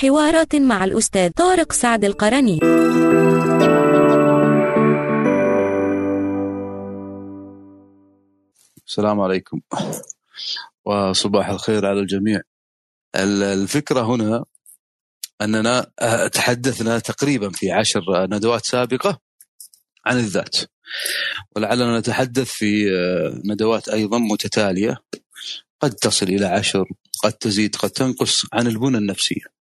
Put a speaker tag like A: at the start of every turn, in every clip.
A: حوارات مع الأستاذ طارق سعد القرني.
B: السلام عليكم. وصباح الخير على الجميع. الفكرة هنا أننا تحدثنا تقريبا في عشر ندوات سابقة عن الذات. ولعلنا نتحدث في ندوات أيضا متتالية. قد تصل إلى عشر قد تزيد قد تنقص عن البنى النفسية.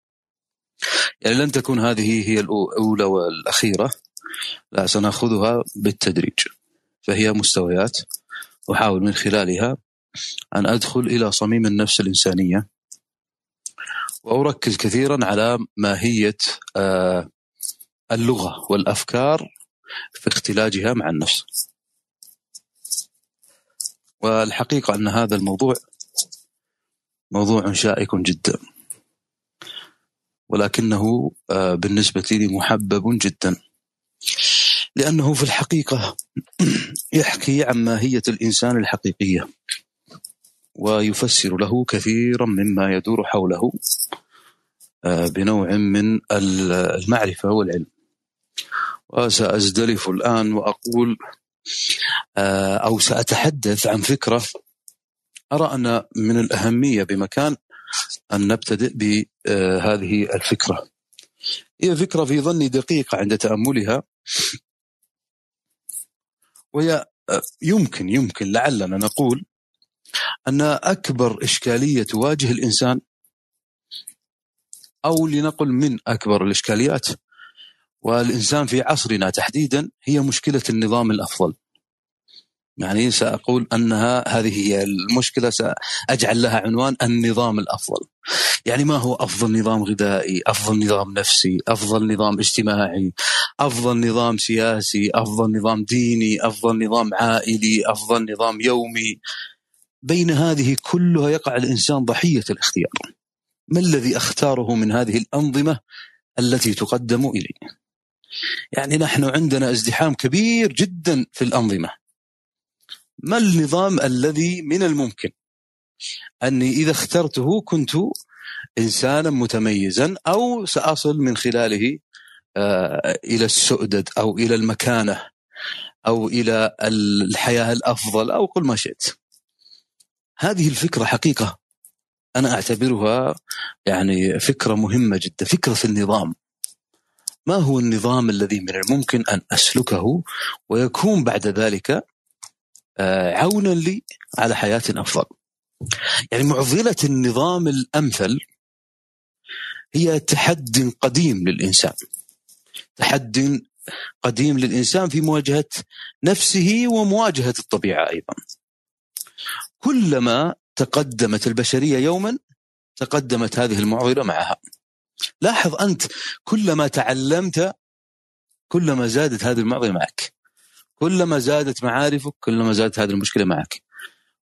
B: يعني لن تكون هذه هي الأولى والأخيرة لا سنأخذها بالتدريج. فهي مستويات أحاول من خلالها أن أدخل إلى صميم النفس الإنسانية وأركز كثيرا على ماهية آه، اللغة والأفكار في اختلاجها مع النفس. والحقيقة أن هذا الموضوع موضوع شائك جدا. ولكنه آه، بالنسبة لي محبب جدا. لأنه في الحقيقة يحكي عن ماهية الإنسان الحقيقية ويفسر له كثيرا مما يدور حوله آه، بنوع من المعرفة والعلم. وسأزدلف الآن وأقول آه، أو سأتحدث عن فكرة أرى أن من الأهمية بمكان أن نبتدئ بهذه الفكرة. هي فكرة في ظني دقيقة عند تأملها. وهي يمكن يمكن لعلنا نقول أن أكبر إشكالية تواجه الإنسان أو لنقل من أكبر الإشكاليات والإنسان في عصرنا تحديدا هي مشكلة النظام الأفضل. يعني سأقول أنها هذه هي المشكلة سأجعل لها عنوان النظام الأفضل. يعني ما هو أفضل نظام غذائي أفضل نظام نفسي أفضل نظام اجتماعي أفضل نظام سياسي أفضل نظام ديني أفضل نظام عائلي أفضل نظام يومي. بين هذه كلها يقع الإنسان ضحية الاختيار. ما الذي أختاره من هذه الأنظمة التي تقدم إلي يعني نحن عندنا ازدحام كبير جدا في الأنظمة. ما النظام الذي من الممكن؟ أني إذا اخترته كنت إنسانا متميزا أو سأصل من خلاله آه، إلى السؤدد أو إلى المكانة أو إلى الحياة الأفضل أو قل ما شئت. هذه الفكرة حقيقة. أنا أعتبرها يعني فكرة مهمة جدا فكرة النظام. ما هو النظام الذي من الممكن أن أسلكه ويكون بعد ذلك عونا لي على حياة أفضل. يعني معضلة النظام الأمثل هي تحد قديم للإنسان. تحد قديم للإنسان في مواجهة نفسه ومواجهة الطبيعة أيضا. كلما تقدمت البشرية يوما تقدمت هذه المعضلة معها. لاحظ أنت كلما تعلمت كلما زادت هذه المعضلة معك. كلما زادت معارفك كلما زادت هذه المشكلة معك.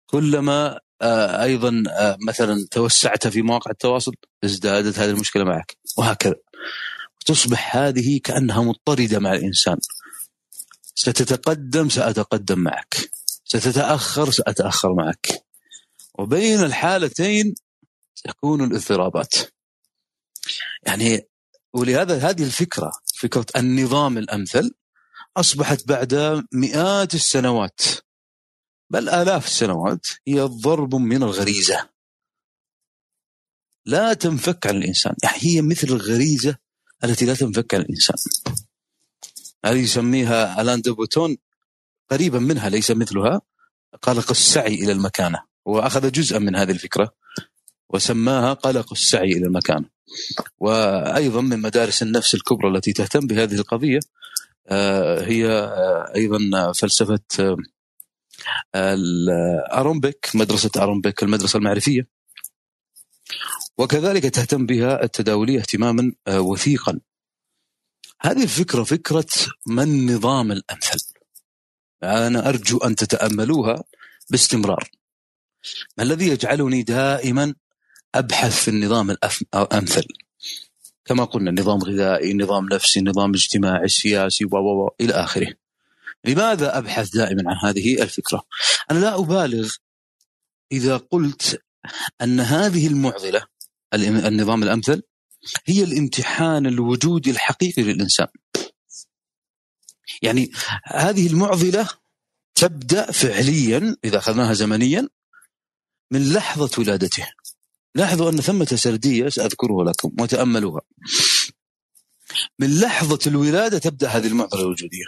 B: كلما آه، أيضا آه، مثلا توسعت في مواقع التواصل ازدادت هذه المشكلة معك. وهكذا. تصبح هذه كأنها مضطردة مع الإنسان. ستتقدم سأتقدم معك. ستتأخر سأتأخر معك. وبين الحالتين تكون الاضطرابات. يعني ولهذا هذه الفكرة فكرة النظام الأمثل أصبحت بعد مئات السنوات بل آلاف السنوات هي ضرب من الغريزة. لا تنفك عن الإنسان. هي مثل الغريزة التي لا تنفك عن الإنسان. هذه يسميها ألان دوبوتون قريبا منها ليس مثلها. قلق السعي إلى المكانة. وأخذ جزءا من هذه الفكرة وسماها قلق السعي إلى المكانة. وأيضا من مدارس النفس الكبرى التي تهتم بهذه القضية هي آه، أيضا فلسفة آه، أرومبيك مدرسة أرومبيك المدرسة المعرفية. وكذلك تهتم بها التداولية اهتماما وثيقا. هذه الفكرة فكرة ما النظام الأمثل؟ أنا أرجو أن تتأملوها باستمرار. ما الذي يجعلني دائما أبحث في النظام الأمثل كما قلنا نظام غذائي نظام نفسي نظام اجتماعي سياسي و إلى آخره. لماذا أبحث دائما عن هذه الفكرة؟ أنا لا أبالغ إذا قلت أن هذه المعضلة النظام الأمثل هي الامتحان الوجودي الحقيقي للإنسان. يعني هذه المعضلة تبدأ فعليا إذا أخذناها زمنيا من لحظة ولادته. لاحظوا أن ثمة سردية سأذكره لكم وتأملوها. من لحظة الولادة تبدأ هذه المعضلة الوجودية.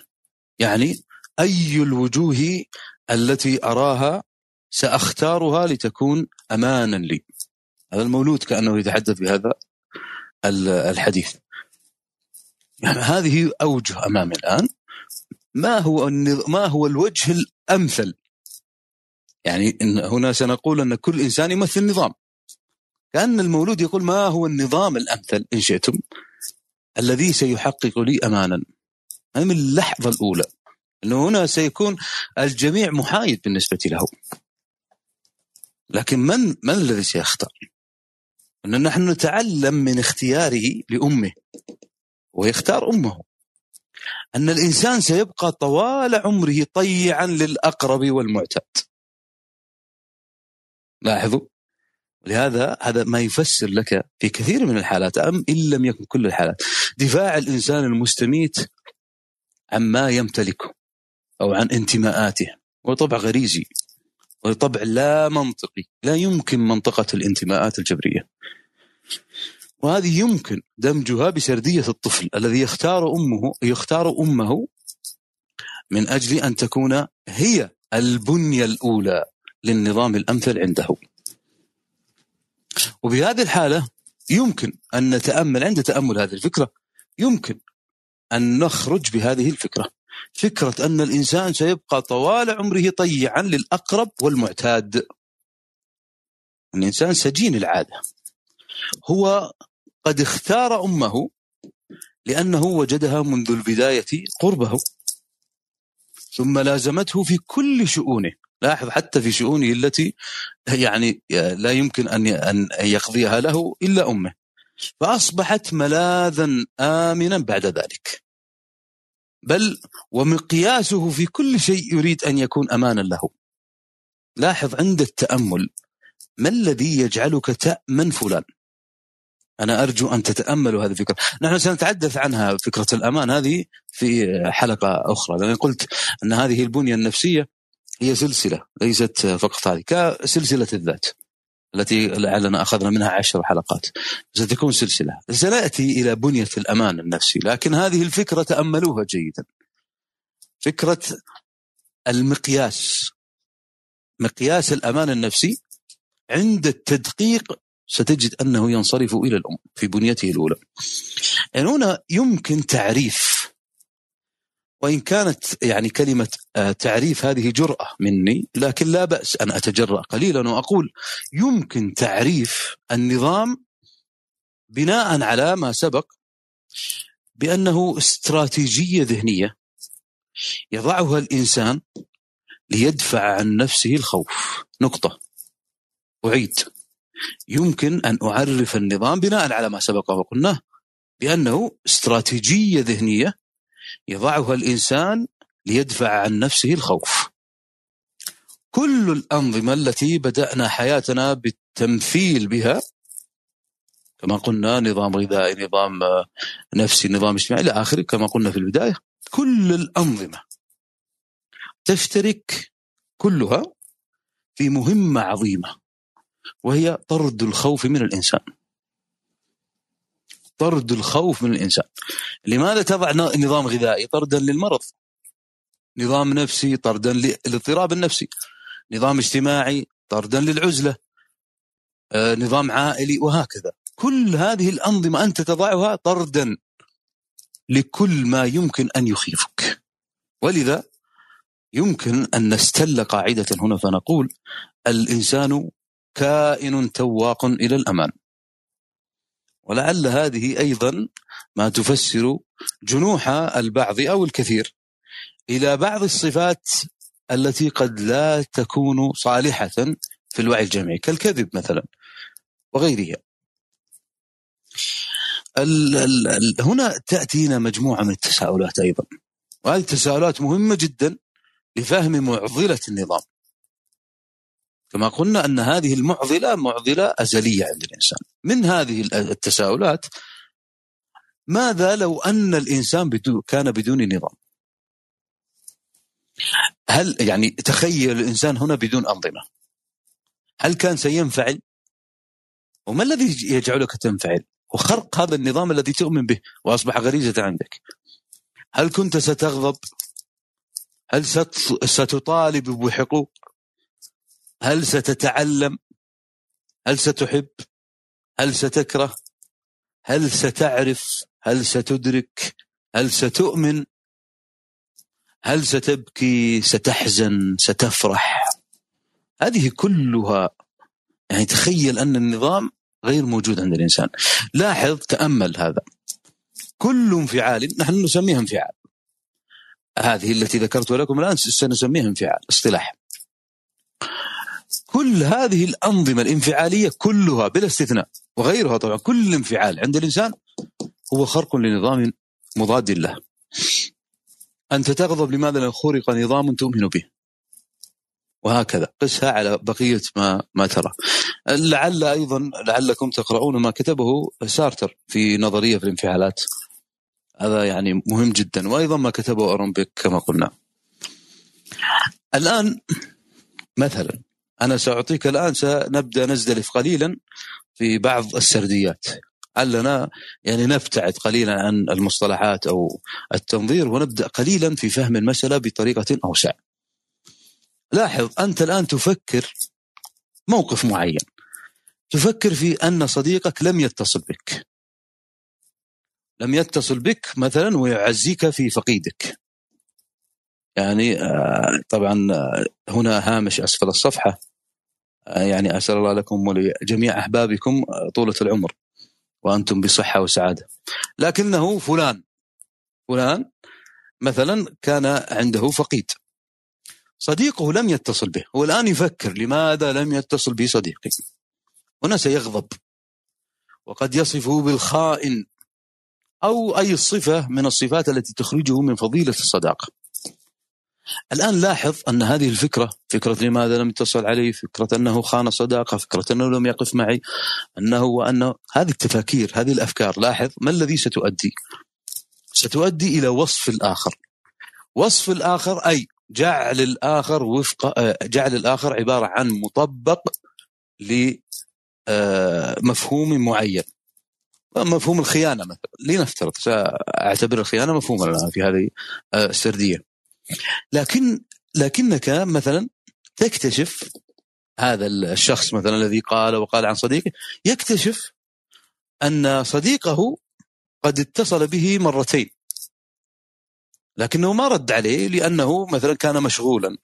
B: يعني أي الوجوه التي أراها سأختارها لتكون أمانا لي. هذا المولود كأنه يتحدث بهذا الحديث. يعني هذه أوجه أمامي الآن. ما هو ما هو الوجه الأمثل؟ يعني هنا سنقول أن كل إنسان يمثل نظام. كأن المولود يقول ما هو النظام الأمثل إن شئتم الذي سيحقق لي أمانا من اللحظة الأولى. أنه هنا سيكون الجميع محايد بالنسبة له. لكن من من الذي سيختار؟ أن نحن نتعلم من اختياره لأمه ويختار أمه. أن الإنسان سيبقى طوال عمره طيعا للأقرب والمعتاد. لاحظوا؟ لهذا هذا ما يفسر لك في كثير من الحالات أم إن لم يكن كل الحالات. دفاع الإنسان المستميت عما يمتلكه أو عن انتماءاته وطبع غريزي وطبع لا منطقي لا يمكن منطقة الانتماءات الجبرية. وهذه يمكن دمجها بسردية الطفل الذي يختار أمه يختار أمه من أجل أن تكون هي البنية الأولى للنظام الأمثل عنده. وبهذه الحالة يمكن أن نتأمل عند تأمل هذه الفكرة يمكن أن نخرج بهذه الفكرة. فكرة أن الإنسان سيبقى طوال عمره طيعا للأقرب والمعتاد. الإنسان سجين العادة. هو قد اختار أمه لأنه وجدها منذ البداية قربه ثم لازمته في كل شؤونه. لاحظ حتى في شؤونه التي يعني لا يمكن أن أن يقضيها له إلا أمه. فأصبحت ملاذا آمنا بعد ذلك. بل ومقياسه في كل شيء يريد أن يكون أمانا له. لاحظ عند التأمل ما الذي يجعلك تأمن فلان؟ أنا أرجو أن تتأملوا هذه الفكرة. نحن سنتحدث عنها فكرة الأمان هذه في حلقة أخرى. لأن قلت أن هذه البنية النفسية هي سلسلة ليست فقط هذه كسلسلة الذات التي لعلنا أخذنا منها عشر حلقات. ستكون سلسلة. سنأتي إلى بنية الأمان النفسي لكن هذه الفكرة تأملوها جيدا. فكرة المقياس. مقياس الأمان النفسي عند التدقيق ستجد أنه ينصرف إلى الأم في بنيته الأولى. يعني هنا يمكن تعريف وإن كانت يعني كلمة آه، تعريف هذه جرأة مني لكن لا بأس أن أتجرأ قليلا وأقول يمكن تعريف النظام بناء على ما سبق بأنه استراتيجية ذهنية يضعها الإنسان ليدفع عن نفسه الخوف. نقطة. أعيد. يمكن أن أعرف النظام بناء على ما سبق وقلناه بأنه استراتيجية ذهنية يضعها الإنسان ليدفع عن نفسه الخوف. كل الأنظمة التي بدأنا حياتنا بالتمثيل بها كما قلنا نظام غذائي نظام نفسي نظام اجتماعي إلى آخره كما قلنا في البداية. كل الأنظمة تشترك كلها في مهمة عظيمة وهي طرد الخوف من الإنسان. طرد الخوف من الإنسان. لماذا تضع نظام غذائي طردا للمرض؟ نظام نفسي طردا للاضطراب النفسي. نظام اجتماعي طردا للعزلة. آه، نظام عائلي وهكذا. كل هذه الأنظمة أنت تضعها طردا لكل ما يمكن أن يخيفك. ولذا يمكن أن نستل قاعدة هنا فنقول الإنسان كائن تواق إلى الأمان. ولعل هذه أيضا ما تفسر جنوح البعض أو الكثير إلى بعض الصفات التي قد لا تكون صالحة في الوعي الجمعي كالكذب مثلا وغيرها. ال هنا تأتينا مجموعة من التساؤلات أيضا وهذه التساؤلات مهمة جدا لفهم معضلة النظام. كما قلنا أن هذه المعضلة معضلة أزلية عند الإنسان. من هذه التساؤلات ماذا لو أن الإنسان بدو كان بدون نظام؟ هل يعني تخيل الإنسان هنا بدون أنظمة؟ هل كان سينفعل؟ وما الذي يجعلك تنفعل؟ وخرق هذا النظام الذي تؤمن به وأصبح غريزة عندك. هل كنت ستغضب؟ هل ستطالب بحقوق؟ هل ستتعلم؟ هل ستحب؟ هل ستكره؟ هل ستعرف؟ هل ستدرك؟ هل ستؤمن؟ هل ستبكي؟ ستحزن؟ ستفرح؟ هذه كلها يعني تخيل أن النظام غير موجود عند الإنسان. لاحظ تأمل هذا. كل انفعال نحن نسميها انفعال. هذه التي ذكرت لكم الآن سنسميها انفعال اصطلاح كل هذه الأنظمة الانفعالية كلها بلا استثناء وغيرها طبعا كل انفعال عند الإنسان هو خرق لنظام مضاد له. انت تغضب لماذا لأن خرق نظام تؤمن به. وهكذا قسها على بقية ما ما ترى. لعل أيضا لعلكم تقرؤون ما كتبه سارتر في نظرية في الانفعالات. هذا يعني مهم جدا وأيضا ما كتبه ارومبيك كما قلنا. الآن مثلا أنا سأعطيك الآن سنبدأ نزدلف قليلا في بعض السرديات علنا يعني نبتعد قليلا عن المصطلحات أو التنظير ونبدأ قليلا في فهم المسألة بطريقة أوسع. لاحظ أنت الآن تفكر موقف معين تفكر في أن صديقك لم يتصل بك. لم يتصل بك مثلا ويعزيك في فقيدك. يعني آه، طبعا آه، هنا هامش أسفل الصفحة. آه، يعني أسأل الله لكم ولجميع أحبابكم طولة العمر وأنتم بصحة وسعادة. لكنه فلان فلان مثلا كان عنده فقيد. صديقه لم يتصل به هو الآن يفكر لماذا لم يتصل بي صديقي هنا سيغضب وقد يصفه بالخائن أو أي صفة من الصفات التي تخرجه من فضيلة الصداقة. الآن لاحظ أن هذه الفكرة فكرة لماذا لم يتصل علي؟ فكرة أنه خان صداقة فكرة أنه لم يقف معي أنه وأنه هذه التفاكير هذه الأفكار لاحظ ما الذي ستؤدي؟ ستؤدي إلى وصف الآخر. وصف الآخر أي جعل الآخر وفق جعل الآخر عبارة عن مطبق لمفهوم آه، معين. مفهوم الخيانة مثلا. لنفترض سأعتبر الخيانة مفهوما الآن في هذه آه، السردية. لكن لكنك مثلا تكتشف هذا الشخص مثلا الذي قال وقال عن صديقه يكتشف أن صديقه قد اتصل به مرتين. لكنه ما رد عليه لأنه مثلا كان مشغولا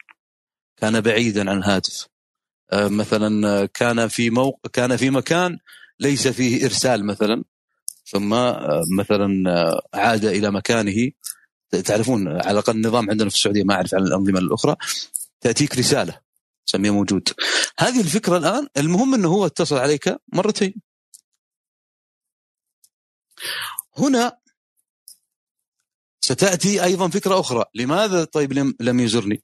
B: كان بعيدا عن الهاتف. آه، مثلا كان في موق... كان في مكان ليس فيه إرسال مثلا ثم آه، مثلا آه، عاد إلى مكانه تعرفون على الأقل النظام عندنا في السعودية ما أعرف عن الأنظمة الأخرى تأتيك رسالة سميها موجود. هذه الفكرة الآن المهم إنه هو اتصل عليك مرتين. هنا ستأتي أيضا فكرة أخرى. لماذا طيب لم يزرني؟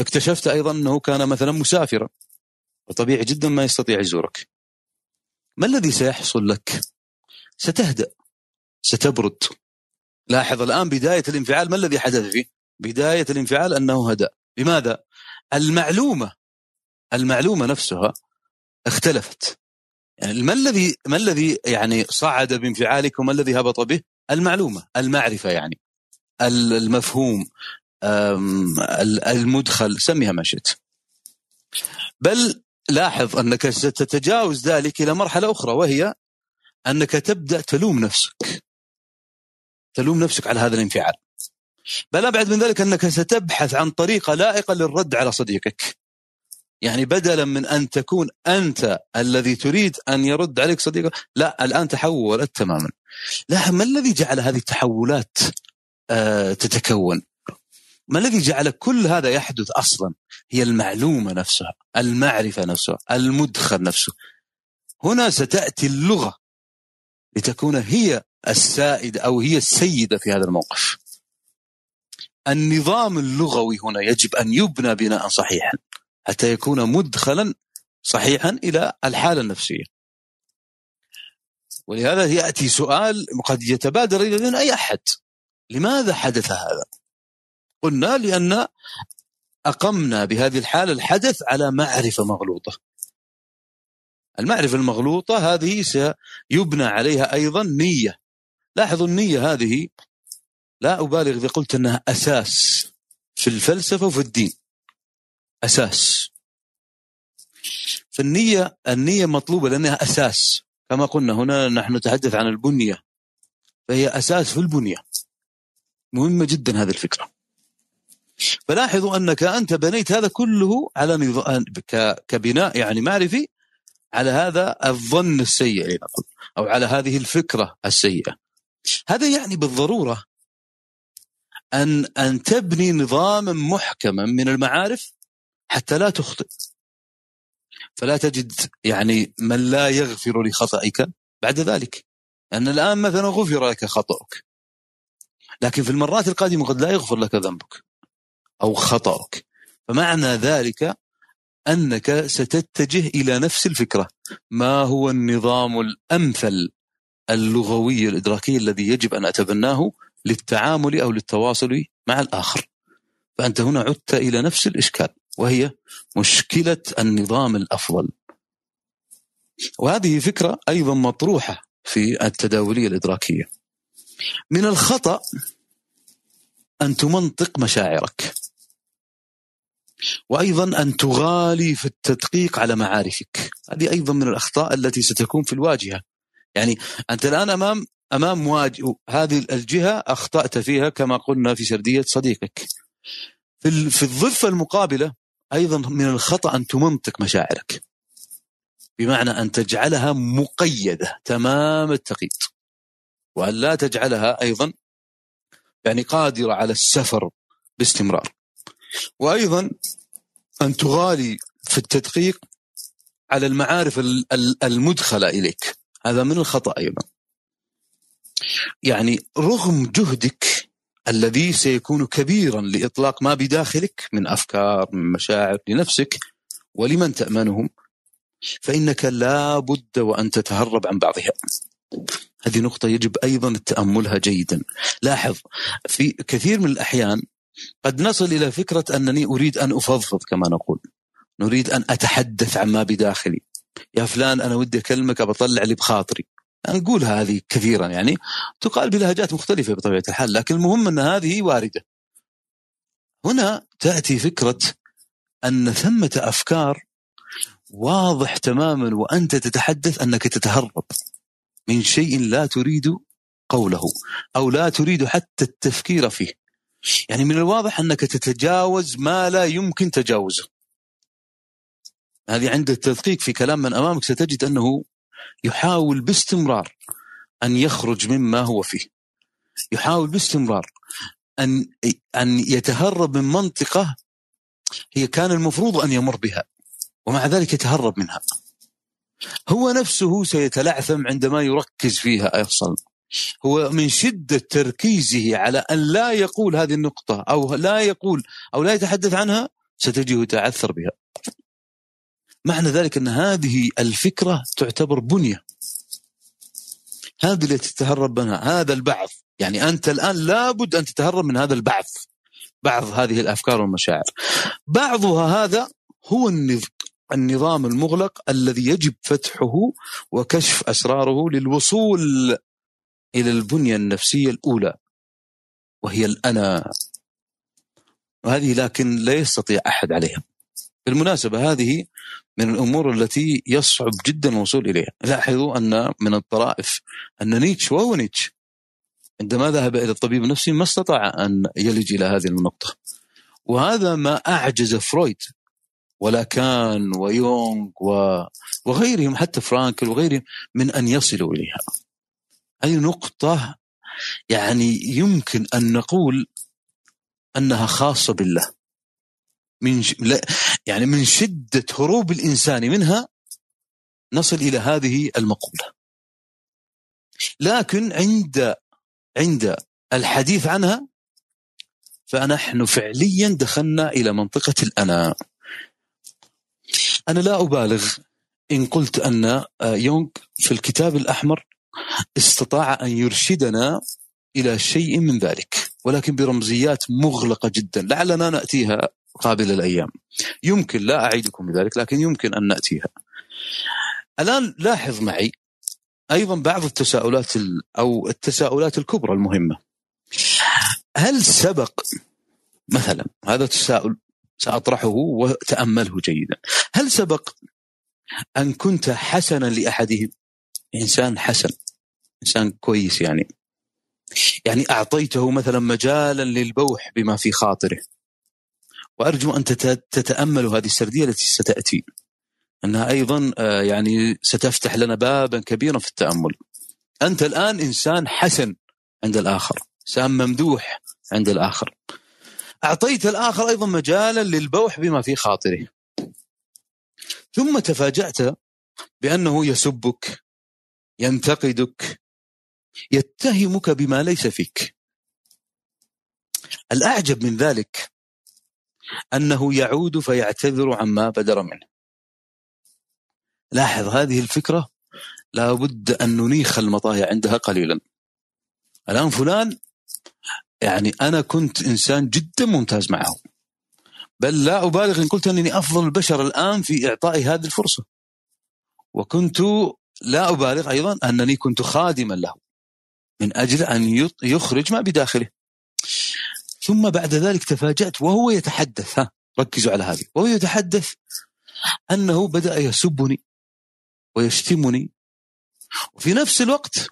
B: اكتشفت أيضا إنه كان مثلا مسافرا. وطبيعي جدا ما يستطيع يزورك. ما الذي سيحصل لك؟ ستهدأ ستبرد. لاحظ الآن بداية الانفعال ما الذي حدث فيه؟ بداية الانفعال أنه هدأ. لماذا؟ المعلومة المعلومة نفسها اختلفت. يعني ما الذي ما الذي يعني صعد بانفعالك وما الذي هبط به؟ المعلومة المعرفة يعني. المفهوم المدخل سميها ما شئت. بل لاحظ أنك ستتجاوز ذلك إلى مرحلة أخرى وهي أنك تبدأ تلوم نفسك. تلوم نفسك على هذا الانفعال. بل ابعد من ذلك أنك ستبحث عن طريقه لائقه للرد على صديقك. يعني بدلا من أن تكون أنت الذي تريد أن يرد عليك صديقك لا الآن تحولت تماما. لا ما الذي جعل هذه التحولات آه تتكون؟ ما الذي جعل كل هذا يحدث أصلا؟ هي المعلومة نفسها المعرفة نفسها المدخل نفسه. هنا ستأتي اللغة لتكون هي السائدة أو هي السيدة في هذا الموقف. النظام اللغوي هنا يجب أن يبنى بناء صحيحا حتى يكون مدخلا صحيحا إلى الحالة النفسية. ولهذا يأتي سؤال قد يتبادر ذهن أي أحد. لماذا حدث هذا؟ قلنا لأن أقمنا بهذه الحالة الحدث على معرفة مغلوطة. المعرفة المغلوطة هذه سيبنى عليها أيضا نية. لاحظوا النية هذه. لا أبالغ إذا قلت أنها أساس في الفلسفة وفي الدين. أساس. فالنية النية مطلوبة لأنها أساس. كما قلنا هنا نحن نتحدث عن البنية. فهي أساس في البنية. مهمة جدا هذه الفكرة. فلاحظوا أنك أنت بنيت هذا كله على نظام كبناء يعني معرفي على هذا الظن السيء أو على هذه الفكرة السيئة. هذا يعني بالضرورة أن أن تبني نظاما محكما من المعارف حتى لا تخطئ. فلا تجد يعني من لا يغفر لخطئك بعد ذلك. أن الآن مثلا غفر لك خطأك. لكن في المرات القادمة قد لا يغفر لك ذنبك أو خطأك. فمعنى ذلك أنك ستتجه إلى نفس الفكرة. ما هو النظام الأمثل اللغوي الإدراكي الذي يجب أن أتبناه للتعامل أو للتواصل مع الآخر. فأنت هنا عدت إلى نفس الإشكال وهي مشكلة النظام الأفضل. وهذه فكرة أيضا مطروحة في التداولية الإدراكية. من الخطأ أن تمنطق مشاعرك. وأيضا أن تغالي في التدقيق على معارفك. هذه أيضا من الأخطاء التي ستكون في الواجهة. يعني أنت الآن أمام أمام واجه هذه الجهة أخطأت فيها كما قلنا في سردية صديقك. في في الضفة المقابلة أيضا من الخطأ أن تمنطق مشاعرك. بمعنى أن تجعلها مقيدة تمام التقييد. وأن لا تجعلها أيضا يعني قادرة على السفر باستمرار. وأيضا أن تغالي في التدقيق على المعارف المدخلة إليك. هذا من الخطأ أيضا. يعني رغم جهدك الذي سيكون كبيرا لإطلاق ما بداخلك من أفكار من مشاعر لنفسك ولمن تأمنهم فإنك لا بد وأن تتهرب عن بعضها. هذه نقطة يجب أيضا تأملها جيدا. لاحظ في كثير من الأحيان قد نصل إلى فكرة أنني أريد أن أفضفض كما نقول. نريد أن أتحدث عما بداخلي. يا فلان أنا ودي أكلمك أبطلع اللي بخاطري. نقول هذه كثيرا يعني تقال بلهجات مختلفة بطبيعة الحال لكن المهم أن هذه واردة. هنا تأتي فكرة أن ثمة أفكار واضح تماما وأنت تتحدث أنك تتهرب من شيء لا تريد قوله أو لا تريد حتى التفكير فيه. يعني من الواضح أنك تتجاوز ما لا يمكن تجاوزه. هذه عند التدقيق في كلام من أمامك ستجد أنه يحاول باستمرار أن يخرج مما هو فيه. يحاول باستمرار أن أن يتهرب من منطقة هي كان المفروض أن يمر بها ومع ذلك يتهرب منها. هو نفسه سيتلعثم عندما يركز فيها أصلا هو من شدة تركيزه على أن لا يقول هذه النقطة أو لا يقول أو لا يتحدث عنها ستجده يتعثر بها. معنى ذلك أن هذه الفكرة تعتبر بنية. هذه التي تتهرب منها هذا البعض يعني أنت الآن لابد أن تتهرب من هذا البعض بعض هذه الأفكار والمشاعر. بعضها هذا هو النظام المغلق الذي يجب فتحه وكشف أسراره للوصول إلى البنية النفسية الأولى وهي الأنا. وهذه لكن لا يستطيع أحد عليها. بالمناسبة هذه من الأمور التي يصعب جدا الوصول إليها. لاحظوا أن من الطرائف أن نيتش وهو نيتش عندما ذهب إلى الطبيب النفسي ما استطاع أن يلج إلى هذه النقطة وهذا ما أعجز فرويد ولاكان ويونغ وغيرهم حتى فرانكل وغيرهم من أن يصلوا إليها. هذه نقطة يعني يمكن أن نقول أنها خاصة بالله. من ش... لا يعني من شدة هروب الإنسان منها نصل إلى هذه المقولة. لكن عند عند الحديث عنها فنحن فعليا دخلنا إلى منطقة الأنا أنا لا أبالغ إن قلت أن آه، يونغ في الكتاب الأحمر استطاع أن يرشدنا إلى شيء من ذلك ولكن برمزيات مغلقة جدا. لعلنا نأتيها قابل الأيام يمكن لا أعيدكم بذلك لكن يمكن أن نأتيها. الآن لاحظ معي أيضا بعض التساؤلات أو التساؤلات الكبرى المهمة. هل سبق مثلا هذا تساؤل سأطرحه وتأمله جيدا. هل سبق أن كنت حسنا لأحدهم؟ إنسان حسن. إنسان كويس يعني. يعني أعطيته مثلا مجالا للبوح بما في خاطره. وأرجو أن تتأمل هذه السردية التي ستأتي. أنها أيضا آه، يعني ستفتح لنا بابا كبيرا في التأمل. أنت الآن إنسان حسن عند الآخر إنسان ممدوح عند الآخر. أعطيت الآخر أيضا مجالا للبوح بما في خاطره. ثم تفاجأت بأنه يسبك ينتقدك يتهمك بما ليس فيك. الأعجب من ذلك أنه يعود فيعتذر عما بدر منه. لاحظ هذه الفكرة؟ لابد أن ننيخ المطايا عندها قليلا. الآن فلان يعني أنا كنت إنسان جدا ممتاز معه. بل لا أبالغ إن قلت أنني أفضل البشر الآن في إعطاء هذه الفرصة. وكنت لا أبالغ أيضا أنني كنت خادما له من أجل أن يخرج ما بداخله. ثم بعد ذلك تفاجأت وهو يتحدث. ها ركزوا على هذه. وهو يتحدث أنه بدأ يسبني ويشتمني وفي نفس الوقت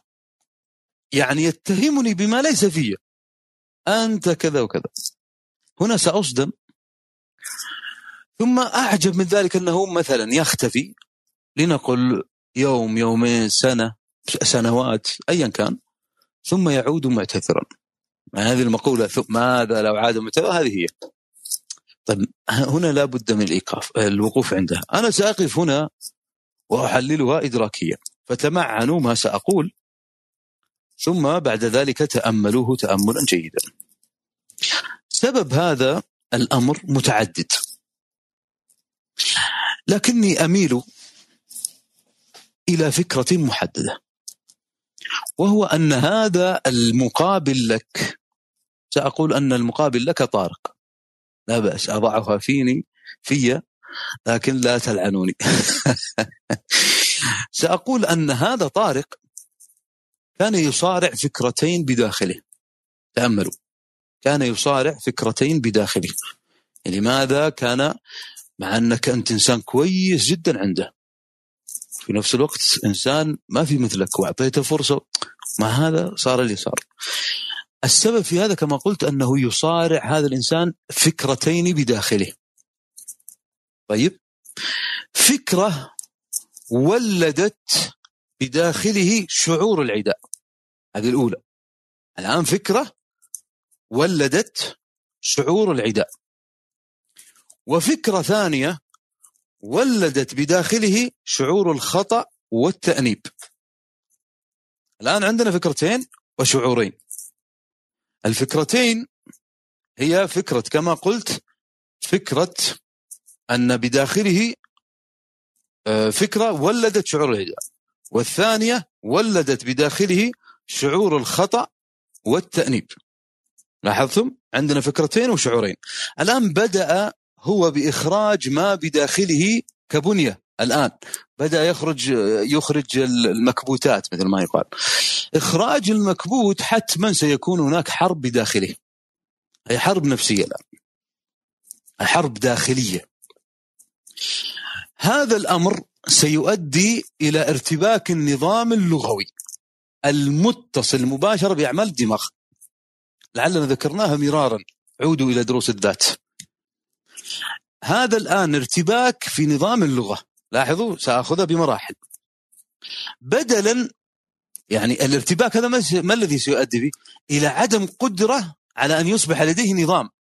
B: يعني يتهمني بما ليس فيه. أنت كذا وكذا. هنا سأصدم. ثم أعجب من ذلك أنه مثلا يختفي. لنقل يوم يومين سنة سنوات أيا كان. ثم يعود معتذرا. هذه المقولة ماذا لو عاد هذه هي. طيب هنا لا بد من الإيقاف الوقوف عندها. أنا سأقف هنا وأحللها إدراكيا فتمعنوا ما سأقول. ثم بعد ذلك تأملوه تأملا جيدا. سبب هذا الأمر متعدد. لكني أميل إلى فكرة محددة وهو أن هذا المقابل لك سأقول أن المقابل لك طارق. لا بأس أضعها فيني في لكن لا تلعنوني. سأقول أن هذا طارق كان يصارع فكرتين بداخله. تأملوا. كان يصارع فكرتين بداخله. لماذا كان؟ مع أنك أنت إنسان كويس جدا عنده. في نفس الوقت إنسان ما في مثلك وأعطيته فرصة. مع هذا؟ صار اليسار السبب في هذا كما قلت أنه يصارع هذا الإنسان فكرتين بداخله. طيب. فكرة ولدت بداخله شعور العداء. هذه الأولى. الآن فكرة ولدت شعور العداء. وفكرة ثانية ولدت بداخله شعور الخطأ والتأنيب. الآن عندنا فكرتين وشعورين. الفكرتين هي فكرة كما قلت فكرة أن بداخله آه، فكرة ولدت شعور العداء والثانية ولدت بداخله شعور الخطأ والتأنيب. لاحظتم؟ عندنا فكرتين وشعورين. الآن بدأ هو بإخراج ما بداخله كبنية الآن. بدأ يخرج يخرج المكبوتات مثل ما يقال. إخراج المكبوت حتما سيكون هناك حرب بداخله هي حرب نفسية الآن. حرب داخلية. هذا الأمر سيؤدي إلى ارتباك النظام اللغوي المتصل مباشرة بأعمال الدماغ لعلنا ذكرناها مرارا. عودوا إلى دروس الذات. هذا الآن ارتباك في نظام اللغة. لاحظوا سأخذها بمراحل. بدلا يعني الارتباك هذا ما الذي سيؤدي به؟ إلى عدم قدرة على أن يصبح لديه نظام.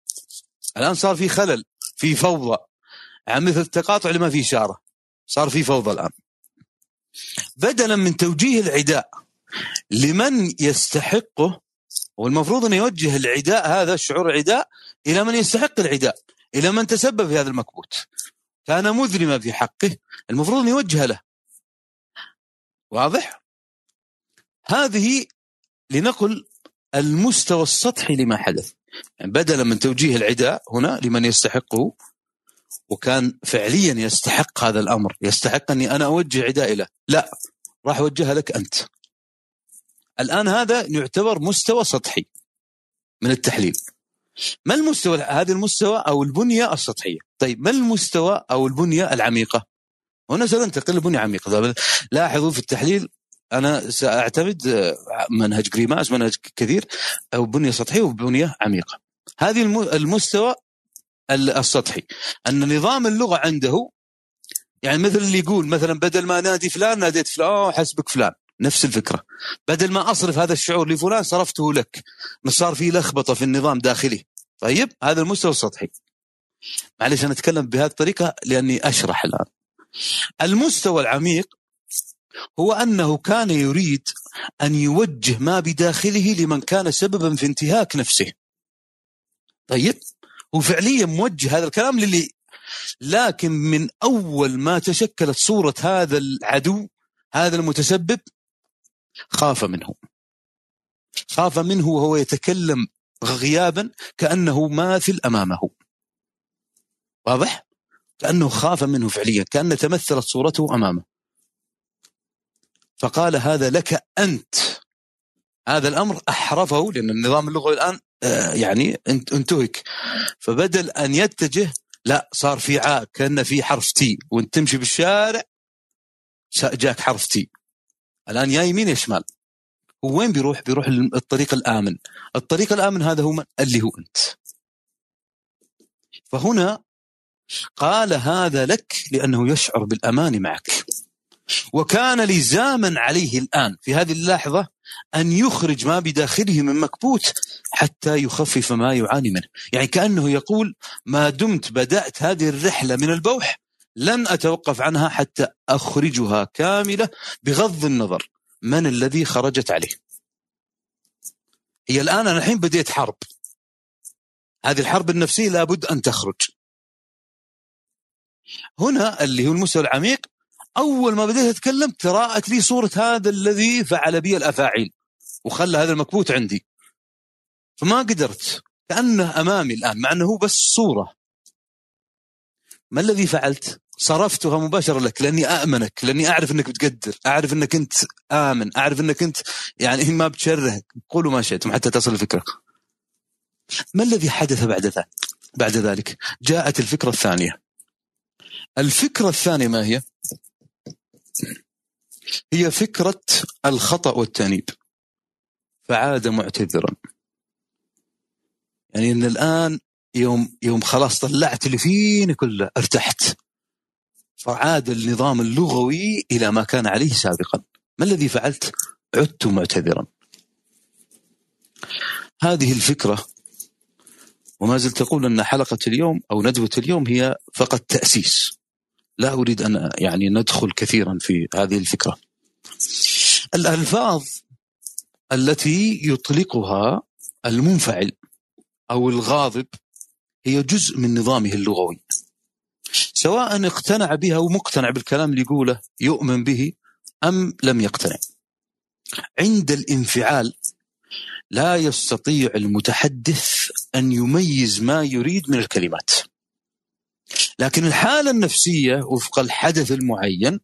B: الآن صار في خلل في فوضى. يعني مثل التقاطع لما في إشارة. صار في فوضى الآن. بدلا من توجيه العداء لمن يستحقه والمفروض أن يوجه العداء هذا الشعور العداء إلى من يستحق العداء إلى من تسبب في هذا المكبوت. كان مذنبا في حقه. المفروض أن يوجه له. واضح؟ هذه لنقل المستوى السطحي لما حدث. يعني بدلا من توجيه العداء هنا لمن يستحقه وكان فعليا يستحق هذا الأمر. يستحق أني أنا أوجه عدائي له. لا راح أوجهها لك أنت. الآن هذا يعتبر مستوى سطحي من التحليل. ما المستوى هذا المستوى أو البنية السطحية؟ طيب ما المستوى أو البنية العميقة؟ هنا سننتقل لبنية عميقة. لاحظوا في التحليل أنا سأعتمد منهج جريماس منهج كثير أو بنية سطحية وبنية عميقة. هذه المستوى السطحي. أن نظام اللغة عنده يعني مثل اللي يقول مثلا بدل ما نادي فلان ناديت فلان. أوه حسبك فلان. نفس الفكرة. بدل ما أصرف هذا الشعور لفلان صرفته لك. صار في لخبطة في النظام داخلي. طيب هذا المستوى السطحي. معلش أنا أتكلم بهذه الطريقة لأني أشرح الآن. المستوى العميق هو أنه كان يريد أن يوجه ما بداخله لمن كان سببا في انتهاك نفسه. طيب وفعليا موجه هذا الكلام للي لكن من أول ما تشكلت صورة هذا العدو هذا المتسبب خاف منه. خاف منه وهو يتكلم غيابا كأنه ماثل أمامه. واضح؟ كأنه خاف منه فعليا كأن تمثلت صورته أمامه. فقال هذا لك أنت. هذا الأمر أحرفه لأن النظام اللغوي الآن آه، يعني انتهك. فبدل أن يتجه لا صار في عاء كأن في حرف تي. وانت تمشي بالشارع جاك حرف تي. الآن يا يمين يا شمال. وين بيروح؟ بيروح الطريق الآمن الطريق الآمن هذا هو؟ اللي هو أنت فهنا قال هذا لك لأنه يشعر بالأمان معك وكان لزاما عليه الآن في هذه اللحظة أن يخرج ما بداخله من مكبوت حتى يخفف ما يعاني منه يعني كأنه يقول ما دمت بدأت هذه الرحلة من البوح لن أتوقف عنها حتى أخرجها كاملة بغض النظر من الذي خرجت عليه. هي الآن أنا الحين بديت حرب. هذه الحرب النفسية لابد أن تخرج. هنا اللي هو المستوى العميق أول ما بديت أتكلم تراءت لي صورة هذا الذي فعل بي الأفاعيل وخلى هذا المكبوت عندي. فما قدرت. كأنه أمامي الآن مع هو بس صورة. ما الذي فعلت؟ صرفتها مباشرة لك لأني آمنك لأني أعرف إنك بتقدر أعرف إنك أنت آمن أعرف إنك أنت يعني ما بتشره قولوا ما شئتم حتى تصل الفكرة. ما الذي حدث بعد ذلك بعد ذلك؟ جاءت الفكرة الثانية. الفكرة الثانية ما هي؟ هي فكرة الخطأ والتأنيب. فعاد معتذرا. يعني إن الآن يوم يوم خلاص طلعت اللي فيني كله ارتحت. فعاد النظام اللغوي إلى ما كان عليه سابقا ما الذي فعلت عدت معتذرا هذه الفكرة وما زلت أقول أن حلقة اليوم أو ندوة اليوم هي فقط تأسيس لا أريد أن يعني ندخل كثيرا في هذه الفكرة. الألفاظ التي يطلقها المنفعل أو الغاضب هي جزء من نظامه اللغوي. سواء اقتنع بها أو مقتنع بالكلام اللي يقوله يؤمن به أم لم يقتنع. عند الانفعال لا يستطيع المتحدث أن يميز ما يريد من الكلمات. لكن الحالة النفسية وفق الحدث المعين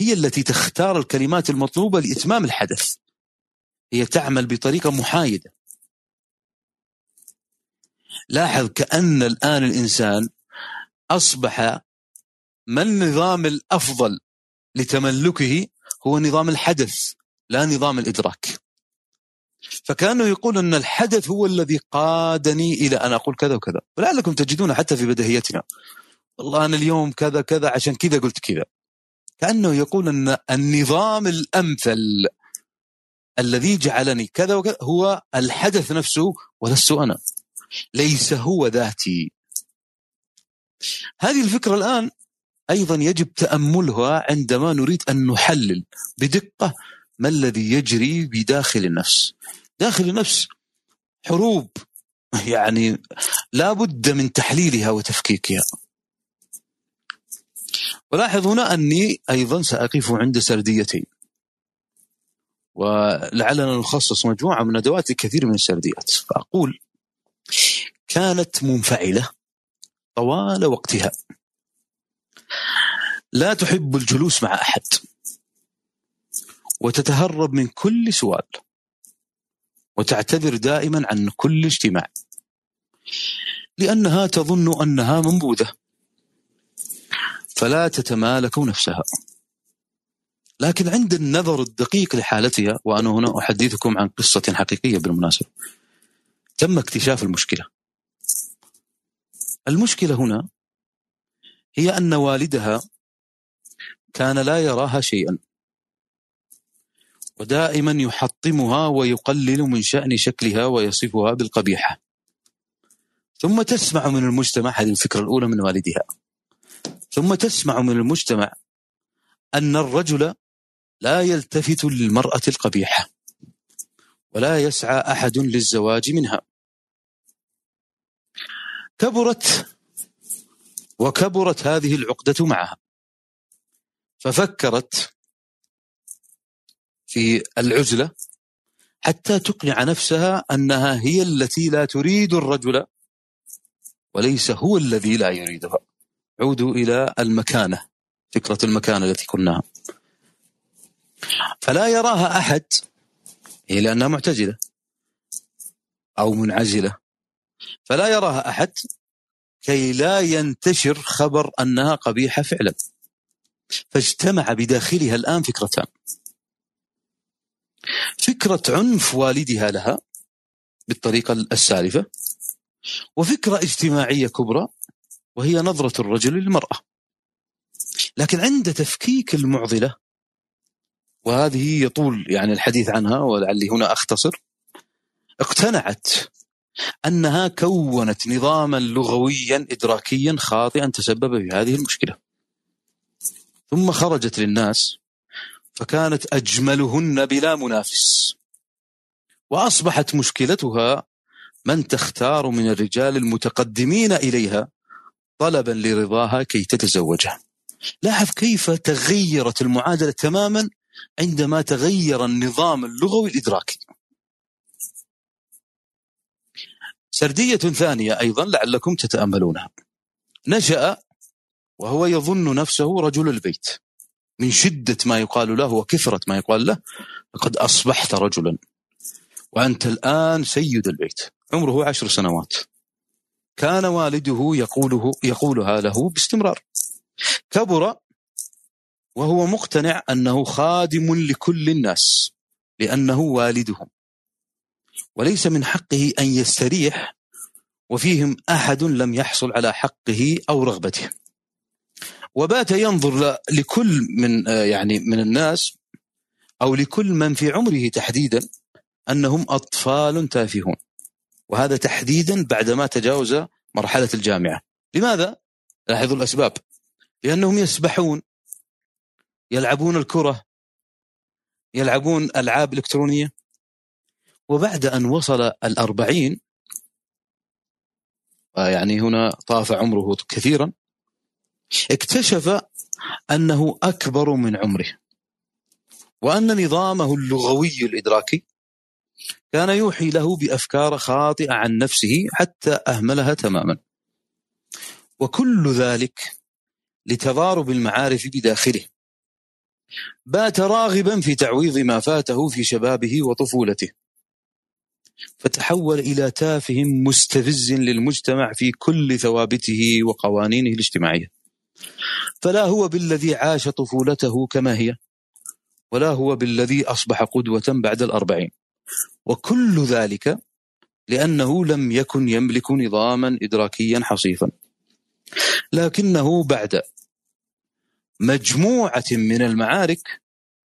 B: هي التي تختار الكلمات المطلوبة لإتمام الحدث هي تعمل بطريقة محايدة لاحظ كأن الآن الإنسان أصبح ما النظام الأفضل لتملكه هو نظام الحدث لا نظام الإدراك. فكانوا يقول أن الحدث هو الذي قادني إلى أن أقول كذا وكذا. ولعلكم تجدون حتى في بدهيتنا والله أنا اليوم كذا كذا عشان كذا قلت كذا. كأنه يقول أن النظام الأمثل الذي جعلني كذا وكذا هو الحدث نفسه ولست أنا. ليس هو ذاتي. هذه الفكرة الآن أيضا يجب تأملها عندما نريد أن نحلل بدقة ما الذي يجري بداخل النفس. داخل النفس حروب يعني لا بد من تحليلها وتفكيكها. ولاحظ هنا أني أيضا سأقف عند سرديتين. ولعلنا نخصص مجموعة من أدوات لكثير من السرديات. فأقول كانت منفعلة طوال وقتها. لا تحب الجلوس مع أحد. وتتهرب من كل سؤال. وتعتذر دائما عن كل اجتماع. لأنها تظن أنها منبوذة. فلا تتمالك نفسها. لكن عند النظر الدقيق لحالتها وأنا هنا أحدثكم عن قصة حقيقية بالمناسبة تم اكتشاف المشكلة. المشكلة هنا هي أن والدها كان لا يراها شيئا ودائما يحطمها ويقلل من شأن شكلها ويصفها بالقبيحة. ثم تسمع من المجتمع هذه الفكرة الأولى من والدها ثم تسمع من المجتمع أن الرجل لا يلتفت للمرأة القبيحة ولا يسعى أحد للزواج منها. كبرت وكبرت هذه العقدة معها. ففكرت في العزلة حتى تقنع نفسها أنها هي التي لا تريد الرجل وليس هو الذي لا يريدها. عودوا إلى المكانة فكرة المكانة التي قلناها. فلا يراها أحد هي لأنها معتزلة أو منعزلة. فلا يراها أحد كي لا ينتشر خبر أنها قبيحة فعلا. فاجتمع بداخلها الآن فكرتان. فكرة عنف والدها لها بالطريقة السالفة وفكرة اجتماعية كبرى وهي نظرة الرجل للمرأة. لكن عند تفكيك المعضلة وهذه يطول يعني الحديث عنها ولعلي هنا أختصر اقتنعت أنها كونت نظاما لغويا إدراكيا خاطئا تسبب في هذه المشكلة. ثم خرجت للناس فكانت أجملهن بلا منافس. وأصبحت مشكلتها من تختار من الرجال المتقدمين إليها طلبا لرضاها كي تتزوجه. لاحظ كيف تغيرت المعادلة تماما عندما تغير النظام اللغوي الإدراكي. سردية ثانية أيضا لعلكم تتأملونها. نشأ وهو يظن نفسه رجل البيت. من شدة ما يقال له وكثرة ما يقال له لقد أصبحت رجلا وأنت الآن سيد البيت. عمره عشر سنوات. كان والده يقوله يقولها له باستمرار. كبر وهو مقتنع أنه خادم لكل الناس لأنه والدهم وليس من حقه أن يستريح وفيهم أحد لم يحصل على حقه أو رغبته. وبات ينظر لكل من آه، يعني من الناس أو لكل من في عمره تحديدا أنهم أطفال تافهون. وهذا تحديدا بعدما تجاوز مرحلة الجامعة. لماذا؟ لاحظوا الأسباب. لأنهم يسبحون يلعبون الكرة يلعبون ألعاب إلكترونية وبعد أن وصل الأربعين يعني هنا طاف عمره كثيرا اكتشف أنه أكبر من عمره. وأن نظامه اللغوي الإدراكي كان يوحي له بأفكار خاطئة عن نفسه حتى أهملها تماما. وكل ذلك لتضارب المعارف بداخله. بات راغبا في تعويض ما فاته في شبابه وطفولته. فتحول إلى تافه مستفز للمجتمع في كل ثوابته وقوانينه الاجتماعية. فلا هو بالذي عاش طفولته كما هي ولا هو بالذي أصبح قدوة بعد الأربعين. وكل ذلك لأنه لم يكن يملك نظاما إدراكيا حصيفا. لكنه بعد مجموعة من المعارك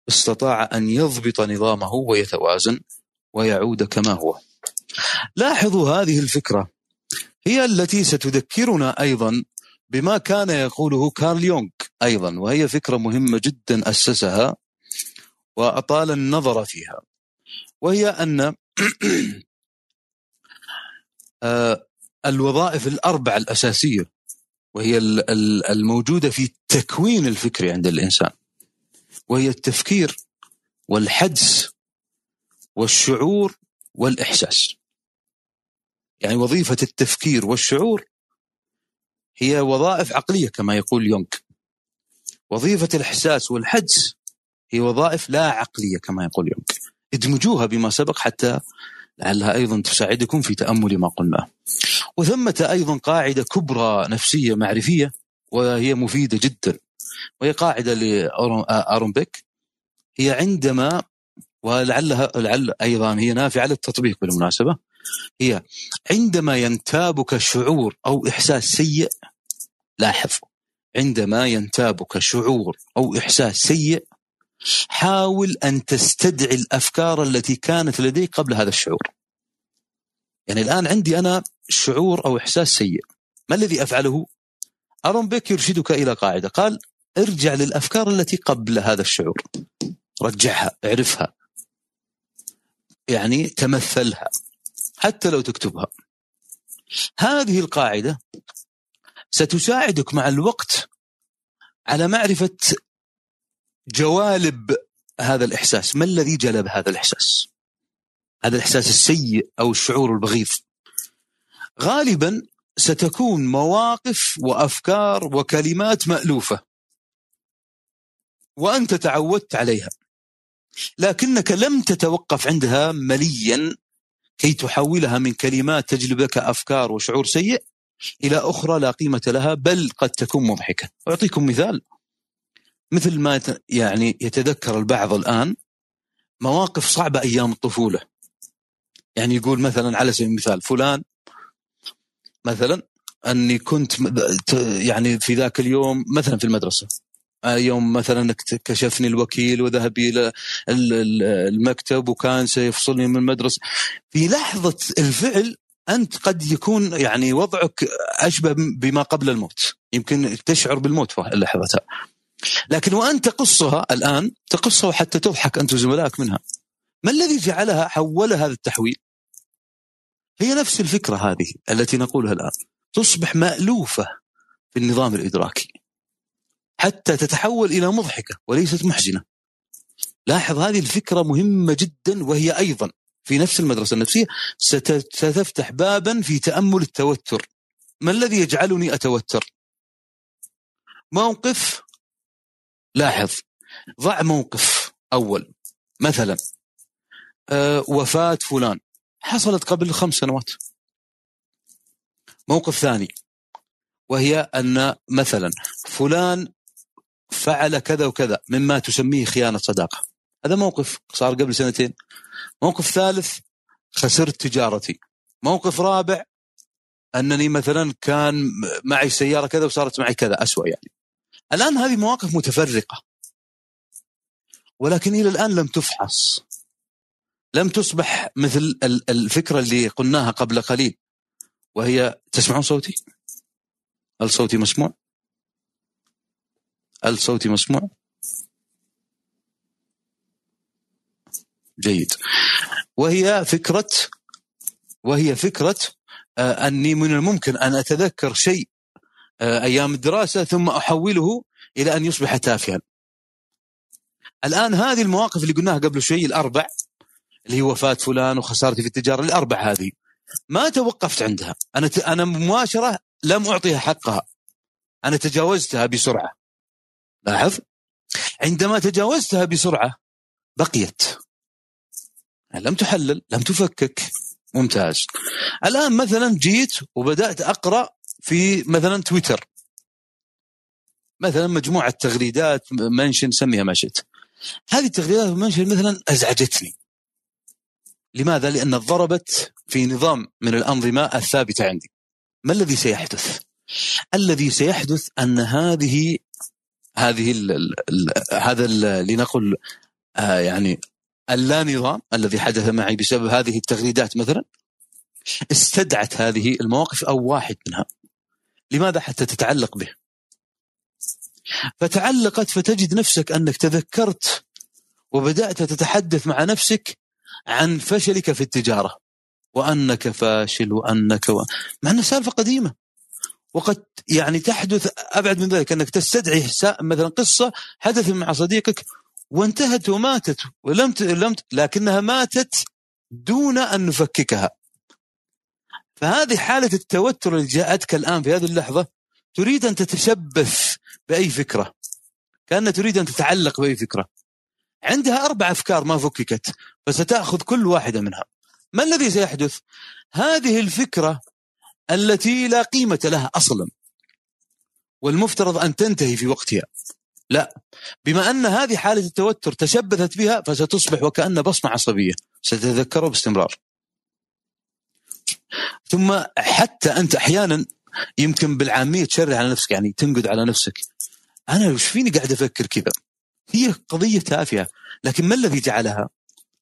B: استطاع أن يضبط نظامه ويتوازن. ويعود كما هو. لاحظوا هذه الفكرة. هي التي ستذكرنا أيضا بما كان يقوله كارل يونغ أيضا وهي فكرة مهمة جدا أسسها وأطال النظر فيها. وهي أن آه، الوظائف الأربع الأساسية وهي ال- ال- الموجودة في التكوين الفكري عند الإنسان وهي التفكير والحدس والشعور والإحساس. يعني وظيفة التفكير والشعور هي وظائف عقلية كما يقول يونغ. وظيفة الإحساس والحدس هي وظائف لا عقلية كما يقول يونغ. ادمجوها بما سبق حتى لعلها أيضا تساعدكم في تأمل ما قلناه وثمة أيضا قاعدة كبرى نفسية معرفية وهي مفيدة جدا. وهي قاعدة لأرون بيك. هي عندما ولعلها لعل أيضا هي نافعة للتطبيق بالمناسبة. هي عندما ينتابك شعور أو إحساس سيء لاحظ. عندما ينتابك شعور أو إحساس سيء حاول أن تستدعي الأفكار التي كانت لديك قبل هذا الشعور. يعني الآن عندي أنا شعور أو إحساس سيء. ما الذي أفعله؟ أرون بيك يرشدك إلى قاعدة. قال ارجع للأفكار التي قبل هذا الشعور. رجعها اعرفها. يعني تمثلها حتى لو تكتبها. هذه القاعدة ستساعدك مع الوقت على معرفة جوالب هذا الإحساس. ما الذي جلب هذا الإحساس؟ هذا الإحساس السيء أو الشعور البغيض. غالبا ستكون مواقف وأفكار وكلمات مألوفة وأنت تعودت عليها. لكنك لم تتوقف عندها مليا كي تحولها من كلمات تجلب لك أفكار وشعور سيء إلى أخرى لا قيمة لها بل قد تكون مضحكة. أعطيكم مثال. مثل ما يعني يتذكر البعض الآن مواقف صعبة أيام الطفولة. يعني يقول مثلا على سبيل المثال فلان مثلا أني كنت يعني في ذاك اليوم مثلا في المدرسة. يوم مثلا كشفني الوكيل وذهب إلى المكتب وكان سيفصلني من المدرسة. في لحظة الفعل أنت قد يكون يعني وضعك أشبه بما قبل الموت. يمكن تشعر بالموت في لحظتها لكن وأنت تقصها الآن تقصها حتى تضحك أنت وزملائك منها. ما الذي جعلها حول هذا التحويل؟ هي نفس الفكرة هذه التي نقولها الآن. تصبح مألوفة في النظام الإدراكي. حتى تتحول إلى مضحكة وليست محزنة. لاحظ هذه الفكرة مهمة جدا وهي أيضا في نفس المدرسة النفسية ستفتح بابا في تأمل التوتر. ما الذي يجعلني أتوتر؟ موقف لاحظ ضع موقف أول مثلا أه وفاة فلان حصلت قبل خمس سنوات. موقف ثاني وهي أن مثلا فلان فعل كذا وكذا مما تسميه خيانة صداقة. هذا موقف صار قبل سنتين. موقف ثالث خسرت تجارتي. موقف رابع أنني مثلا كان معي سيارة كذا وصارت معي كذا اسوء يعني. الآن هذه مواقف متفرقة. ولكن إلى الآن لم تفحص. لم تصبح مثل الفكرة اللي قلناها قبل قليل وهي تسمعون صوتي؟ هل صوتي مسموع؟ هل صوتي مسموع؟ جيد. وهي فكرة وهي فكرة آه أني من الممكن أن أتذكر شيء آه أيام الدراسة ثم أحوله إلى أن يصبح تافها. الآن هذه المواقف اللي قلناها قبل شوي الأربع اللي هي وفاة فلان وخسارتي في التجارة الأربع هذه ما توقفت عندها. أنا أنا مباشرة لم أعطيها حقها. أنا تجاوزتها بسرعة. لاحظ؟ عندما تجاوزتها بسرعة بقيت. لم تحلل لم تفكك. ممتاز. الآن مثلا جيت وبدأت أقرأ في مثلا تويتر. مثلا مجموعة تغريدات منشن سميها ما شئت. هذه التغريدات منشن مثلا أزعجتني. لماذا؟ لأن ضربت في نظام من الأنظمة الثابتة عندي. ما الذي سيحدث؟ الذي سيحدث أن هذه هذه ال هذا لنقل آه يعني اللا نظام الذي حدث معي بسبب هذه التغريدات مثلا استدعت هذه المواقف أو واحد منها. لماذا حتى تتعلق به؟ فتعلقت فتجد نفسك أنك تذكرت وبدأت تتحدث مع نفسك عن فشلك في التجارة وأنك فاشل وأنك و... مع انها سالفة قديمة. وقد يعني تحدث أبعد من ذلك أنك تستدعي مثلا قصة حدث مع صديقك وانتهت وماتت ولم. لم. لكنها ماتت دون أن نفككها. فهذه حالة التوتر اللي جاءتك الآن في هذه اللحظة تريد أن تتشبث بأي فكرة. كأنها تريد أن تتعلق بأي فكرة. عندها أربع أفكار ما فككت فستأخذ كل واحدة منها. ما الذي سيحدث؟ هذه الفكرة التي لا قيمة لها أصلا والمفترض أن تنتهي في وقتها. لا بما أن هذه حالة التوتر تشبثت بها فستصبح وكأن بصمة عصبية ستتذكره باستمرار. ثم حتى أنت أحيانا يمكن بالعامية تشرع على نفسك يعني تنقد على نفسك. أنا وش فيني قاعد أفكر كذا؟ هي قضية تافهة لكن ما الذي جعلها؟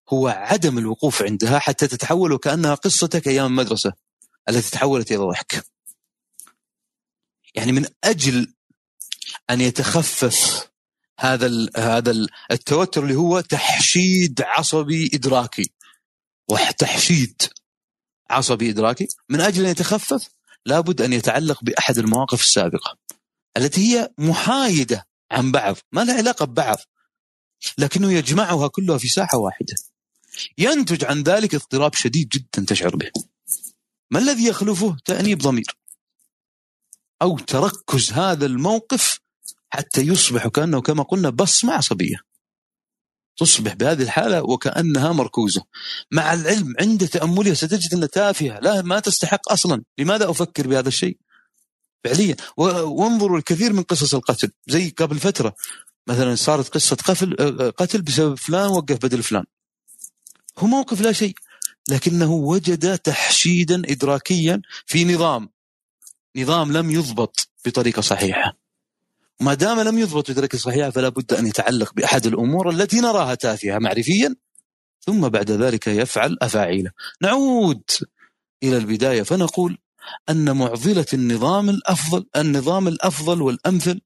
B: هو عدم الوقوف عندها حتى تتحول وكأنها قصتك أيام المدرسة التي تحولت إلى ضحك. يعني من أجل أن يتخفف هذا هذا ال التوتر اللي هو تحشيد عصبي إدراكي. وتحشيد عصبي إدراكي. من أجل أن يتخفف لابد أن يتعلق بأحد المواقف السابقة. التي هي محايدة عن بعض. ما لها علاقة ببعض. لكنه يجمعها كلها في ساحة واحدة. ينتج عن ذلك اضطراب شديد جدا تشعر به. ما الذي يخلفه؟ تأنيب ضمير. أو تركز هذا الموقف حتى يصبح كأنه كما قلنا بصمة عصبية. تصبح بهذه الحالة وكأنها مركوزة. مع العلم عند تأملها ستجد أنها تافهة. لا ما تستحق أصلا. لماذا أفكر بهذا الشيء؟ فعليا. وانظروا الكثير من قصص القتل. زي قبل فترة مثلا صارت قصة قتل قتل بسبب فلان وقف بدل فلان. هو موقف لا شيء. لكنه وجد تحشيدا ادراكيا في نظام. نظام لم يضبط بطريقة صحيحة. ما دام لم يضبط بطريقة صحيحة فلا بد أن يتعلق بأحد الأمور التي نراها تافهة معرفيا ثم بعد ذلك يفعل أفاعيله. نعود إلى البداية فنقول أن معضلة النظام الأفضل النظام الأفضل والأمثل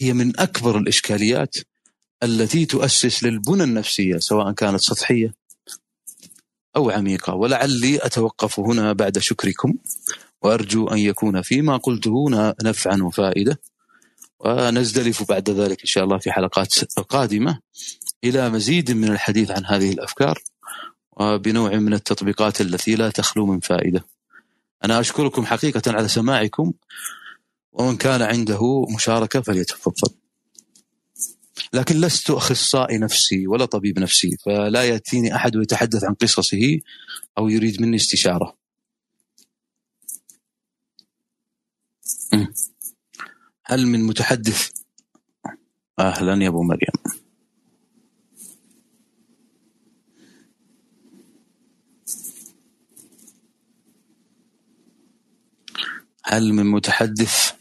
B: هي من أكبر الإشكاليات التي تؤسس للبنى النفسية سواء كانت سطحية أو عميقة ولعلي أتوقف هنا بعد شكركم وأرجو أن يكون فيما قلته نفعا وفائدة ونزدلف بعد ذلك إن شاء الله في حلقات قادمة إلى مزيد من الحديث عن هذه الأفكار وبنوع من التطبيقات التي لا تخلو من فائدة. أنا أشكركم حقيقة على سماعكم ومن كان عنده مشاركة فليتفضل. لكن لست أخصائي نفسي ولا طبيب نفسي فلا يأتيني أحد ويتحدث عن قصصه أو يريد مني استشارة. هل من متحدث؟ أهلا يا أبو مريم. هل من متحدث؟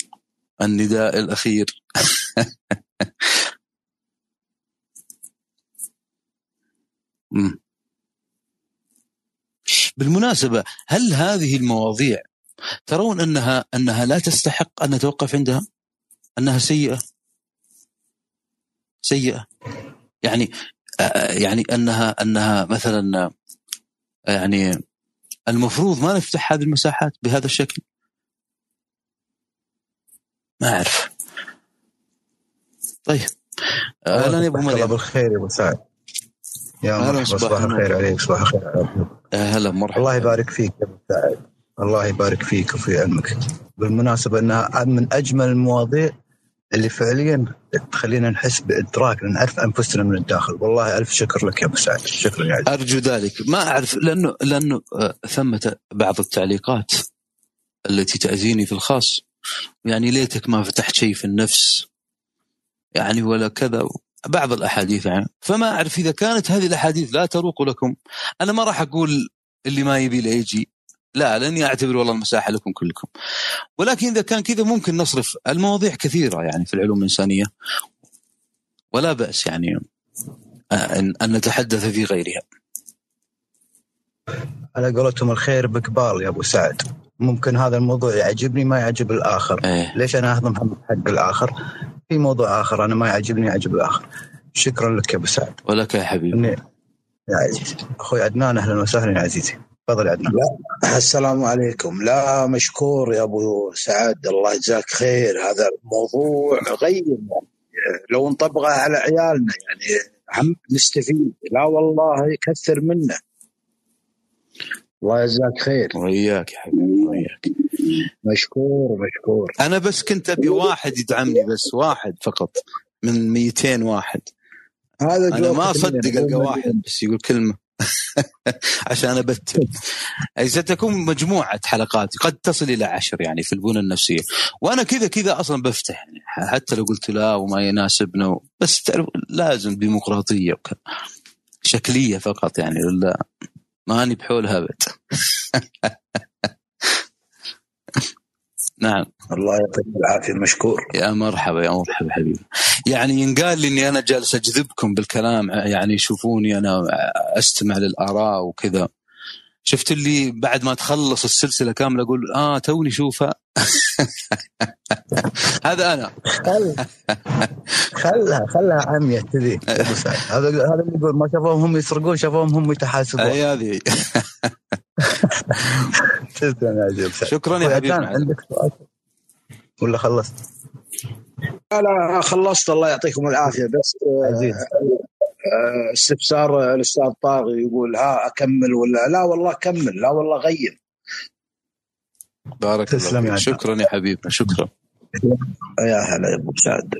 B: النداء الأخير. مم. بالمناسبة هل هذه المواضيع ترون أنها أنها لا تستحق أن نتوقف عندها؟ أنها سيئة؟ سيئة؟ يعني آه، يعني أنها أنها مثلا آه، يعني المفروض ما نفتح هذه المساحات بهذا الشكل؟ ما أعرف. طيب أهلا يا
C: الله
B: مريم.
C: بالخير يا أبو سعد. يا مرحبا
B: صباح.
C: الخير عليك صباح الخير عليك.
B: هلا مرحبا.
C: الله يبارك فيك يا سعد الله يبارك فيك وفي علمك. بالمناسبة إنها من أجمل المواضيع اللي فعليا تخلينا نحس بإدراك نعرف أنفسنا من الداخل. والله ألف شكر لك يا ابو سعد شكرا يا
B: أرجو ذلك. ما أعرف لأنه لأنه آه، ثمة بعض التعليقات التي تأذيني في الخاص. يعني ليتك ما فتحت شيء في النفس. يعني ولا كذا بعض الأحاديث يعني. فما أعرف إذا كانت هذه الأحاديث لا تروق لكم. أنا ما راح أقول اللي ما يبي له يجي. لا لاني اعتبر والله المساحة لكم كلكم. ولكن إذا كان كذا ممكن نصرف المواضيع كثيرة يعني في العلوم الإنسانية. ولا بأس يعني آه، ان نتحدث في غيرها.
C: على قولتهم الخير بقبال يا أبو سعد. ممكن هذا الموضوع يعجبني ما يعجب الآخر.
B: إيه.
C: ليش أنا اهضم حق الآخر؟ في موضوع آخر أنا ما يعجبني يعجب الآخر. شكرا لك يا أبو سعد.
B: ولك يا حبيبي.
C: يا عزيزي. أخوي عدنان أهلا وسهلا يا عزيزي. تفضل يا عدنان.
D: السلام عليكم. لا مشكور يا أبو سعد الله يجزاك خير. هذا الموضوع غير لو نطبقه على عيالنا يعني هم نستفيد. لا والله يكثر منه الله يجزاك خير.
B: وياك يا حبيبي وياك.
D: مشكور مشكور.
B: أنا بس كنت أبي واحد يدعمني بس واحد فقط من 200 واحد.
D: هذا أنا
B: ما. أصدق ألقى واحد بس يقول كلمة. عشان أبتل. أي ستكون مجموعة حلقات قد تصل إلى عشر يعني في البنى النفسية. وأنا كذا كذا أصلا بفتح يعني. حتى لو قلت لا وما يناسبنا بس تعرف لازم ديمقراطية وكذا شكلية فقط يعني ولا ماني بحولها ابد نعم.
D: الله يعطيك العافية مشكور.
B: يا مرحبا يا مرحبا حبيبي. يعني ينقال لي إني أنا جالس أجذبكم بالكلام يعني يشوفوني أنا أستمع للآراء وكذا. شفت اللي بعد ما تخلص السلسلة كاملة أقول آه توني شوفها هذا أنا.
C: خلها خلها خلها عمية كذي. هذا هذا اللي يقول ما شافوهم هم يسرقون شافوهم هم يتحاسبون.
B: أي هذه.
C: تسلم يا
B: شكرا يا حبيبي
C: عندك سؤال؟ ولا خلصت؟
D: لا لا خلصت. الله يعطيكم العافية. بس آه،
C: عزيز.
D: آه، استفسار الأستاذ طاغي يقول ها أكمل ولا لا والله كمل لا والله غير.
B: بارك
C: تسلم
B: الله فيك. شكرا يا حبيبنا. شكرا.
D: يا هلا يا أبو سعد.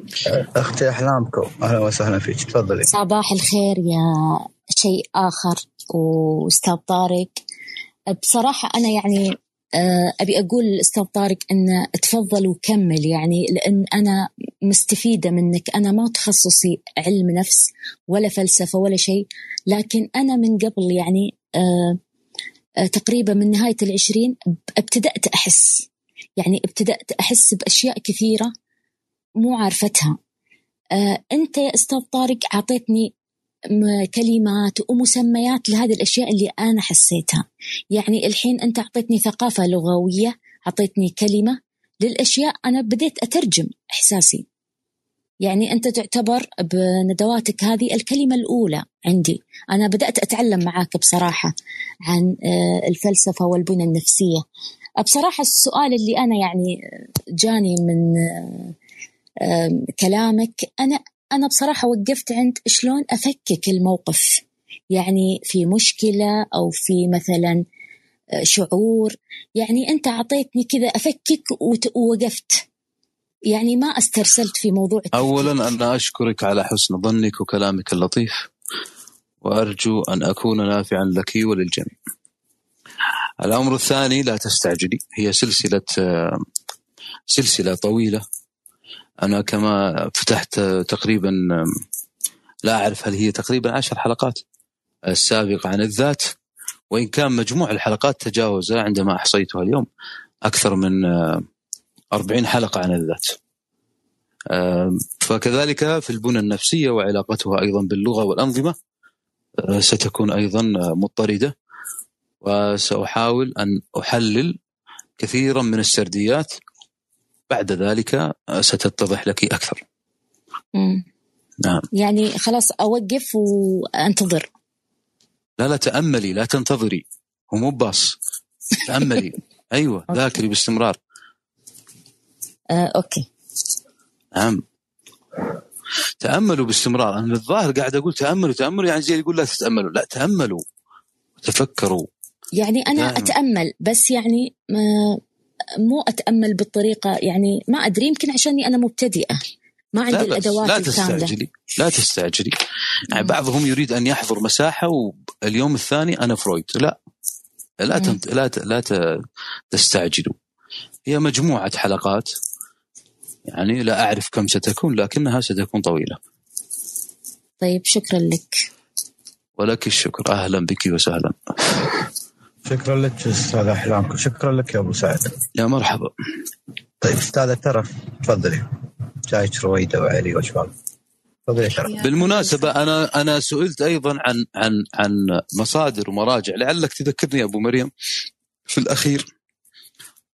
C: أختي أحلامكم؟ أهلا وسهلا فيك. تفضلي.
E: صباح الخير يا شيء آخر وأستاذ طارق. بصراحة أنا يعني آه، أبي أقول للأستاذ طارق أن تفضل وكمل يعني لأن أنا مستفيدة منك. أنا ما تخصصي علم نفس ولا فلسفة ولا شيء لكن أنا من قبل يعني آه، آه، تقريبا من نهاية العشرين ابتدأت أحس يعني ابتدأت أحس بأشياء كثيرة مو عارفتها. آه، أنت يا أستاذ طارق أعطيتني كلمات ومسميات لهذه الأشياء اللي أنا حسيتها. يعني الحين أنت أعطيتني ثقافة لغوية أعطيتني كلمة للأشياء أنا بديت أترجم إحساسي. يعني أنت تعتبر بندواتك هذه الكلمة الأولى عندي. أنا بدأت أتعلم معاك بصراحة عن آه، الفلسفة والبنى النفسية. بصراحة السؤال اللي أنا يعني جاني من كلامك أنا أنا بصراحة وقفت عند شلون أفكك الموقف يعني في مشكلة أو في مثلا آه، شعور يعني أنت أعطيتني كذا أفكك ووقفت يعني ما استرسلت في موضوع.
B: اولا أنا أشكرك على حسن ظنك وكلامك اللطيف وأرجو أن أكون نافعا لك وللجميع. الأمر الثاني لا تستعجلي. هي سلسلة سلسلة طويلة. أنا كما فتحت تقريبا لا أعرف هل هي تقريبا عشر حلقات. السابقه عن الذات. وإن كان مجموع الحلقات تجاوز عندما أحصيتها اليوم أكثر من آه، 40 حلقة عن الذات. فكذلك في البنى النفسية وعلاقتها أيضا باللغة والأنظمة ستكون أيضا مضطردة. وسأحاول أن أحلل كثيرا من السرديات. بعد ذلك آه، ستتضح لك أكثر.
E: مم.
B: نعم.
E: يعني خلاص أوقف وأنتظر.
B: لا لا تأملي لا تنتظري. هو مو باص أيوه
E: أوكي.
B: ذاكري باستمرار.
E: آه، okay.
B: نعم. تأملوا باستمرار. أنا الظاهر قاعد أقول تأملوا تأملوا. يعني زي يقول لا تتأملوا. لا تأملوا. تفكروا.
E: يعني أنا
B: دائما.
E: أتأمل بس يعني ما مو أتأمل بالطريقة يعني ما أدري يمكن عشاني أنا مبتدئة ما عندي
B: لا بأس
E: الأدوات
B: لا تستعجلي لا تستعجلي. يعني. بعضهم يريد أن يحضر مساحة واليوم الثاني أنا فرويد. لا لا. تنت... لا ت... لا ت... تستعجلوا. هي مجموعة حلقات. يعني لا أعرف كم ستكون لكنها ستكون طويلة.
E: طيب شكرا لك.
B: ولك الشكر. أهلا بك وسهلا.
C: شكرا لك أستاذ احلامكم شكرا لك يا أبو سعد.
B: يا مرحبا.
C: طيب أستاذ ترف تفضلي. جايك رويده وعلي وشباب
B: بالمناسبة أنا أنا سئلت أيضا عن عن عن مصادر ومراجع. لعلك تذكرني يا أبو مريم. في الأخير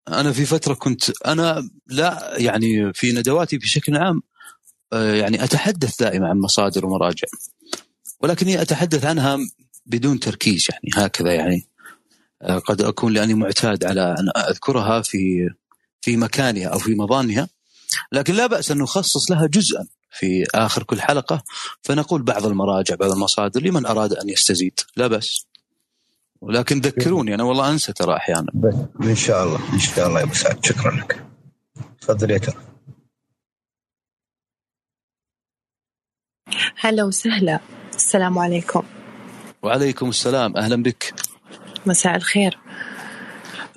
B: أنا في فترة كنت أنا لا يعني في ندواتي بشكل عام آه، يعني أتحدث دائما عن مصادر ومراجع. ولكني أتحدث عنها بدون تركيز يعني هكذا يعني. قد أكون لأني معتاد على أن أذكرها في في مكانها أو في مضانها. لكن لا بأس أن نخصص لها جزءا في آخر كل حلقة فنقول بعض المراجع بعض المصادر لمن أراد أن يستزيد. لا بأس. ولكن ذكروني أنا والله أنسى ترى أحيانا.
C: بس إن شاء الله إن شاء الله يا أبو سعد. شكرا لك. تفضل يا ترى.
F: هلا وسهلا. السلام عليكم.
B: وعليكم السلام. أهلا بك.
F: مساء الخير.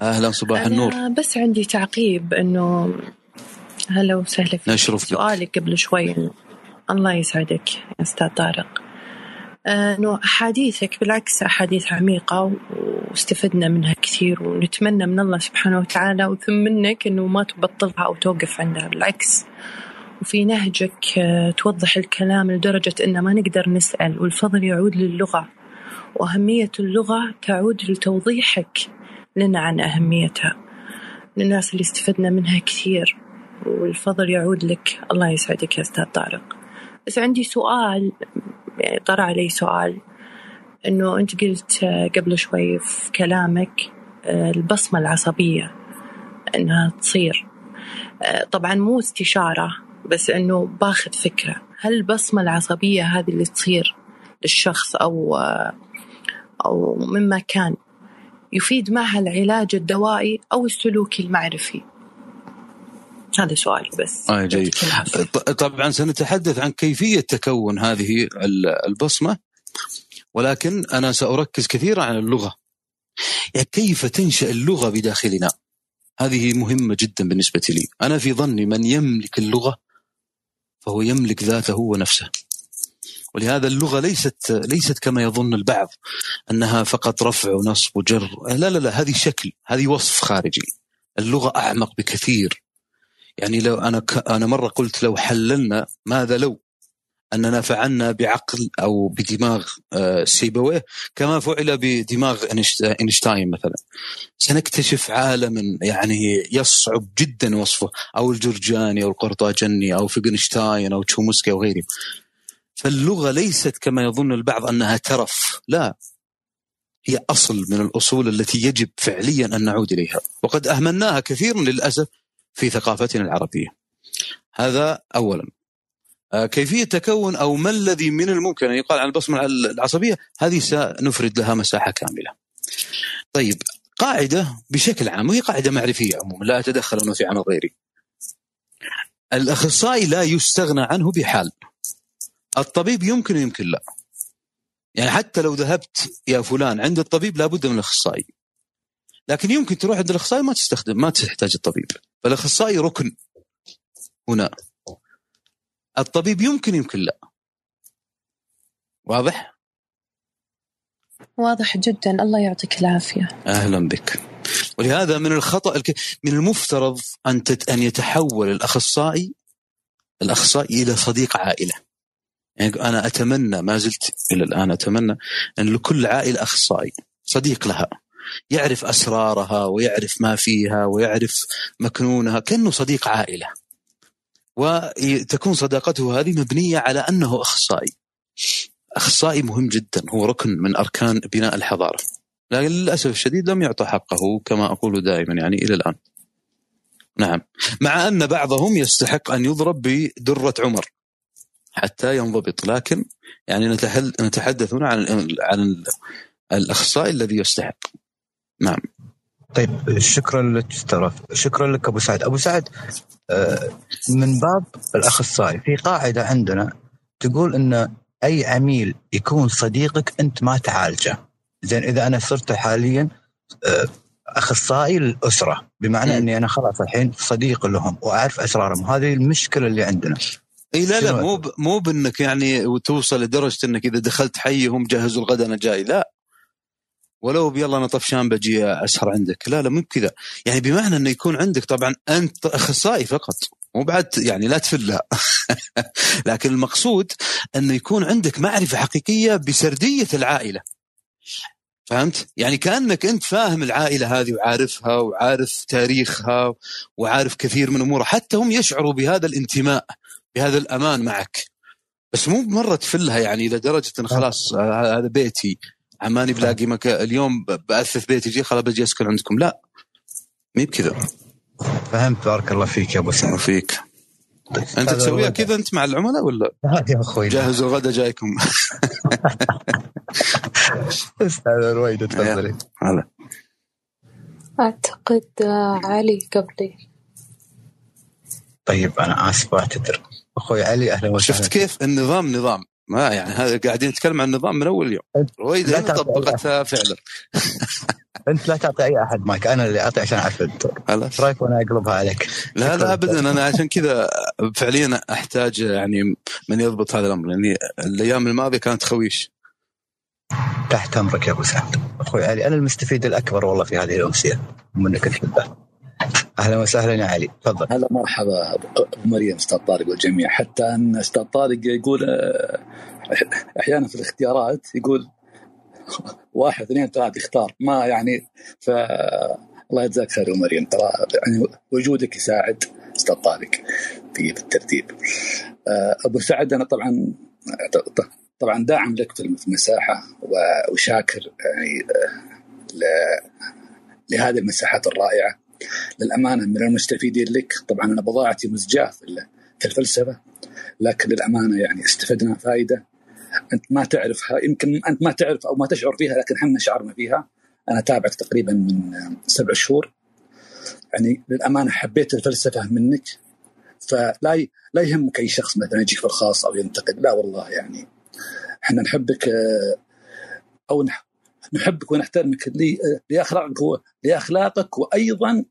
B: أهلا صباح النور.
F: بس عندي تعقيب إنه هلا وسهلا فيك.
B: نشرف
F: سؤالك قبل شوي. الله يسعدك يا أستاذ طارق. إنه أحاديثك بالعكس أحاديث عميقة واستفدنا منها كثير ونتمنى من الله سبحانه وتعالى وثم منك إنه ما تبطلها أو توقف عندها. بالعكس وفي نهجك توضح الكلام لدرجة إن ما نقدر نسأل والفضل يعود للغة. وأهمية اللغة تعود لتوضيحك لنا عن أهميتها. للناس اللي استفدنا منها كثير والفضل يعود لك. الله يسعدك يا أستاذ طارق. بس عندي سؤال يعني طرى علي سؤال إنه أنت قلت آه، قبل شوي في كلامك آه، البصمة العصبية إنها تصير. آه، طبعا مو استشارة بس إنه باخذ فكرة. هل البصمة العصبية هذه اللي تصير للشخص أو أو مما كان يفيد معها العلاج الدوائي أو السلوكي المعرفي. هذا سؤالي بس.
B: آه جيد. طبعا سنتحدث عن كيفية تكون هذه ال- البصمة ولكن أنا سأركز كثيرا على اللغة. يعني كيف تنشأ اللغة بداخلنا؟ هذه مهمة جدا بالنسبة لي. أنا في ظني من يملك اللغة فهو يملك ذاته ونفسه ولهذا اللغة ليست ليست كما يظن البعض أنها فقط رفع ونصب وجر. لا لا لا هذه شكل هذه وصف خارجي. اللغة أعمق بكثير. يعني لو أنا ك... أنا مرة قلت لو حللنا ماذا لو؟ أننا فعلنا بعقل أو بدماغ آه، سيبويه كما فعل بدماغ أينشتاين مثلا. سنكتشف عالما يعني يصعب جدا وصفه أو الجرجاني أو القرطاجني أو فيجنشتاين أو تشومسكي أو غيرهم. فاللغة ليست كما يظن البعض أنها ترف لا هي أصل من الأصول التي يجب فعليا أن نعود إليها وقد أهملناها كثيرا للأسف في ثقافتنا العربية هذا اولا آه، كيفية تكون أو ما الذي من الممكن أن يقال عن البصمة العصبية هذه سنفرد لها مساحة كاملة. طيب قاعدة بشكل عام وهي قاعدة معرفية عموما لا أتدخل أنا في عمل غيري. الأخصائي لا يستغنى عنه بحال. الطبيب يمكن ويمكن لا. يعني حتى لو ذهبت يا فلان عند الطبيب لابد من الأخصائي. لكن يمكن تروح عند الأخصائي ما تستخدم ما تحتاج الطبيب. فالأخصائي ركن هنا. الطبيب يمكن يمكن لا. واضح؟
F: واضح جدا الله يعطيك العافية
B: أهلا بك. ولهذا من الخطأ الك... من المفترض أن تت... أن يتحول الاخصائي الأخصائي إلى صديق عائلة. يعني أنا أتمنى ما زلت إلى الآن أتمنى أن لكل عائله أخصائي صديق لها يعرف أسرارها ويعرف ما فيها ويعرف مكنونها كأنه صديق عائلة. وتكون صداقته هذه مبنية على أنه أخصائي. أخصائي مهم جدا هو ركن من أركان بناء الحضارة. لكن للأسف الشديد لم يعطى حقه كما أقول دائما يعني إلى الآن. نعم، مع أن بعضهم يستحق أن يضرب بدرة عمر حتى ينضبط، لكن يعني نتحدث هنا عن عن ال- الأخصائي الذي يستحق. نعم.
C: طيب شكرا لك ترى شكرا لك أبو سعد أبو سعد آه، من باب الأخصائي في قاعدة عندنا تقول إن أي عميل يكون صديقك أنت ما تعالجه زين إذا أنا صرت حاليا آه، أخصائي للأسرة بمعنى
B: مم.
C: إني أنا خلاص الحين صديق لهم وأعرف أسرارهم هذه المشكلة اللي عندنا
B: اي لا لا؟ مو ب- مو بإنك يعني وتوصل لدرجة إنك إذا دخلت حيهم جهزوا الغداء أنا جاي لا. ولو بيلا أنا طفشان بجي أسهر عندك. لا لا مو بكذا. يعني بمعنى إنه يكون عندك طبعا أنت أخصائي فقط. مو بعد يعني لا تفلها. لكن المقصود إنه يكون عندك معرفة حقيقية بسردية العائلة. فهمت؟ يعني كأنك أنت فاهم العائلة هذه وعارفها وعارف تاريخها وعارف كثير من أمورها. حتى هم يشعروا بهذا الانتماء. بهذا الأمان معك. بس مو مره تفلها يعني إلى درجة إن خلاص آه، هذا بيتي. عماني بلاقي مكان اليوم ب- باثث بيتي جي خلاص بجي أسكن عندكم. لا مي بكذا
C: فهمت. بارك الله فيك يا أبو سعد.
B: وفيك
C: أنت
B: تسويها كذا أنت مع العملاء ولا؟
C: يا أخوي.
B: جاهز الغداء جايكم.
C: أستاذ رويد تفضلي.
B: هلا.
G: أعتقد آه، علي قبلي.
C: طيب أنا آسف واعتذر أخوي علي أهلا وسهلا.
B: شفت كيف؟ النظام نظام. ما يعني هذا قاعدين نتكلم عن النظام من أول يوم.
C: تعطي
B: طبقتها فعلا.
C: أنت لا تعطي أي أحد. مايك أنا اللي أعطي عشان
B: أعرف.
C: إيش رأيك وأنا أقلبها عليك؟
B: لا. لا ابدا. أنا عشان كذا فعليا أحتاج يعني من يضبط هذا الأمر لأني الأيام الماضية كانت خويش.
C: تحت أمرك يا أبو سعد. أخوي علي أنا المستفيد الأكبر والله في هذه الأمسية. منك انت بالذات أهلا وسهلا يا علي. تفضل.
H: هلا مرحبا. أبو مريم أستاذ طارق والجميع. حتى أن أستاذ طارق يقول آه، أحيانا في الاختيارات يقول واحد اثنين ثلاث اختار ما يعني ف الله يجزاك خير أبو مريم. ترى يعني وجودك يساعد أستاذ طارق في الترتيب. آه، أبو سعد أنا طبعا طبعا داعم لك في المساحة وشاكر يعني آه، لهذه المساحات الرائعة. للأمانة من المستفيدين لك. طبعا أنا بضاعتي مزجاة في ال- في الفلسفة لكن للأمانة يعني استفدنا فائده أنت ما تعرفها يمكن أنت ما تعرف أو ما تشعر فيها لكن إحنا شعرنا فيها. أنا تابعك تقريبا من سبع شهور. يعني للأمانة حبيت الفلسفة منك. فلا ي... لا يهمك أي شخص مثلا يجيك في الخاص أو ينتقد. لا والله يعني. إحنا نحبك أو نح... نحبك ونحترمك لأخلاقك. لأخلاقك وأيضا.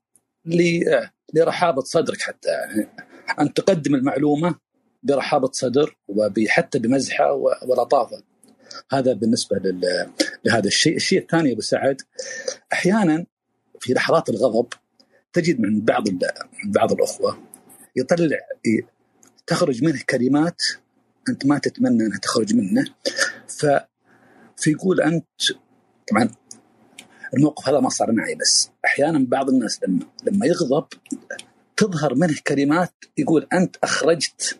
H: لرحابة صدرك حتى أن تقدم المعلومة برحابة صدر وحتى بمزحة. ولطافة هذا بالنسبة. لهذا الشيء، الشيء الثاني أبو سعد أحيانا في لحظات الغضب تجد من بعض بعض الأخوة يطلع تخرج منه كلمات أنت ما تتمنى أنها تخرج منه ف فيقول أنت طبعا الموقف هذا ما صار معي بس أحيانا بعض الناس لما لما يغضب تظهر منه كلمات يقول أنت أخرجت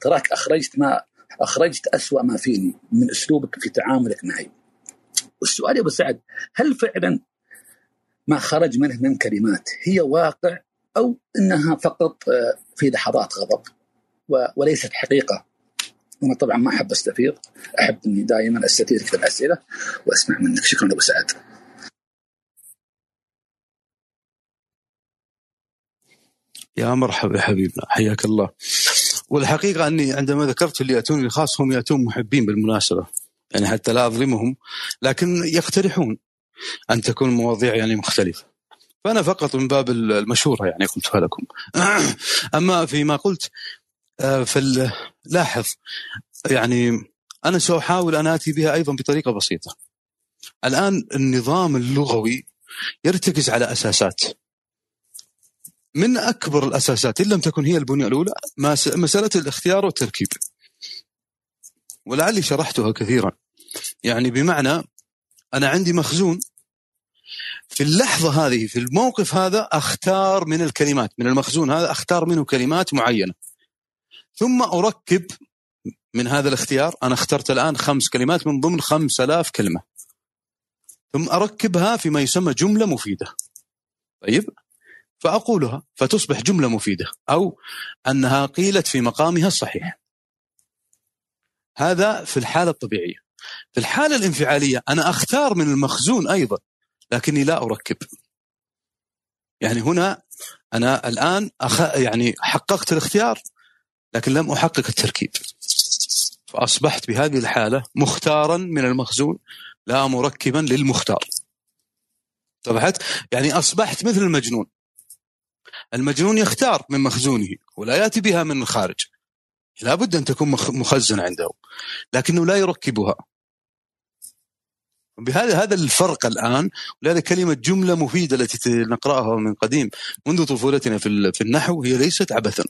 H: تراك أخرجت ما أخرجت أسوأ ما فيني من أسلوبك في تعاملك معي. والسؤال يا أبو سعد هل فعلا ما خرج منه من كلمات هي واقع أو إنها فقط آه، في لحظات غضب وليست حقيقة؟ أنا طبعا ما أحب أستفيض أحب إني دائما أستفيد في الأسئلة وأسمع منك شكرا أبو سعد.
B: يا مرحبا يا حبيبنا حياك الله. والحقيقة أني عندما ذكرت اللي يأتوني الخاص هم يأتون محبين بالمناسبة يعني حتى لا أظلمهم لكن يقترحون أن تكون المواضيع يعني مختلفة. فأنا فقط من باب المشورة يعني قلتها لكم. أما فيما قلت آه، فال- لاحظ يعني أنا سأحاول أن آتي بها أيضا بطريقة بسيطة. الآن النظام اللغوي يرتكز على أساسات. من أكبر الأساسات إن لم تكن هي البنية الأولى مس- مسألة الاختيار والتركيب. ولعلي شرحتها كثيرا. يعني بمعنى أنا عندي مخزون في اللحظة هذه في الموقف هذا أختار من الكلمات من المخزون هذا أختار منه كلمات معينة. ثم أركب من هذا الاختيار أنا اخترت الآن خمس كلمات من ضمن خمس آلاف كلمة. ثم أركبها فيما يسمى جملة مفيدة. طيب؟ فأقولها فتصبح جملة مفيدة أو أنها قيلت في مقامها الصحيح. هذا في الحالة الطبيعية. في الحالة الانفعالية أنا أختار من المخزون أيضا لكني لا أركب. يعني هنا أنا الآن أخ... يعني حققت الاختيار لكن لم أحقق التركيب. فأصبحت بهذه الحالة مختارا من المخزون لا مركبا للمختار. طبعت يعني أصبحت مثل المجنون. المجنون يختار من مخزونه ولا يأتي بها من الخارج. لابد أن تكون مخ- مخزنه عنده لكنه لا يركبها. بهذا هذا الفرق الآن ولهذا كلمة جملة مفيدة التي نقرأها من قديم منذ طفولتنا في النحو هي ليست عبثا.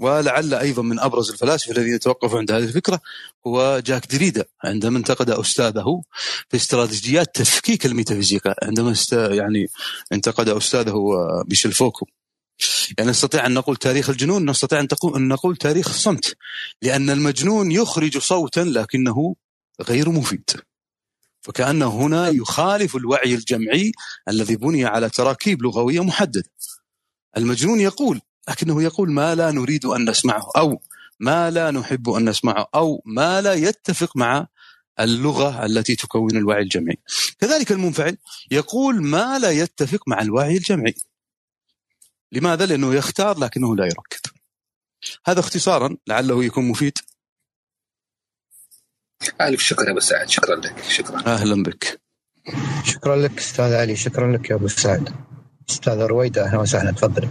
B: ولعل أيضا من أبرز الفلاسفة الذين توقفوا عند هذه الفكرة هو جاك دريدا عندما انتقد أستاذه في استراتيجيات تفكيك الميتافيزيقا عندما است يعني انتقد أستاذه ميشيل فوكو. يعني نستطيع أن نقول تاريخ الجنون نستطيع أن أن نقول تاريخ الصمت لأن المجنون يخرج صوتا لكنه غير مفيد. فكأنه هنا يخالف الوعي الجمعي الذي بني على تراكيب لغوية محددة. المجنون يقول لكنه يقول ما لا نريد أن نسمعه أو ما لا نحب أن نسمعه أو ما لا يتفق مع اللغة التي تكون الوعي الجمعي. كذلك المنفعل يقول ما لا يتفق مع الوعي الجمعي. لماذا؟ لأنه يختار لكنه لا يركب هذا اختصارا لعله يكون مفيد.
H: ألف شكر يا أبو سعد. شكرا لك. شكرا.
B: أهلا بك.
C: شكرا لك أستاذ علي. شكرا لك يا أبو سعد. أستاذ رويدة أهلا وسهلا. تفضلي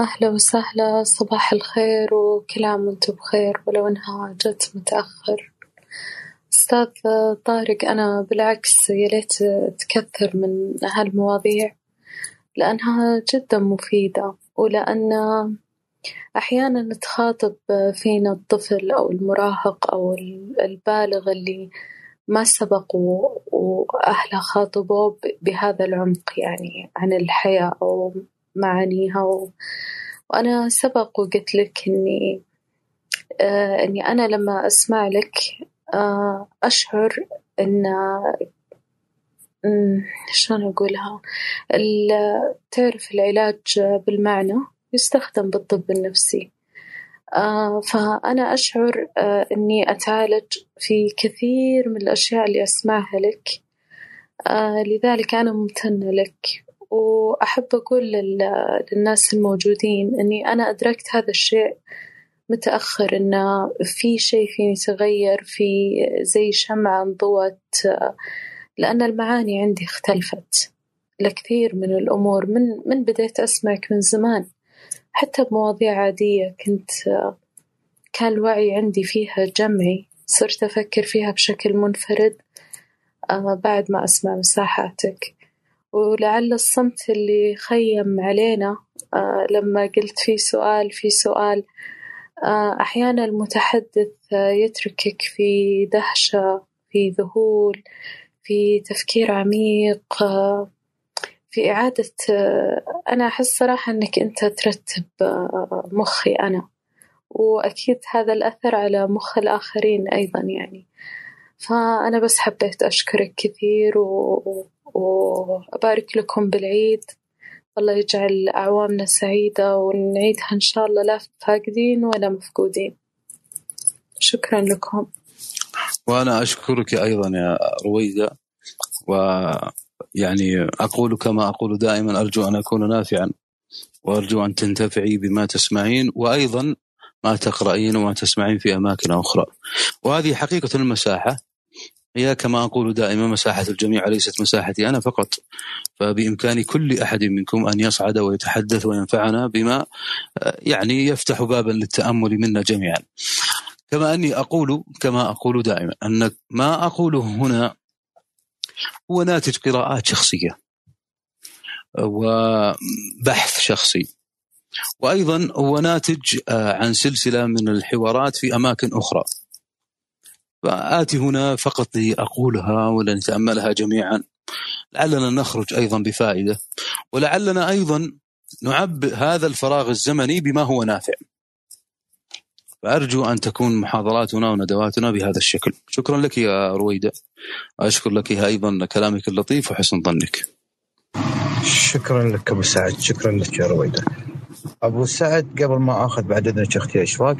G: أهلا وسهلا صباح الخير وكل عام وأنتم بخير ولو إنها جت متأخر. أستاذ طارق أنا بالعكس يا ليت تكثر من هالمواضيع لأنها جدا مفيدة ولأن أحيانا تخاطب فينا الطفل أو المراهق أو البالغ اللي ما سبق وأهله خاطبوه بهذا العمق يعني عن الحياة أو معانيها و- وأنا سبق وقلت لك إني آه إني أنا لما أسمع لك آه أشعر إن شلون أقولها؟ تعرف العلاج بالمعنى؟ يستخدم بالطب النفسي. آه فأنا أشعر آه إني أتعالج في كثير من الأشياء اللي أسمعها لك. آه لذلك أنا ممتنة لك. وأحب أقول لل- للناس الموجودين إني أنا أدركت هذا الشيء متأخر إن في شيء فيني تغير في زي شمعة انضوت لأن المعاني عندي اختلفت لكثير من الأمور. من من بديت أسمعك من زمان حتى بمواضيع عادية كنت كان الوعي عندي فيها جمعي صرت أفكر فيها بشكل منفرد آه، بعد ما أسمع مساحاتك. ولعل الصمت اللي خيم علينا آه، لما قلت في سؤال في سؤال آه، أحيانا المتحدث آه، يتركك في دهشة في ذهول في تفكير عميق في إعادة أنا أحس صراحة إنك أنت ترتب مخي أنا. وأكيد هذا الأثر على مخ الآخرين أيضا يعني. فأنا بس حبيت أشكرك كثير و... وأبارك لكم بالعيد. الله يجعل أعوامنا سعيدة ونعيدها إن شاء الله. لا فاقدين ولا مفقودين. شكرا لكم.
B: وأنا أشكرك أيضا يا رويدة. ويعني أقول كما أقول دائما أرجو أن أكون نافعا وأرجو أن تنتفعي بما تسمعين وأيضا ما تقرأين وما تسمعين في أماكن أخرى. وهذه حقيقة المساحة. هي كما أقول دائما مساحة الجميع ليست مساحتي أنا فقط. فبإمكان كل أحد منكم أن يصعد ويتحدث وينفعنا بما يعني يفتح بابا للتأمل منا جميعا. كما أني أقول كما أقول دائما أن ما أقوله هنا هو ناتج قراءات شخصية وبحث شخصي. وأيضا هو ناتج آه، عن سلسلة من الحوارات في أماكن أخرى. فآتي هنا فقط لأقولها ولنتأملها جميعا. لعلنا نخرج أيضا بفائدة ولعلنا أيضا نعبئ هذا الفراغ الزمني بما هو نافع. فأرجو أن تكون محاضراتنا وندواتنا بهذا الشكل. شكرا لك يا رويدة. أشكر لك أيضا كلامك اللطيف وحسن ظنك.
C: شكرا لك أبو سعد. شكرا لك يا رويدة. أبو سعد قبل ما أخذ بعد إذنك أختي أشواق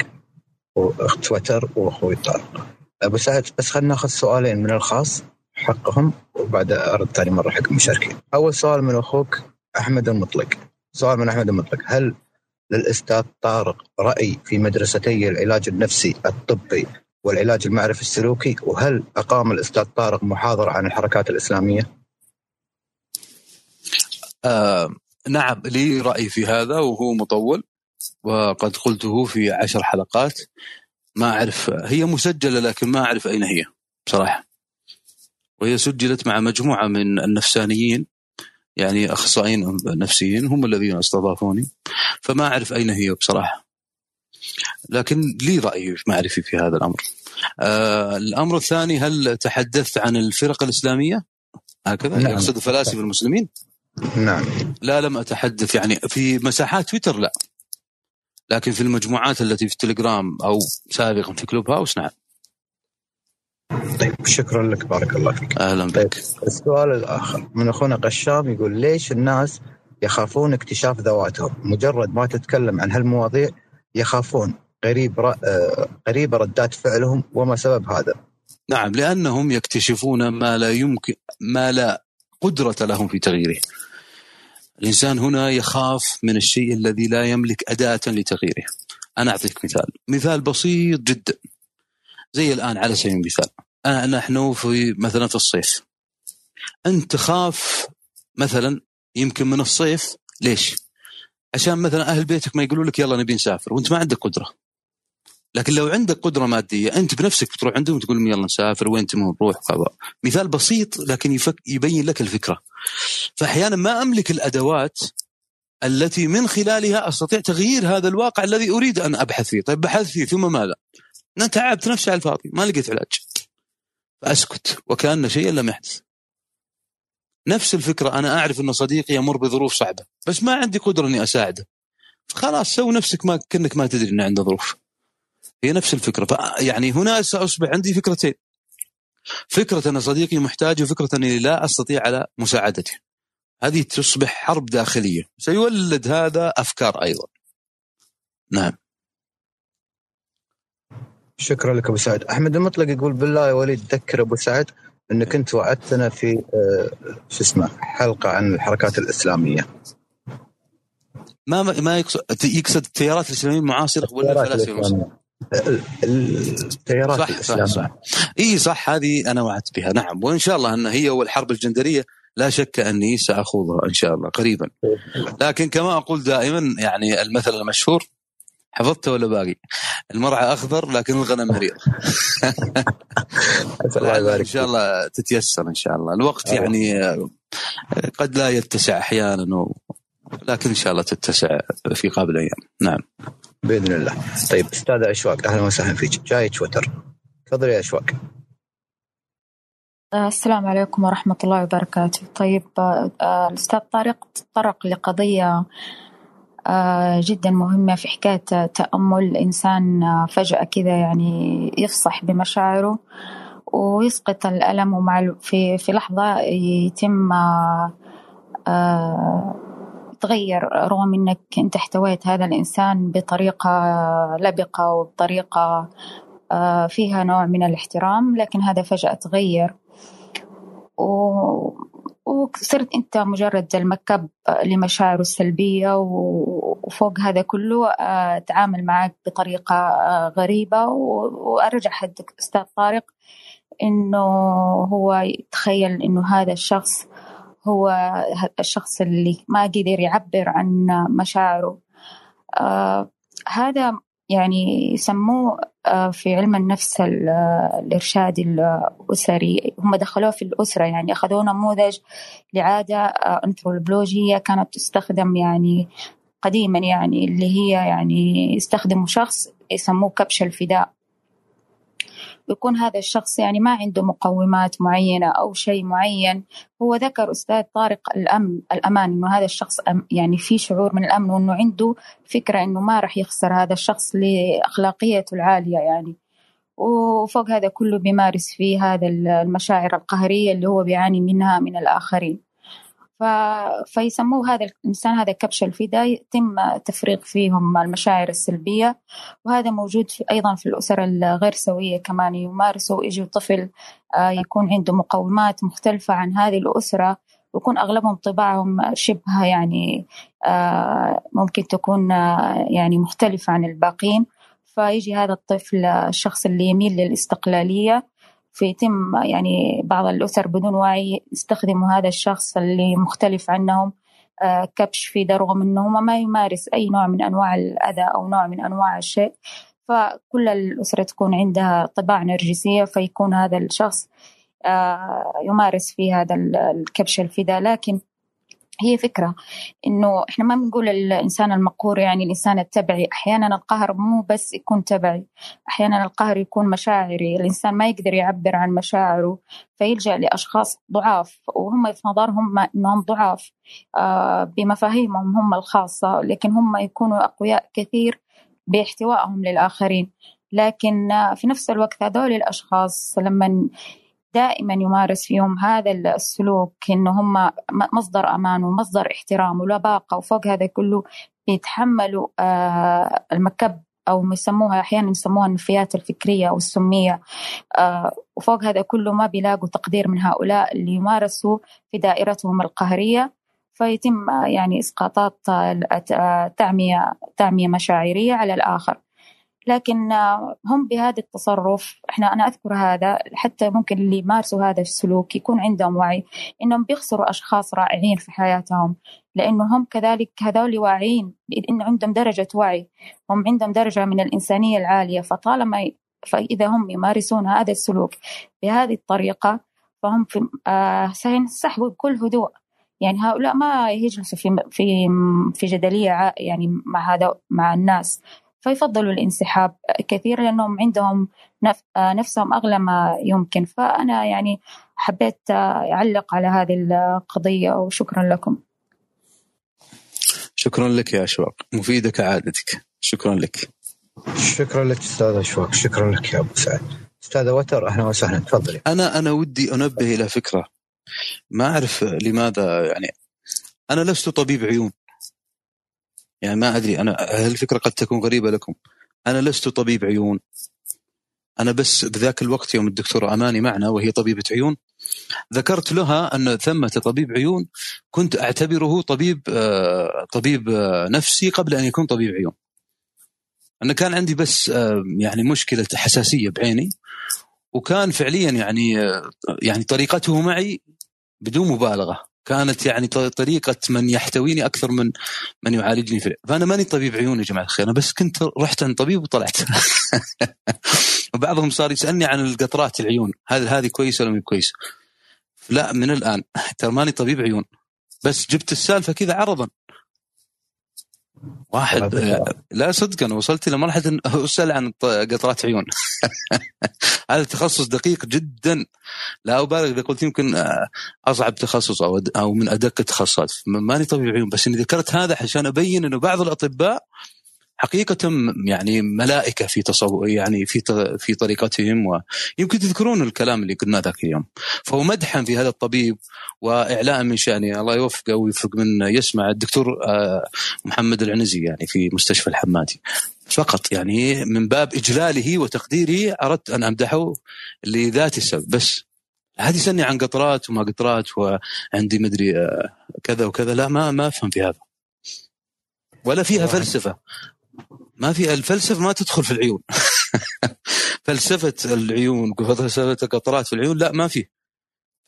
C: وأخت وتر وأخوي طارق. سعد بس خلينا ناخذ سؤالين من الخاص حقهم وبعد أرد ثاني مرة حق المشاركين أول سؤال من أخوك أحمد المطلق. سؤال من أحمد المطلق. هل للأستاذ طارق رأي في مدرستي العلاج النفسي الطبي والعلاج المعرفي السلوكي؟ وهل أقام الأستاذ طارق محاضرة عن الحركات الإسلامية؟
B: آه نعم لي رأي في هذا وهو مطول وقد قلته في عشر حلقات. ما أعرف هي مسجلة لكن ما أعرف أين هي بصراحة. وهي سجلت مع مجموعة من النفسانيين يعني أخصائيين نفسيين هم الذين استضافوني فما أعرف أين هي بصراحة. لكن لي رأي معرفي في هذا الأمر. آه الأمر الثاني هل تحدثت عن الفرق الإسلامية؟ هكذا
C: نعم.
B: يقصد فلاسفة المسلمين؟
C: نعم.
B: لا لم أتحدث يعني في مساحات تويتر لا. لكن في المجموعات التي في التليجرام أو سابقا في كلوب هاوس نعم.
C: طيب شكرا لك بارك الله فيك.
B: أهلا
C: طيب
B: بك.
C: السؤال الآخر. من أخونا قشام يقول ليش الناس يخافون اكتشاف ذواتهم؟ مجرد ما تتكلم عن هالمواضيع يخافون. قريب. آه، قريب ردات فعلهم وما سبب هذا؟
B: نعم لأنهم يكتشفون ما لا يمكن ما لا قدرة لهم في تغييره. الإنسان هنا يخاف من الشيء الذي لا يملك أداة لتغييره. أنا أعطيك مثال. مثال بسيط جدا. زي الآن على سبيل المثال. أنا نحن في مثلا في الصيف. أنت تخاف مثلا يمكن من الصيف ليش؟ عشان مثلا أهل بيتك ما يقولوا لك يلا نبي نسافر وأنت ما عندك قدرة. لكن لو عندك قدرة مادية أنت بنفسك بتروح عندهم وتقول لهم يلا نسافر وين تبغى نروح. مثال بسيط لكن يفك يبين لك الفكرة فاحيانا ما أملك الأدوات التي من خلالها أستطيع تغيير هذا الواقع الذي أريد أن أبحث فيه، طيب بحثت فيه ثم ماذا؟ أنا تعبت نفسي على الفاضي ما لقيت علاج. فأسكت وكأن شيئا لم يحدث. نفس الفكرة أنا أعرف أن صديقي يمر بظروف صعبة بس ما عندي قدرة إني أساعده. خلاص سوي نفسك ما كأنك ما تدري انه عنده ظروف. هي نفس الفكرة. ف- يعني هنا سأصبح عندي فكرتين. فكرة أن صديقي محتاج وفكرة أني لا أستطيع على مساعدته. هذه تصبح حرب داخلية. سيولد هذا أفكار أيضا. نعم.
C: شكرا لك أبو سعد. أحمد المطلق يقول بالله يا وليد تذكر أبو سعد أنك أنت وعدتنا في آه، شو اسمه حلقة عن الحركات الإسلامية.
B: ما ما يقصد يقصد التيارات الإسلامية المعاصره ولا الفلاسفه
C: التيارات
B: صح صح
C: الإسلامية.
B: صح. إي صح هذه أنا وعدت بها. نعم وإن شاء الله أن هي والحرب الجندرية لا شك أني سأخوضها إن شاء الله قريبا. لكن كما أقول دائما يعني المثل المشهور حفظته ولا باقي؟ المرعى أخضر لكن الغنم فلعل
C: إن
B: شاء الله تتيسر إن شاء الله. الوقت
C: الله.
B: يعني آه، قد لا يتسع أحيانا و... لكن إن شاء الله تتسع في قابل أيام. نعم.
C: بإذن الله. طيب استاذه أشواق أهلا وسهلا فيك. جاي تويتر تفضلي يا أشواق.
I: آه، السلام عليكم ورحمة الله وبركاته. طيب آه، آه، الأستاذ طارق تطرق لقضية آه، جدا مهمة في حكاية تأمل. الإنسان آه، فجأة كذا يعني يفصح بمشاعره ويسقط الألم ومع في في لحظة يتم آه، آه، تغير رغم إنك أنت احتويت هذا الإنسان بطريقة لبقة وبطريقة آه، فيها نوع من الاحترام لكن هذا فجأة تغير. و- وصرت أنت مجرد المكب لمشاعره السلبية و- وفوق هذا كله آه، تعامل معك بطريقة آه، غريبة. و- وأرجع حدك أستاذ طارق إنه هو يتخيل إنه هذا الشخص هو الشخص اللي ما قدر يعبر عن مشاعره. آه هذا يعني يسموه آه في علم النفس ال- الإرشاد الأسري. هم دخلوه في الأسرة يعني أخذوا نموذج لعادة آه أنثروبولوجية كانت تستخدم يعني قديما يعني اللي هي يعني يستخدموا شخص يسموه كبش الفداء. يكون هذا الشخص يعني ما عنده مقومات معينة أو شيء معين. هو ذكر أستاذ طارق الأمن الأمان إنه هذا الشخص يعني في شعور من الأمن وإنه عنده فكرة إنه ما راح يخسر هذا الشخص لأخلاقيته العالية يعني. وفوق هذا كله بيمارس فيه هذا المشاعر القهرية اللي هو بيعاني منها من الآخرين. ف... فيسموه هذا الإنسان هذا كبش الفداء يتم تفريغ فيهم المشاعر السلبية وهذا موجود في أيضا في الأسر الغير سوية كمان يمارسوا يجي طفل آه، يكون عنده مقومات مختلفة عن هذه الأسرة ويكون أغلبهم طباعهم شبه يعني آه، ممكن تكون آه، يعني مختلفة عن الباقين. فيجي هذا الطفل الشخص اللي يميل للاستقلالية فيتم يعني بعض الأسر بدون وعي يستخدموا هذا الشخص اللي مختلف عنهم آه، كبش في ده رغم انه هو ما يمارس أي نوع من أنواع الأذى أو نوع من أنواع الشيء. فكل الأسرة تكون عندها طباع نرجسية فيكون هذا الشخص آه، يمارس في هذا ال- الكبش الفداء. لكن هي فكرة إنه إحنا ما بنقول الإنسان المقهور يعني الإنسان التبعي أحيانا القهر مو بس يكون تبعي أحيانا القهر يكون مشاعري الإنسان ما يقدر يعبر عن مشاعره فيلجأ لأشخاص ضعاف وهم في نظرهم ما إنهم ضعاف آه، بمفاهيمهم هم الخاصة لكن هم يكونوا أقوياء كثير باحتوائهم للآخرين. لكن في نفس الوقت هذول الأشخاص لما دائما يمارس فيهم هذا السلوك إنه هم مصدر أمان ومصدر احترام ولباقة وفوق هذا كله بيتحملوا آه، المكب أو يسموها أحيانا يسموها النفيات الفكرية أو السمية. آه، وفوق هذا كله ما بيلاقوا تقدير من هؤلاء اللي يمارسوا في دائرتهم القهرية. فيتم آه، يعني إسقاطات تعمية تعمية مشاعرية على الآخر. لكن هم بهذا التصرف إحنا أنا أذكر هذا حتى ممكن اللي يمارسوا هذا السلوك يكون عندهم وعي إنهم بيخسروا أشخاص رائعين في حياتهم لأنه هم كذلك هذول واعيين لإن عندهم درجة وعي هم عندهم درجة من الإنسانية العالية فطالما فإذا هم يمارسون هذا السلوك بهذه الطريقة فهم في آه سينسحبوا بكل هدوء. يعني هؤلاء ما يجلسوا في في في جدلية يعني مع هذا مع الناس. فيفضلوا الانسحاب كثير لأنهم عندهم نفسهم أغلى ما يمكن. فأنا يعني حبيت أعلق على هذه القضية وشكرا لكم.
B: شكرا لك يا أشواق. مفيدة كعادتك شكرا لك.
C: شكرا لك أستاذ أشواق. شكرا لك يا أبو سعد. أستاذ وتر أهلا وسهلا. تفضلي
B: أنا أنا ودي أنبه إلى فكرة. ما أعرف لماذا يعني. أنا لست طبيب عيون. يعني ما أدري أنا الفكرة قد تكون غريبة لكم؟ أنا لست طبيب عيون. أنا بس بذاك الوقت يوم الدكتوره أماني معنا وهي طبيبة عيون ذكرت لها أن ثمة طبيب عيون كنت أعتبره طبيب آه، طبيب آه، نفسي قبل أن يكون طبيب عيون. أنا كان عندي بس آه، يعني مشكلة حساسية بعيني وكان فعليا يعني يعني طريقته معي بدون مبالغة. كانت يعني طريقة من يحتويني أكثر من من يعالجني في فأنا ماني طبيب عيون يا جماعة الخير أنا بس كنت رحت عند طبيب وطلعت. وبعضهم صار يسألني عن القطرات العيون هذه هذه كويسة ولا مو كويسة؟ لا من الآن ترى ماني طبيب عيون بس جبت السالفة كذا عرضا. واحد لا. صدقا وصلت إلى مرحلة أسأل عن قطرات عيون. هذا تخصص دقيق جدا. لا أبالغ إذا قلت يمكن أصعب تخصص أو أو من أدق التخصصات. ماني طبيب عيون بس إني ذكرت هذا عشان أبين إنه بعض الأطباء حقيقة يعني ملائكة في تصور يعني في في طريقتهم ويمكن تذكرون الكلام اللي قلناه ذاك اليوم. فهو مدحا في هذا الطبيب وإعلاء من شأنه الله يوفقه ويوفق من يسمع الدكتور آه، محمد العنزي يعني في مستشفى الحمادي. فقط يعني من باب إجلاله وتقديره أردت أن أمدحه لذات السبب. بس هذه سني عن قطرات وما قطرات وعندي مدري آه، كذا وكذا. لا ما ما أفهم في هذا. ولا فيها فلسفة. ما في الفلسفة ما تدخل في العيون. فلسفة العيون وفلسفه القطرات في العيون لا ما في.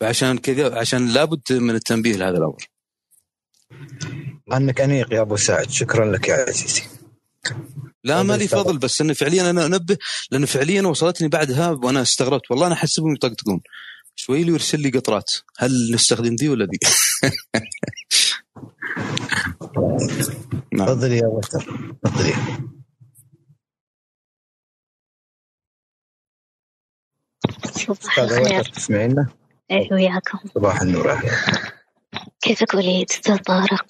B: فعشان كذا عشان لابد من التنبيه لهذا الأمر.
C: أنك أنيق يا أبو سعد. شكرا لك يا عزيزي.
B: لا ما لي فضل بس انه فعليا أنا أنبه لأنه فعليا وصلتني بعدها وأنا استغربت. والله أنا احسبهم يطقطقون. شوي لي يرسل لي قطرات. هل نستخدم دي ولا دي؟
C: نعم. تفضلي يا وتر. تفضلي
J: صباح الخير.
C: تسمعينا؟
J: إيه وياكم
C: صباح النور.
J: كيفك وليد أستاذ طارق؟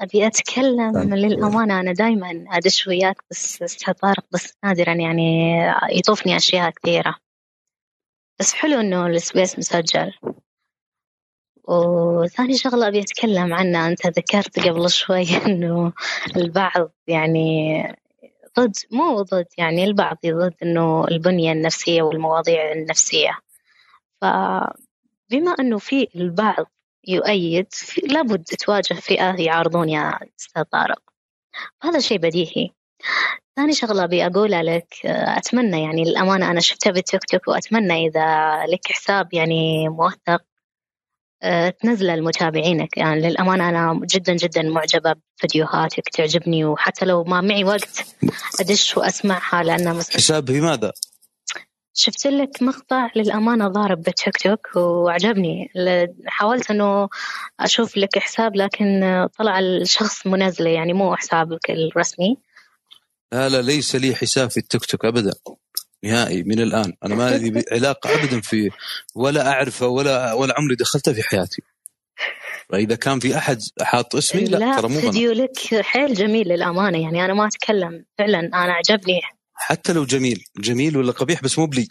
J: أبي أتكلم طيب. للأمانة أنا دائما أدش وياك بس أستاذ طارق بس نادرا يعني يطوفني أشياء كثيرة. بس حلو إنه السبيس مسجل. وثاني شغلة أبي أتكلم عنها أنت ذكرت قبل شوي إنه البعض يعني ضد مو ضد يعني البعض ضد إنه البنية النفسية والمواضيع النفسية. فبما إنه في البعض يؤيد لابد تواجه فئة يعارضون يا أستاذ طارق. هذا شيء بديهي. ثاني شغلة أبي أقولها لك أتمنى يعني للأمانة أنا شفتها بالتيك توك وأتمنى إذا لك حساب يعني موثق تنزله لمتابعينك يعني للأمانة أنا جدا جدا معجبة بفيديوهاتك تعجبني وحتى لو ما معي وقت أدش وأسمعها لأنها
B: مثلا حساب بماذا؟
J: شفت لك مقطع للأمانة ضارب بالتيك توك وعجبني. حاولت أنه أشوف لك حساب لكن طلع الشخص منزله يعني مو حسابك الرسمي.
B: لا لا ليس لي حساب في التيك توك أبدا. نهائي من الآن. أنا ما لي علاقه ابدا في ولا أعرفه ولا ولا عمري دخلته في حياتي. فإذا كان في أحد حاط اسمي لا,
J: لا ترى مو فيديو لك حيل جميل للأمانة. يعني أنا ما أتكلم فعلا أنا عجبني.
B: حتى لو جميل. جميل ولا قبيح بس مو لي.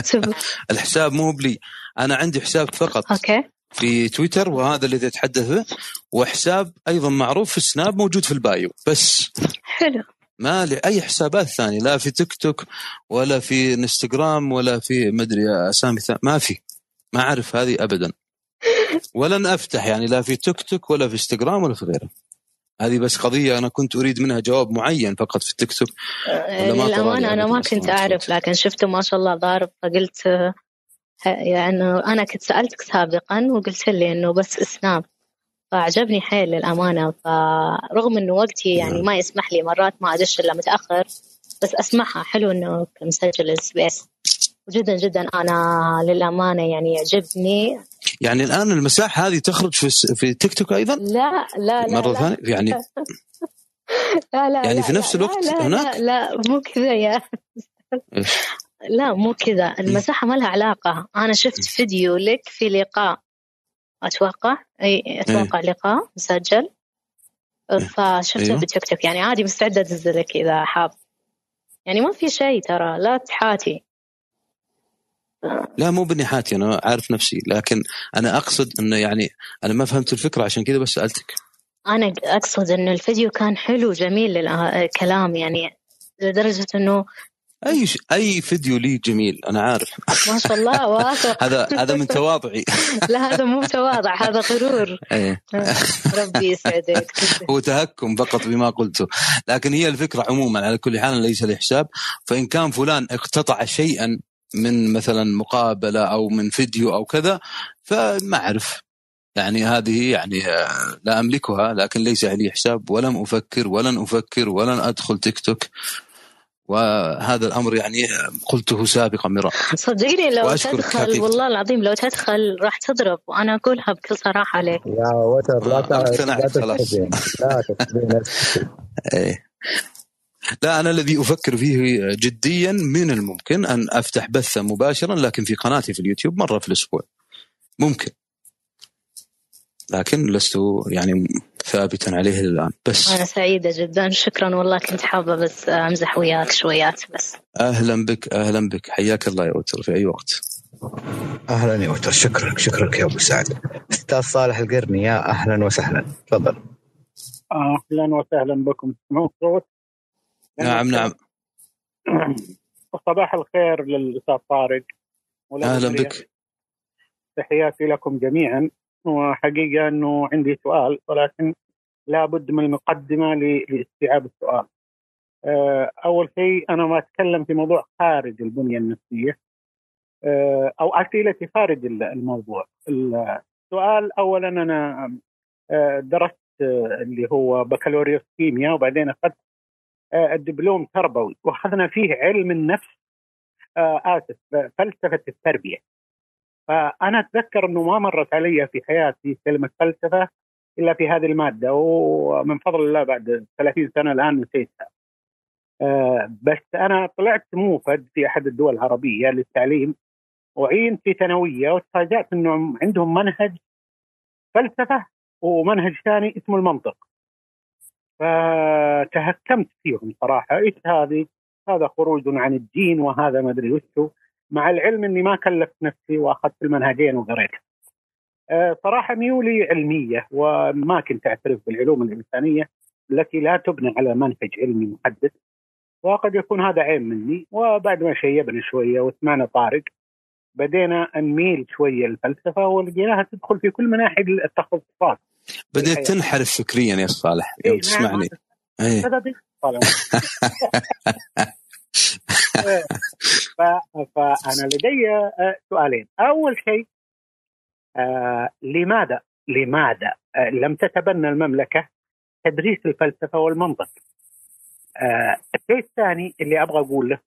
B: الحساب مو لي. أنا عندي حساب فقط
J: okay.
B: في تويتر وهذا الذي أتحدث به. وحساب أيضا معروف في سناب موجود في البايو. بس.
J: حلو.
B: ما لي اي حسابات ثانية لا في تيك توك ولا في انستغرام ولا في مدري أسامي ثانية ما في. ما أعرف هذه ابدا. ولن أفتح يعني لا في تيك توك ولا في انستغرام ولا في غيره. هذه بس قضية أنا كنت أريد منها جواب معين فقط في التيك توك.
J: للأمانة أنا ما كنت أعرف لكن شفته ما شاء الله ضارب فقلت يعني أنا كنت سألتك سابقا وقلت لي إنه بس سناب فعجبني حيل للأمانة. فرغم إنه وقتي يعني ما يسمح لي مرات ما أدش إلا متأخر بس أسمعها. حلو إنه مسجل ال space. وجدا جدا أنا للأمانة يعني يعجبني.
B: يعني الآن المساحة هذه تخرج في في تيك توك أيضا؟
J: لا لا لا
B: مرة
J: لا
B: ثانية؟ يعني
J: لا لا
B: يعني
J: لا
B: في نفس
J: لا
B: الوقت
J: لا لا
B: هناك؟
J: لا لا مو كذا يا؟ لا مو كذا. المساحة ما لها علاقة. أنا شفت فيديو لك في لقاء أتوقع. أي أتوقع لقاء مسجل. فشفته
B: أيوه.
J: بتيك توك يعني عادي مستعدة أنزلك إذا حاب. يعني ما في شيء ترى لا تحاتي.
B: لا مو بنحاتي أنا عارف نفسي. لكن أنا أقصد إنه يعني أنا ما فهمت الفكرة عشان كذا بس سألتك.
J: أنا أقصد إنه الفيديو كان حلو جميل الكلام يعني لدرجة إنه
B: أي ش... أي فيديو لي جميل أنا عارف.
J: ما شاء الله واثق
B: هذا هذا من تواضعي.
J: لا هذا مو تواضع هذا غرور.
B: إيه.
J: ربي يسعدك.
B: هو تهكم فقط بما قلته. لكن هي الفكرة عموما على كل حال ليس لي حساب فإن كان فلان اقتطع شيئا من مثلا مقابلة أو من فيديو أو كذا فما أعرف. يعني هذه يعني آه، لا أملكها لكن ليس لي حساب ولم أفكر ولن أفكر ولن أدخل تيك توك. وهذا الأمر يعني قلته سابقا مرارا
J: صدقني لو تدخل. والله العظيم لو تدخل راح تضرب وأنا أقولها بكل صراحة عليك
C: يا وتر لا
B: آه، اقتنعت
C: لا
B: خلاص.
C: لا.
B: إيه. لا أنا الذي أفكر فيه جديا من الممكن أن أفتح بثا مباشرا لكن في قناتي في اليوتيوب مرة في الأسبوع ممكن لكن لست يعني ثابتا عليه الآن. بس
J: أنا سعيدة جدا. شكرا والله كنت حابة بس أمزح وياك شويات بس.
B: أهلا بك أهلا بك. حياك الله يا وتر في أي وقت.
C: أهلا يا وتر شكرا شكرا يا أبو سعد. أستاذ صالح القرني يا أهلا وسهلا. تفضل.
K: أهلا وسهلا بكم. تسمعون صوت
B: نعم نعم.
K: صباح الخير للأستاذ طارق. أهلا.
B: بك.
K: تحياتي لكم جميعا. وحقيقة إنه عندي سؤال ولكن لابد من ل- لاستيعاب السؤال. آه، أول شيء أنا ما أتكلم في موضوع خارج البنية النفسية آه، أو أسئلتي خارج ال- الموضوع. السؤال اولا أنا آه، درست اللي هو بكالوريوس كيمياء وبعدين أخذت آه، الدبلوم تربوي وأخذنا فيه علم النفس آسف فلسفة التربية. فأنا أتذكر إنه ما مرت علي في حياتي كلمة فلسفة إلا في هذه المادة ومن فضل الله بعد 30 سنة الآن نسيتها. آه، بس أنا طلعت موفد في أحد الدول العربية للتعليم وعين في ثانوية وتفاجأت إنه عندهم منهج فلسفة ومنهج ثاني اسمه المنطق. فتهكمت فيهم صراحة إيش هذه؟ هذا خروج عن الدين وهذا ما أدري وشو مع العلم إني ما كلفت نفسي وأخذت المنهجين وقريت. آه، صراحة ميولي علمية وما كنت أعترف بالعلوم الإنسانية التي لا تبنى على منهج علمي محدد وقد يكون هذا عيب مني. وبعد ما شيبنا شوية وسمعنا طارق بدينا نميل شوية للفلسفة ولقيناها تدخل في كل مناحي التخصصات.
B: بديت
K: الحياة.
B: تنحرف فكريا يا صالح.
K: إيه،
B: يوم
K: نعم،
B: تسمعني إيه
K: سببي طبعاً. ف- فأنا لدي آه، سؤالين. أول شيء آه، لماذا لماذا آه، لم تتبنى المملكة تدريس الفلسفة والمنطق؟ الشيء الثاني اللي أبغى أقوله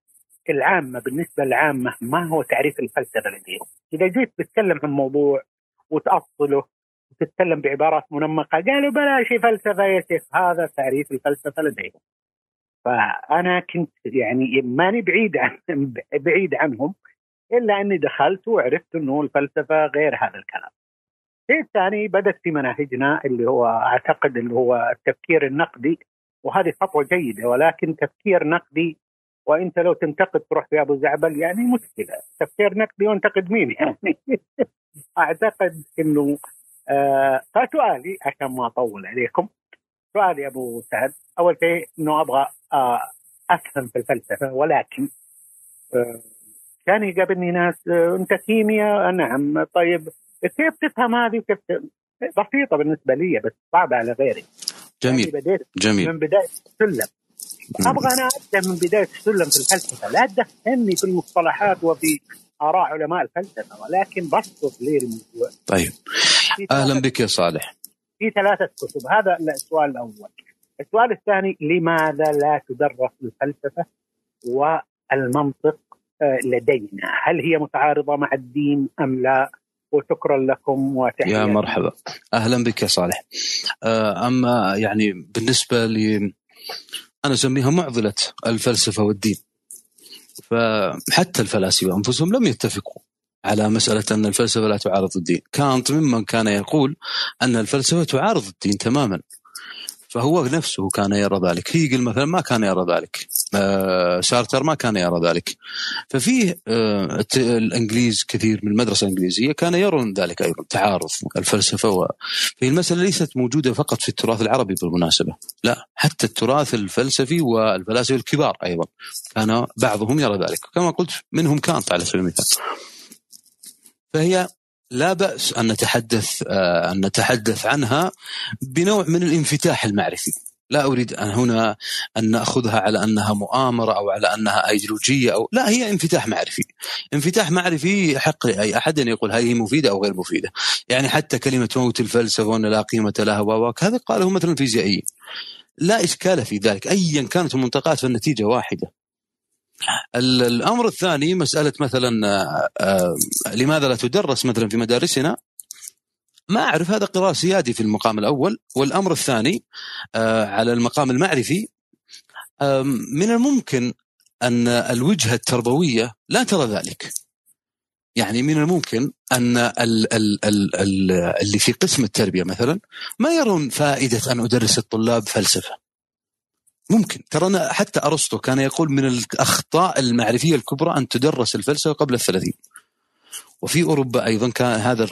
K: العامة بالنسبة للعامة ما هو تعريف الفلسفة لديهم إذا جيت تتكلم عن موضوع وتأصله وتتكلم بعبارات منمقة قالوا بلاش فلسفة يا شيخ هذا تعريف الفلسفة لديهم فأنا كنت يعني ماني بعيد عن بعيد عنهم إلا أني دخلت وعرفت إنه الفلسفة غير هذا الكلام. الشيء الثاني بدأت في مناهجنا اللي هو أعتقد اللي هو التفكير النقدي وهذه خطوة جيدة ولكن تفكير نقدي وإنت لو تنتقد تروح في أبو زعبل يعني مشكلة تفكير نقدي وأنتقد مين يعني أعتقد إنه آه فسؤالي عشان ما أطول عليكم سؤالي يا أبو سعد؟ أول شيء إنه أبغى آه أفهم في الفلسفة ولكن آه كان يقابلني ناس آه أنت كيمياء؟ نعم. طيب كيف تفهم هذه وكيف بسيطة بالنسبة لي بس صعبة على غيري. يعني
B: جميل
K: بديت
B: جميل.
K: من بداية السلم. أبغى أنا أبدأ من بداية السلم في الفلسفة. لا تدخلني في المصطلحات وفي آراء علماء الفلسفة ولكن بسط لي الموضوع
B: طيب.
K: أهلا
B: بك يا صالح.
K: في ثلاثة كتب. هذا السؤال الأول. السؤال الثاني لماذا لا تدرس الفلسفة والمنطق آه، لدينا؟ هل هي متعارضة مع الدين أم لا؟ وشكرا لكم وتحياتي.
B: يا مرحبا. أهلا بك يا صالح. آه، أما يعني بالنسبة لي أنا أسميها معضلة الفلسفة والدين. فحتى الفلاسفة أنفسهم لم يتفقوا. على مسألة أن الفلسفة لا تعارض الدين. كانت ممن كان يقول أن الفلسفة تعارض الدين تماما. فهو نفسه كان يرى ذلك. هيجل مثلا ما كان يرى ذلك. آه، سارتر ما كان يرى ذلك. ففيه آه، الإنجليز كثير من المدرسة الإنجليزية كان يرون ذلك أيضا تعارض الفلسفة و... فهي المسألة ليست موجودة فقط في التراث العربي بالمناسبة. لا حتى التراث الفلسفي والفلاسفة الكبار أيضا كان بعضهم يرى ذلك. كما قلت منهم كانت على سبيل المثال. فهي لا بأس أن نتحدث آه، أن نتحدث عنها بنوع من الانفتاح المعرفي. لا أريد أن هنا أن نأخذها على أنها مؤامرة أو على أنها أيديولوجية أو لا هي انفتاح معرفي. انفتاح معرفي حق لأي أحد أن يقول هذه مفيدة أو غير مفيدة. يعني حتى كلمة موت الفلسفة وأن لا قيمة لها وواك هذا قاله مثلا الفيزيائيين لا إشكال في ذلك. أيا كانت المنطقات فالنتيجة واحدة. الأمر الثاني مسألة مثلا آه، آه، لماذا لا تدرس مثلا في مدارسنا؟ ما أعرف هذا قرار سيادي في المقام الأول. والأمر الثاني آه، على المقام المعرفي من الممكن أن الوجهة التربوية لا ترى ذلك. يعني من الممكن أن ال ال ال ال اللي في قسم التربية مثلا ما يرون فائدة أن أدرس الطلاب فلسفة. ممكن. ترى أنا حتى أرسطو كان يقول من الأخطاء المعرفية الكبرى أن تدرس الفلسفة قبل الثلاثين. وفي أوروبا أيضا كان هذا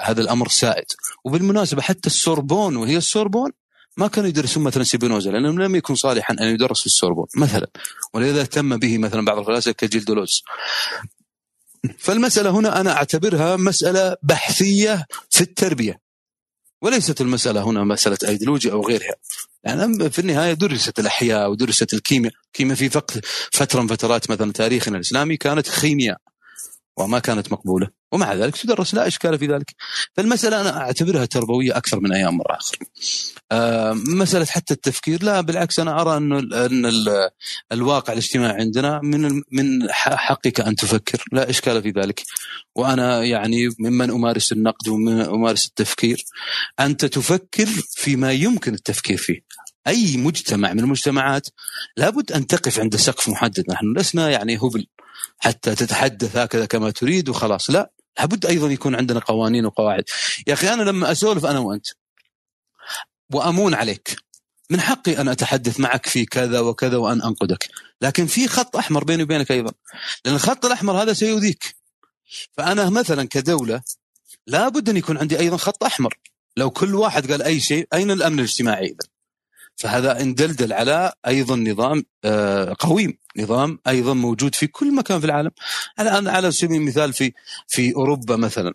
B: هذا الأمر سائد. وبالمناسبة حتى السوربون وهي السوربون ما كانوا يدرسون مثلا سيبينوزا لأنه لم يكن صالحا أن يدرس في السوربون مثلا. ولذا اهتم به مثلا بعض الفلاسفة كجيل دولوز. فالمسألة هنا أنا أعتبرها مسألة بحثية في التربية. وليست المسألة هنا مسألة أيديولوجيا أو غيرها. يعني في النهاية درست الأحياء ودرست الكيمياء. الكيمياء في فترة من فترات مثلا تاريخنا الإسلامي كانت خيمياء. وما كانت مقبولة. ومع ذلك تدرس لا إشكال في ذلك. فالمسألة أنا أعتبرها تربوية أكثر من أيام مرة آخر. آه، مسألة حتى التفكير. لا بالعكس أنا أرى انه أن ال- الواقع الاجتماعي عندنا من من حقك أن تفكر. لا إشكال في ذلك. وأنا يعني ممن أمارس النقد ومن أمارس التفكير أنت تفكر فيما يمكن التفكير فيه. أي مجتمع من المجتمعات لابد أن تقف عند سقف محدد. نحن لسنا يعني هبل حتى تتحدث هكذا كما تريد وخلاص. لا لابد أيضا يكون عندنا قوانين وقواعد. يا أخي أنا لما أسولف أنا وأنت وأمون عليك من حقي أن أتحدث معك في كذا وكذا وأن أنقدك. لكن في خط أحمر بيني وبينك أيضا. لأن الخط الأحمر هذا سيؤذيك. فأنا مثلا كدولة لابد أن يكون عندي أيضا خط أحمر. لو كل واحد قال أي شيء أين الأمن الاجتماعي اذا فهذا اندلدل على أيضا نظام آه، قويم. نظام أيضا موجود في كل مكان في العالم. على على سبيل المثال في في أوروبا مثلا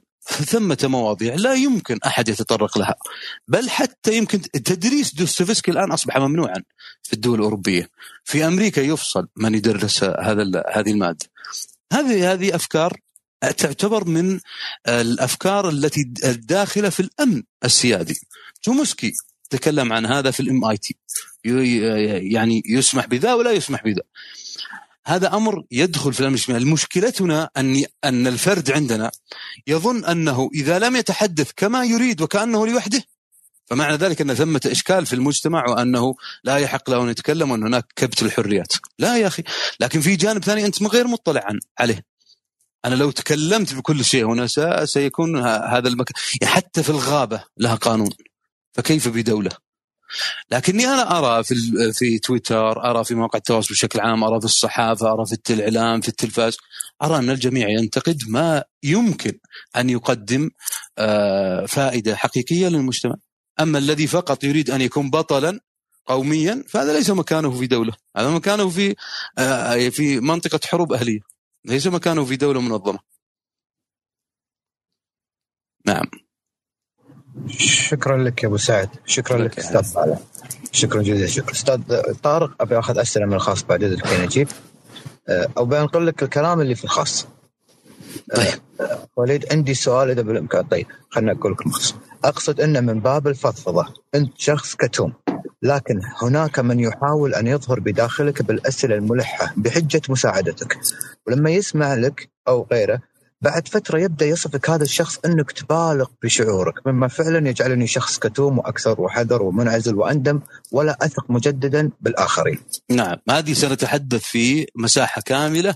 B: ثمة مواضيع لا يمكن أحد يتطرق لها. بل حتى يمكن تدريس دوستويفسكي الآن أصبح ممنوعا في الدول الأوروبية. في أمريكا يفصل من يدرس هذا هذه المادة. هذه هذه أفكار تعتبر من الأفكار التي الداخلة في الأمن السيادي. تومسكي تكلم عن هذا في الام آي تي. يعني يسمح بذا ولا يسمح بذا. هذا أمر يدخل في الاجتماعي. مشكلتنا ان أن الفرد عندنا يظن أنه إذا لم يتحدث كما يريد وكأنه لوحده فمعنى ذلك أن ثمة إشكال في المجتمع وأنه لا يحق له أن يتكلم وأن هناك كبت الحريات. لا يا أخي. لكن في جانب ثاني أنت غير مطلع عليه. أنا لو تكلمت بكل شيء هنا سيكون هذا المكان يعني حتى في الغابة لها قانون. فكيف بدولة؟ لكني أنا أرى في في تويتر أرى في مواقع التواصل بشكل عام أرى في الصحافة أرى في الاعلام في التلفاز أرى أن الجميع ينتقد ما يمكن أن يقدم آه، فائدة حقيقية للمجتمع. أما الذي فقط يريد أن يكون بطلا قوميا فهذا ليس مكانه في دولة. هذا مكانه في آه، في منطقة حروب أهلية. ليس مكانه في دولة منظمة. نعم.
C: شكرا لك يا أبو سعد. شكرا لك أستاذ طارق. شكرا جزيلا. شكرا. أستاذ طارق أبي أخذ أسئلة من الخاص بعد إذنك نجيب أه، أو بنقل لك الكلام اللي في الخاص. طيب. وليد عندي سؤال إذا بالإمكان. طيب خلينا أقول لك أقصد إن من باب الفضفضة أنت شخص كتوم لكن هناك من يحاول أن يظهر بداخلك بالأسئلة الملحة بحجة مساعدتك. ولما يسمع لك أو غيره بعد فترة يبدأ يصفك هذا الشخص أنك تبالغ بشعورك مما فعلا يجعلني شخص كتوم وأكثر وحذر ومنعزل وأندم ولا أثق مجددا بالآخرين.
B: نعم هذه سنتحدث في مساحة كاملة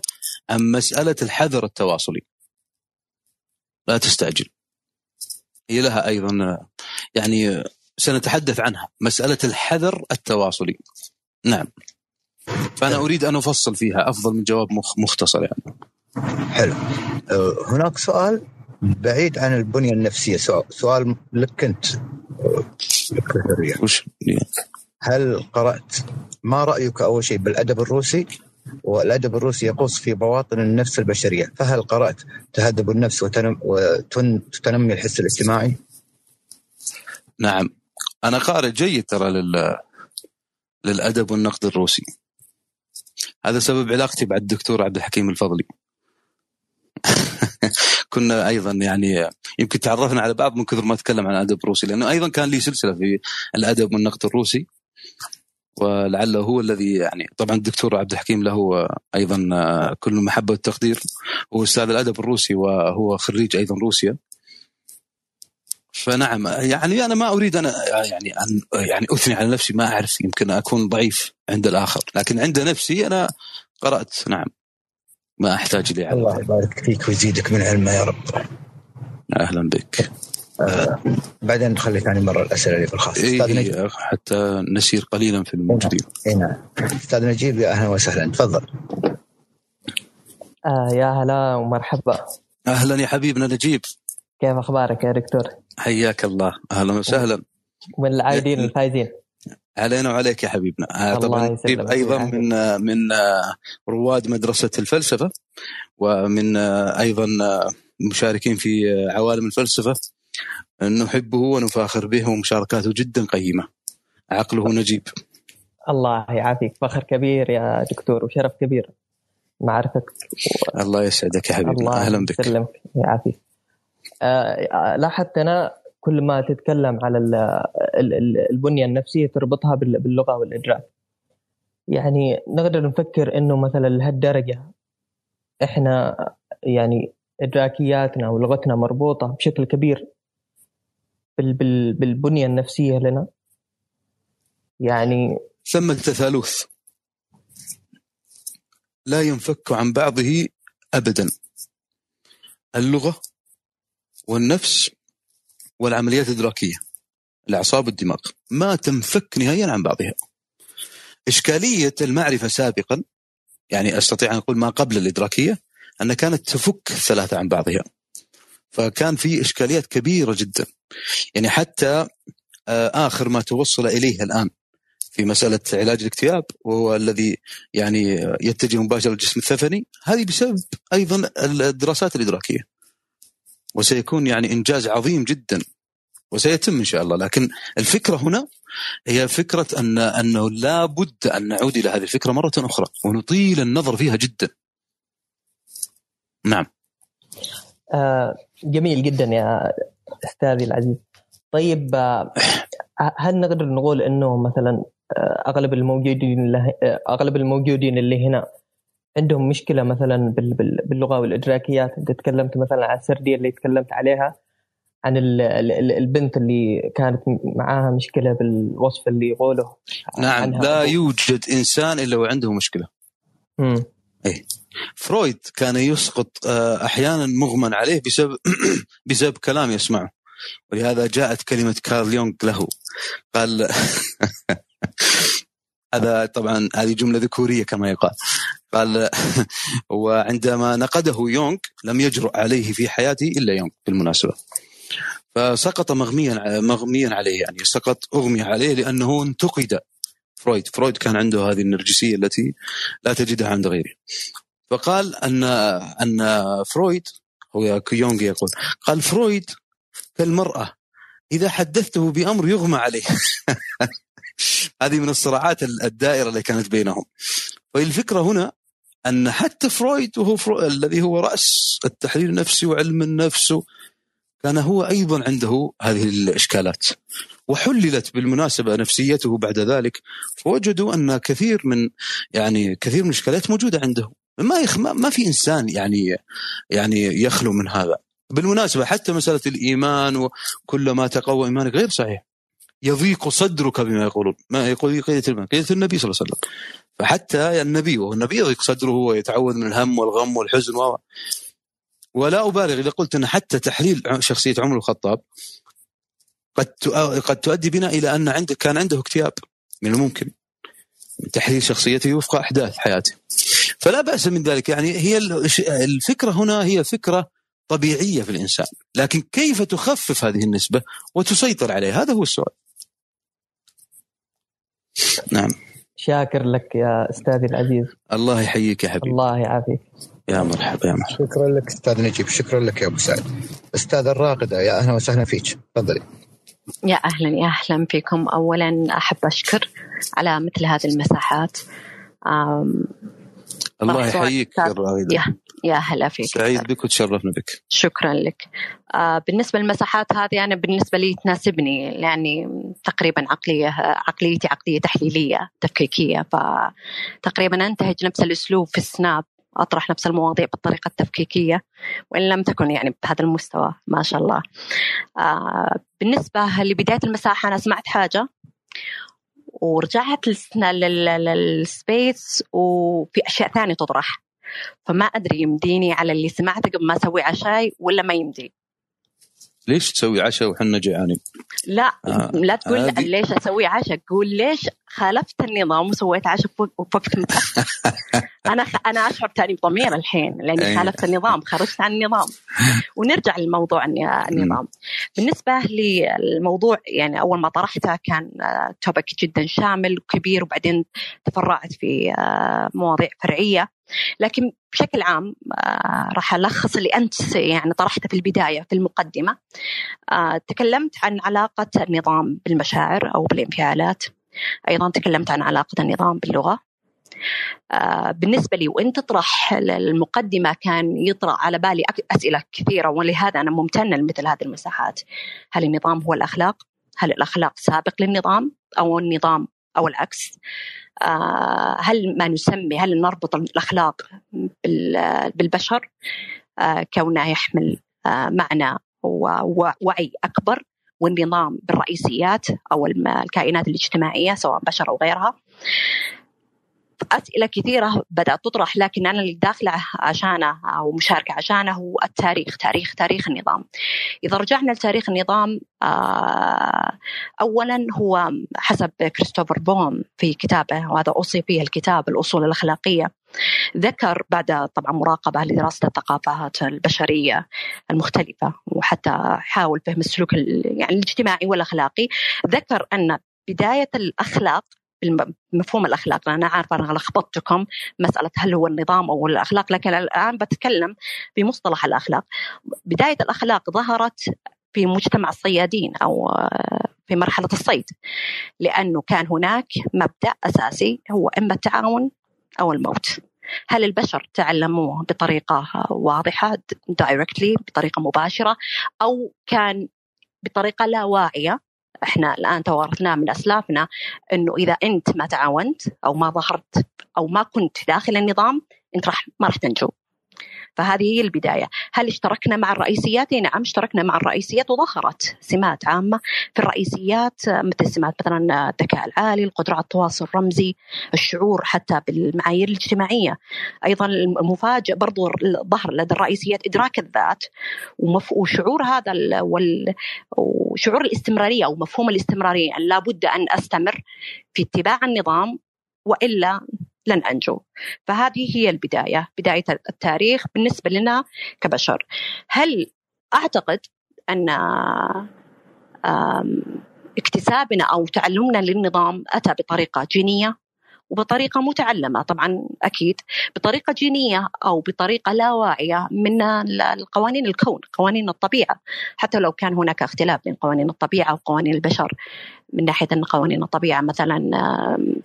B: عن مسألة الحذر التواصلي. لا تستعجل. هي لها أيضا يعني سنتحدث عنها مسألة الحذر التواصلي. نعم. فأنا أريد أن أفصل فيها أفضل من جواب مخ- مختصر يعني.
C: حلو. أه، هناك سؤال بعيد عن البنية النفسية. سؤال, سؤال لك أنت.
B: وش؟
C: هل قرأت ما رأيك أول شيء بالأدب الروسي؟ والأدب الروسي يقص في بواطن النفس البشرية. فهل قرأت تهذب النفس وتنم وتنمي الحس الاجتماعي؟
B: نعم. أنا قارئ جيد ترى لل للأدب والنقد الروسي. هذا سبب علاقتي مع الدكتور عبد الحكيم الفضلي. كنا أيضا يعني يمكن تعرفنا على بعض من كثر ما تكلم عن الأدب الروسي لأنه أيضا كان لي سلسلة في الأدب والنقد الروسي ولعله هو الذي يعني طبعا الدكتور عبد الحكيم له أيضا كل المحبه والتقدير هو أستاذ الأدب الروسي وهو خريج أيضا روسيا. فنعم يعني أنا ما أريد أنا يعني أن يعني أثني على نفسي ما أعرف يمكن أكون ضعيف عند الآخر لكن عند نفسي أنا قرأت نعم. ما أحتاج علم.
C: الله يبارك فيك ويزيدك من علمه يا رب.
B: أهلا بك.
C: آه بعدين نخلي ثاني مرة الأسئلة اللي في الخاص. أستاذ نجيب.
B: إيه حتى نسير قليلا في الموجودين
C: اي نعم. أستاذ نجيب يا أهلا وسهلا. تفضل.
L: آه يا هلا ومرحبا.
B: أهلا يا حبيبنا نجيب.
L: كيف أخبارك يا دكتور؟
B: حياك الله. أهلا وسهلا.
L: من العايدين الفايزين
B: علينا وعليك يا حبيبنا. آه،
L: الله
B: طبعا
L: أيضا.
B: من من آه، رواد مدرسة الفلسفة ومن آه، أيضا مشاركين في عوالم الفلسفة. نحبه ونفاخر به ومشاركاته جدا قيمة. عقله نجيب.
L: الله يعافيك. فخر كبير يا دكتور وشرف كبير. معرفتك
B: الله يسعدك يا
L: الله
B: أهلا بك.
L: يسلمك. ويعافيك آه، لاحظت أنا كل ما تتكلم على ال- ال- ال- البنية النفسية تربطها بال- باللغة والإدراك. يعني نقدر نفكر إنه مثلا لهالدرجة إحنا يعني إدراكياتنا ولغتنا مربوطة بشكل كبير بال بال بالبنية النفسية لنا. يعني
B: ثم التثالث لا ينفك عن بعضه ابدا. اللغة والنفس والعمليات الإدراكية الأعصاب والدماغ. ما تنفك نهائيا عن بعضها. إشكالية المعرفة سابقا يعني أستطيع أن أقول ما قبل الإدراكية أن كانت تفك الثلاثة عن بعضها. فكان في إشكاليات كبيرة جدا. يعني حتى آه، آخر ما توصل إليه الآن في مسألة علاج الاكتئاب وهو الذي يعني يتجه مباشرة للجسم الثفني هذه بسبب أيضا الدراسات الإدراكية. وسيكون يعني إنجاز عظيم جدا وسيتم إن شاء الله. لكن الفكرة هنا هي فكرة أن أنه لا بد أن نعود إلى هذه الفكرة مرة أخرى ونطيل النظر فيها جدا. نعم.
L: آه، جميل جدا يا أستاذي العزيز. طيب آه، هل نقدر نقول إنه مثلا آه، أغلب الموجودين آه، أغلب الموجودين اللي هنا عندهم مشكلة مثلا بال- بال- باللغة والإدراكيات. انت تكلمت مثلا عن السردية اللي تكلمت عليها عن ال- ال- ال- البنت اللي كانت معاها مشكلة بالوصف اللي يقوله
B: نعم لا. يوجد إنسان إلا وعنده مشكلة.
L: مم.
B: اي فرويد كان يسقط آه، أحيانا مغمى عليه بسبب بسبب كلام يسمعه. ولهذا جاءت كلمة كارل يونغ له. قال هذا طبعا هذه جملة ذكورية كما يقال. قال وعندما نقده يونغ لم يجرؤ عليه في حياته إلا يونغ بالمناسبة. فسقط مغميا مغميا عليه يعني سقط اغمي عليه لأنه انتقد فرويد. فرويد كان عنده هذه النرجسية التي لا تجدها عند غيره. فقال أن أن فرويد هو يونغ يقول قال فرويد كالمراه إذا حدثته بأمر يغمى عليه. هذه من الصراعات الدائرة اللي كانت بينهم. فالفكرة هنا أن حتى فرويد وهو فرو... الذي هو رأس التحليل النفسي وعلم النفس كان هو أيضا عنده هذه الإشكالات. وحللت بالمناسبة نفسيته بعد ذلك فوجدوا أن كثير من يعني كثير من الإشكالات موجودة عنده. ما يخ ما في إنسان يعني يعني يخلو من هذا. بالمناسبة حتى مسألة الإيمان وكلما تقوى إيمانك غير صحيح. يضيق صدرك بما يقولون ما يقول قيدة الماء قيدة النبي صلى الله عليه وسلم فحتى النبي وهو النبي يضيق صدره ويتعوذ من الهم والغم والحزن و ولا أبالغ إذا قلت أن حتى تحليل شخصية عمر الخطاب قد قد تؤدي بنا إلى أن عندك كان عنده اكتئاب من الممكن تحليل شخصيته وفق أحداث حياته. فلا بأس من ذلك يعني هي الفكرة هنا هي فكرة طبيعية في الإنسان، لكن كيف تخفف هذه النسبة وتسيطر عليها؟ هذا هو السؤال. نعم.
L: شاكر لك يا أستاذي العزيز.
B: الله يحييك يا حبيبي.
L: الله يعافيك.
B: يا مرحبا يا مرحبا.
C: شكرا لك أستاذ نجيب شكرا لك يا أبو سعد. أستاذ الراقده يا أهلا وسهلا فيك. تفضلي.
M: يا أهلا يا أهلا فيكم. اولا أحب أشكر على مثل هذه المساحات.
B: الله يحييك يا الراغدة.
M: يا, هلا فيك
B: سعيد بك وتشرفنا بك.
M: شكرا لك. آه بالنسبة للمساحات هذه أنا بالنسبة لي تناسبني يعني تقريبا عقلية عقليتي عقلية تحليلية تفكيكية. فتقريبا أنتهج نفس الأسلوب في السناب أطرح نفس المواضيع بالطريقة التفكيكية وإن لم تكن يعني بهذا المستوى ما شاء الله. آه بالنسبة لبداية المساحة أنا سمعت حاجة ورجعت للسبيس وفي أشياء ثانية تطرح. فما أدري يمديني على اللي سمعته قبل ما أسوي عشاي ولا ما يمدي
B: ليش تسوي عشاء وحنا جيعانين؟
M: لا آه. لا تقول آه ليش أسوي عشاء قول ليش خالفت النظام وسويت عشاء وقت متأخر. أنا خ... أنا أشعر تاني بضمير الحين لأني خالفت النظام خرجت عن النظام. ونرجع للموضوع النظام بالنسبة للموضوع يعني أول ما طرحته كان توبك جدا شامل وكبير وبعدين تفرعت في آه، مواضيع فرعية. لكن بشكل عام آه، راح ألخص اللي أنت يعني طرحته في البداية في المقدمة. آه، تكلمت عن علاقة النظام بالمشاعر أو بالانفعالات. أيضا تكلمت عن علاقة النظام باللغة آه، بالنسبة لي وأنت تطرح المقدمة كان يطرأ على بالي أسئلة كثيرة ولهذا أنا ممتنة لمثل هذه المساحات هل النظام هو الأخلاق؟ هل الأخلاق سابق للنظام أو النظام أو العكس؟ آه، هل ما نسمي هل نربط الأخلاق بالبشر آه، كونه يحمل معنى ووعي أكبر والنظام بالرئيسيات أو الكائنات الاجتماعية سواء بشر أو غيرها. أسئلة كثيرة بدأت تطرح لكن أنا اللي داخلة عشانه أو مشاركة عشانه هو التاريخ تاريخ تاريخ النظام. إذا رجعنا لتاريخ النظام آه، أولا هو حسب كريستوفر بوم في كتابه وهذا أوصي فيه الكتاب الأصول الأخلاقية. ذكر بعد طبعا مراقبة لدراسة الثقافات البشرية المختلفة وحتى حاول فهم السلوك يعني الاجتماعي والأخلاقي ذكر أن بداية الأخلاق بمفهوم الأخلاق أنا عارفه أنا لخبطتكم مسألة هل هو النظام أو الأخلاق لكن الآن بتكلم بمصطلح الأخلاق. بداية الأخلاق ظهرت في مجتمع الصيادين أو في مرحلة الصيد لأنه كان هناك مبدأ أساسي هو إما التعاون أو الموت. هل البشر تعلموه بطريقة واضحة دايركتلي بطريقة مباشرة أو كان بطريقة لا واعية؟ إحنا الآن توارثناه من أسلافنا إنه إذا أنت ما تعاونت أو ما ظهرت أو ما كنت داخل النظام أنت راح ما راح تنجو. فهذه هي البداية هل اشتركنا مع الرئيسيات؟ نعم اشتركنا مع الرئيسيات وظهرت سمات عامة في الرئيسيات مثل سمات مثلا الذكاء العالي القدرة على التواصل الرمزي الشعور حتى بالمعايير الاجتماعية أيضا المفاجئ برضو ظهر لدى الرئيسيات إدراك الذات وشعور هذا. وشعور الاستمرارية أو مفهوم الاستمرارية أن لابد أن أستمر في اتباع النظام وإلا لن أنجو. فهذه هي البداية بداية التاريخ بالنسبة لنا كبشر. هل أعتقد أن اكتسابنا أو تعلمنا للنظام أتى بطريقة جينية؟ وبطريقة متعلمة طبعا أكيد بطريقة جينية أو بطريقة لا واعية من القوانين الكون قوانين الطبيعة. حتى لو كان هناك اختلاف بين قوانين الطبيعة وقوانين البشر من ناحية أن قوانين الطبيعة مثلا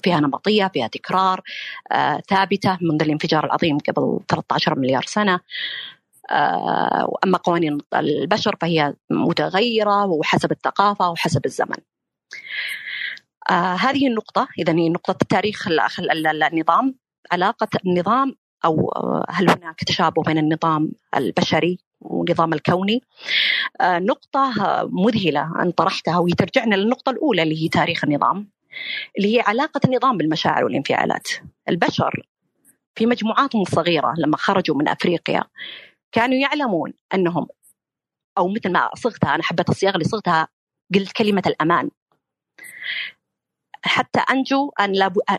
M: فيها نمطية فيها تكرار آه، ثابتة منذ الانفجار العظيم قبل 13 مليار سنة. آه، أما قوانين البشر فهي متغيرة وحسب الثقافة وحسب الزمن. آه هذه النقطة إذا هي نقطة تاريخ النظام علاقة النظام أو آه، هل هناك تشابه بين النظام البشري والنظام الكوني؟ آه نقطة مذهلة أن طرحتها وهي ترجعنا للنقطة الأولى اللي هي تاريخ النظام اللي هي علاقة النظام بالمشاعر والانفعالات. البشر في مجموعاتهم الصغيرة لما خرجوا من أفريقيا كانوا يعلمون أنهم أو مثل ما صغتها أنا حبيت الصياغة اللي صغتها قلت كلمة الأمان. حتى أنجو أن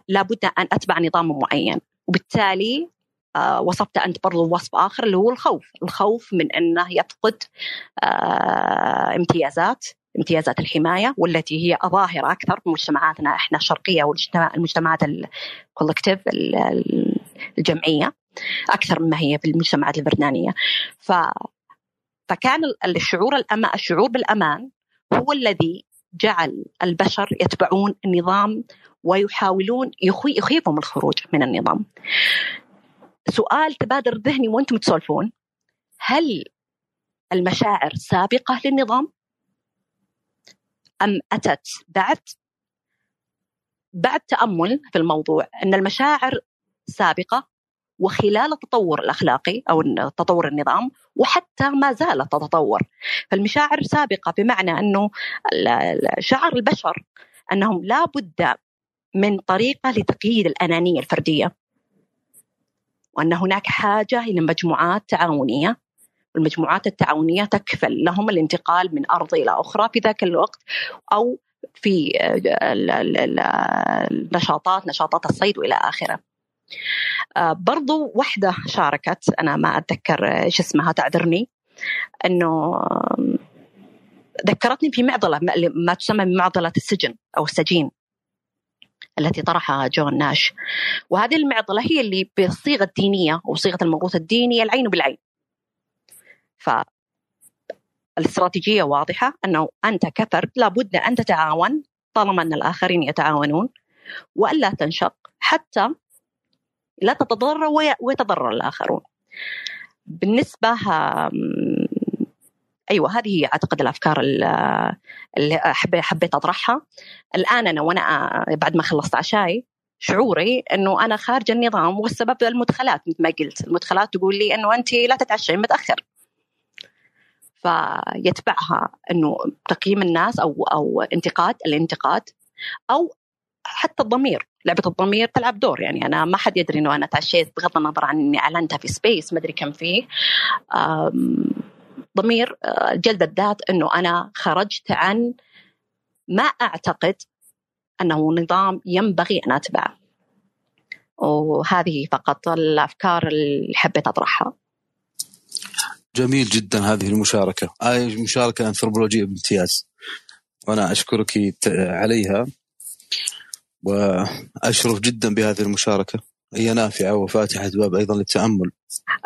M: لابد أن أتبع نظام معين. وبالتالي آه وصفت أنت برضو وصف آخر اللي هو الخوف. الخوف من أنه يفقد آه امتيازات امتيازات الحماية والتي هي ظاهرة أكثر في مجتمعاتنا إحنا الشرقية والمجتمعات الكولكتيف الجمعية أكثر مما هي في المجتمعات البريطانيه ف فكان الشعور الأمان الشعور بالأمان هو الذي جعل البشر يتبعون النظام ويحاولون يخيفهم الخروج من النظام. سؤال تبادر ذهني وأنتم تسولفون. هل المشاعر سابقة للنظام؟ أم أتت بعد؟ بعد تأمل في الموضوع أن المشاعر سابقة وخلال التطور الأخلاقي أو تطور النظام وحتى ما زالت تتطور فالمشاعر سابقة بمعنى أنه شعر البشر أنهم لا بد من طريقة لتقييد الأنانية الفردية وأن هناك حاجة إلى مجموعات تعاونية والمجموعات التعاونية تكفل لهم الانتقال من أرض إلى أخرى في ذاك الوقت أو في النشاطات نشاطات الصيد والى آخره. آه، برضو واحدة شاركت. أنا ما أتذكر إيش اسمها تعذرني. أنه ذكرتني في معضلة ما تسمى بمعضلة السجن أو السجين التي طرحها جون ناش. وهذه المعضلة هي اللي بالصيغة الدينية وصيغة الموروث الديني العين بالعين. ف الاستراتيجية واضحة أنه أنت كفرد لابد أن تتعاون طالما أن الآخرين يتعاونون وألا تنشق حتى لا تتضرر ويتضرر الآخرون. بالنسبة أيوه هذه هي أعتقد الأفكار اللي حبيت أطرحها. الآن أنا وأنا بعد ما خلصت عشاي شعوري إنه أنا خارج النظام والسبب المدخلات مثل ما قلت. المدخلات تقول لي إنه أنت لا تتعشين متأخر. فيتبعها إنه تقييم الناس أو أو انتقاد الانتقاد أو حتى الضمير. لعبة الضمير تلعب دور. يعني أنا ما حد يدري إنه أنا تعشيت بغض النظر عن إني أعلنتها في سبيس ما أدري كم فيه ضمير آه، جلد الذات إنه أنا خرجت عن ما أعتقد أنه نظام ينبغي أن أتبعه. وهذه فقط الأفكار اللي حبيت أطرحها.
B: جميل جدا هذه المشاركة. هذه مشاركه انثروبولوجيه بامتياز وأنا أشكرك عليها. وأشرف جدا بهذه المشاركة. هي نافعة وفاتحة باب أيضا للتأمل.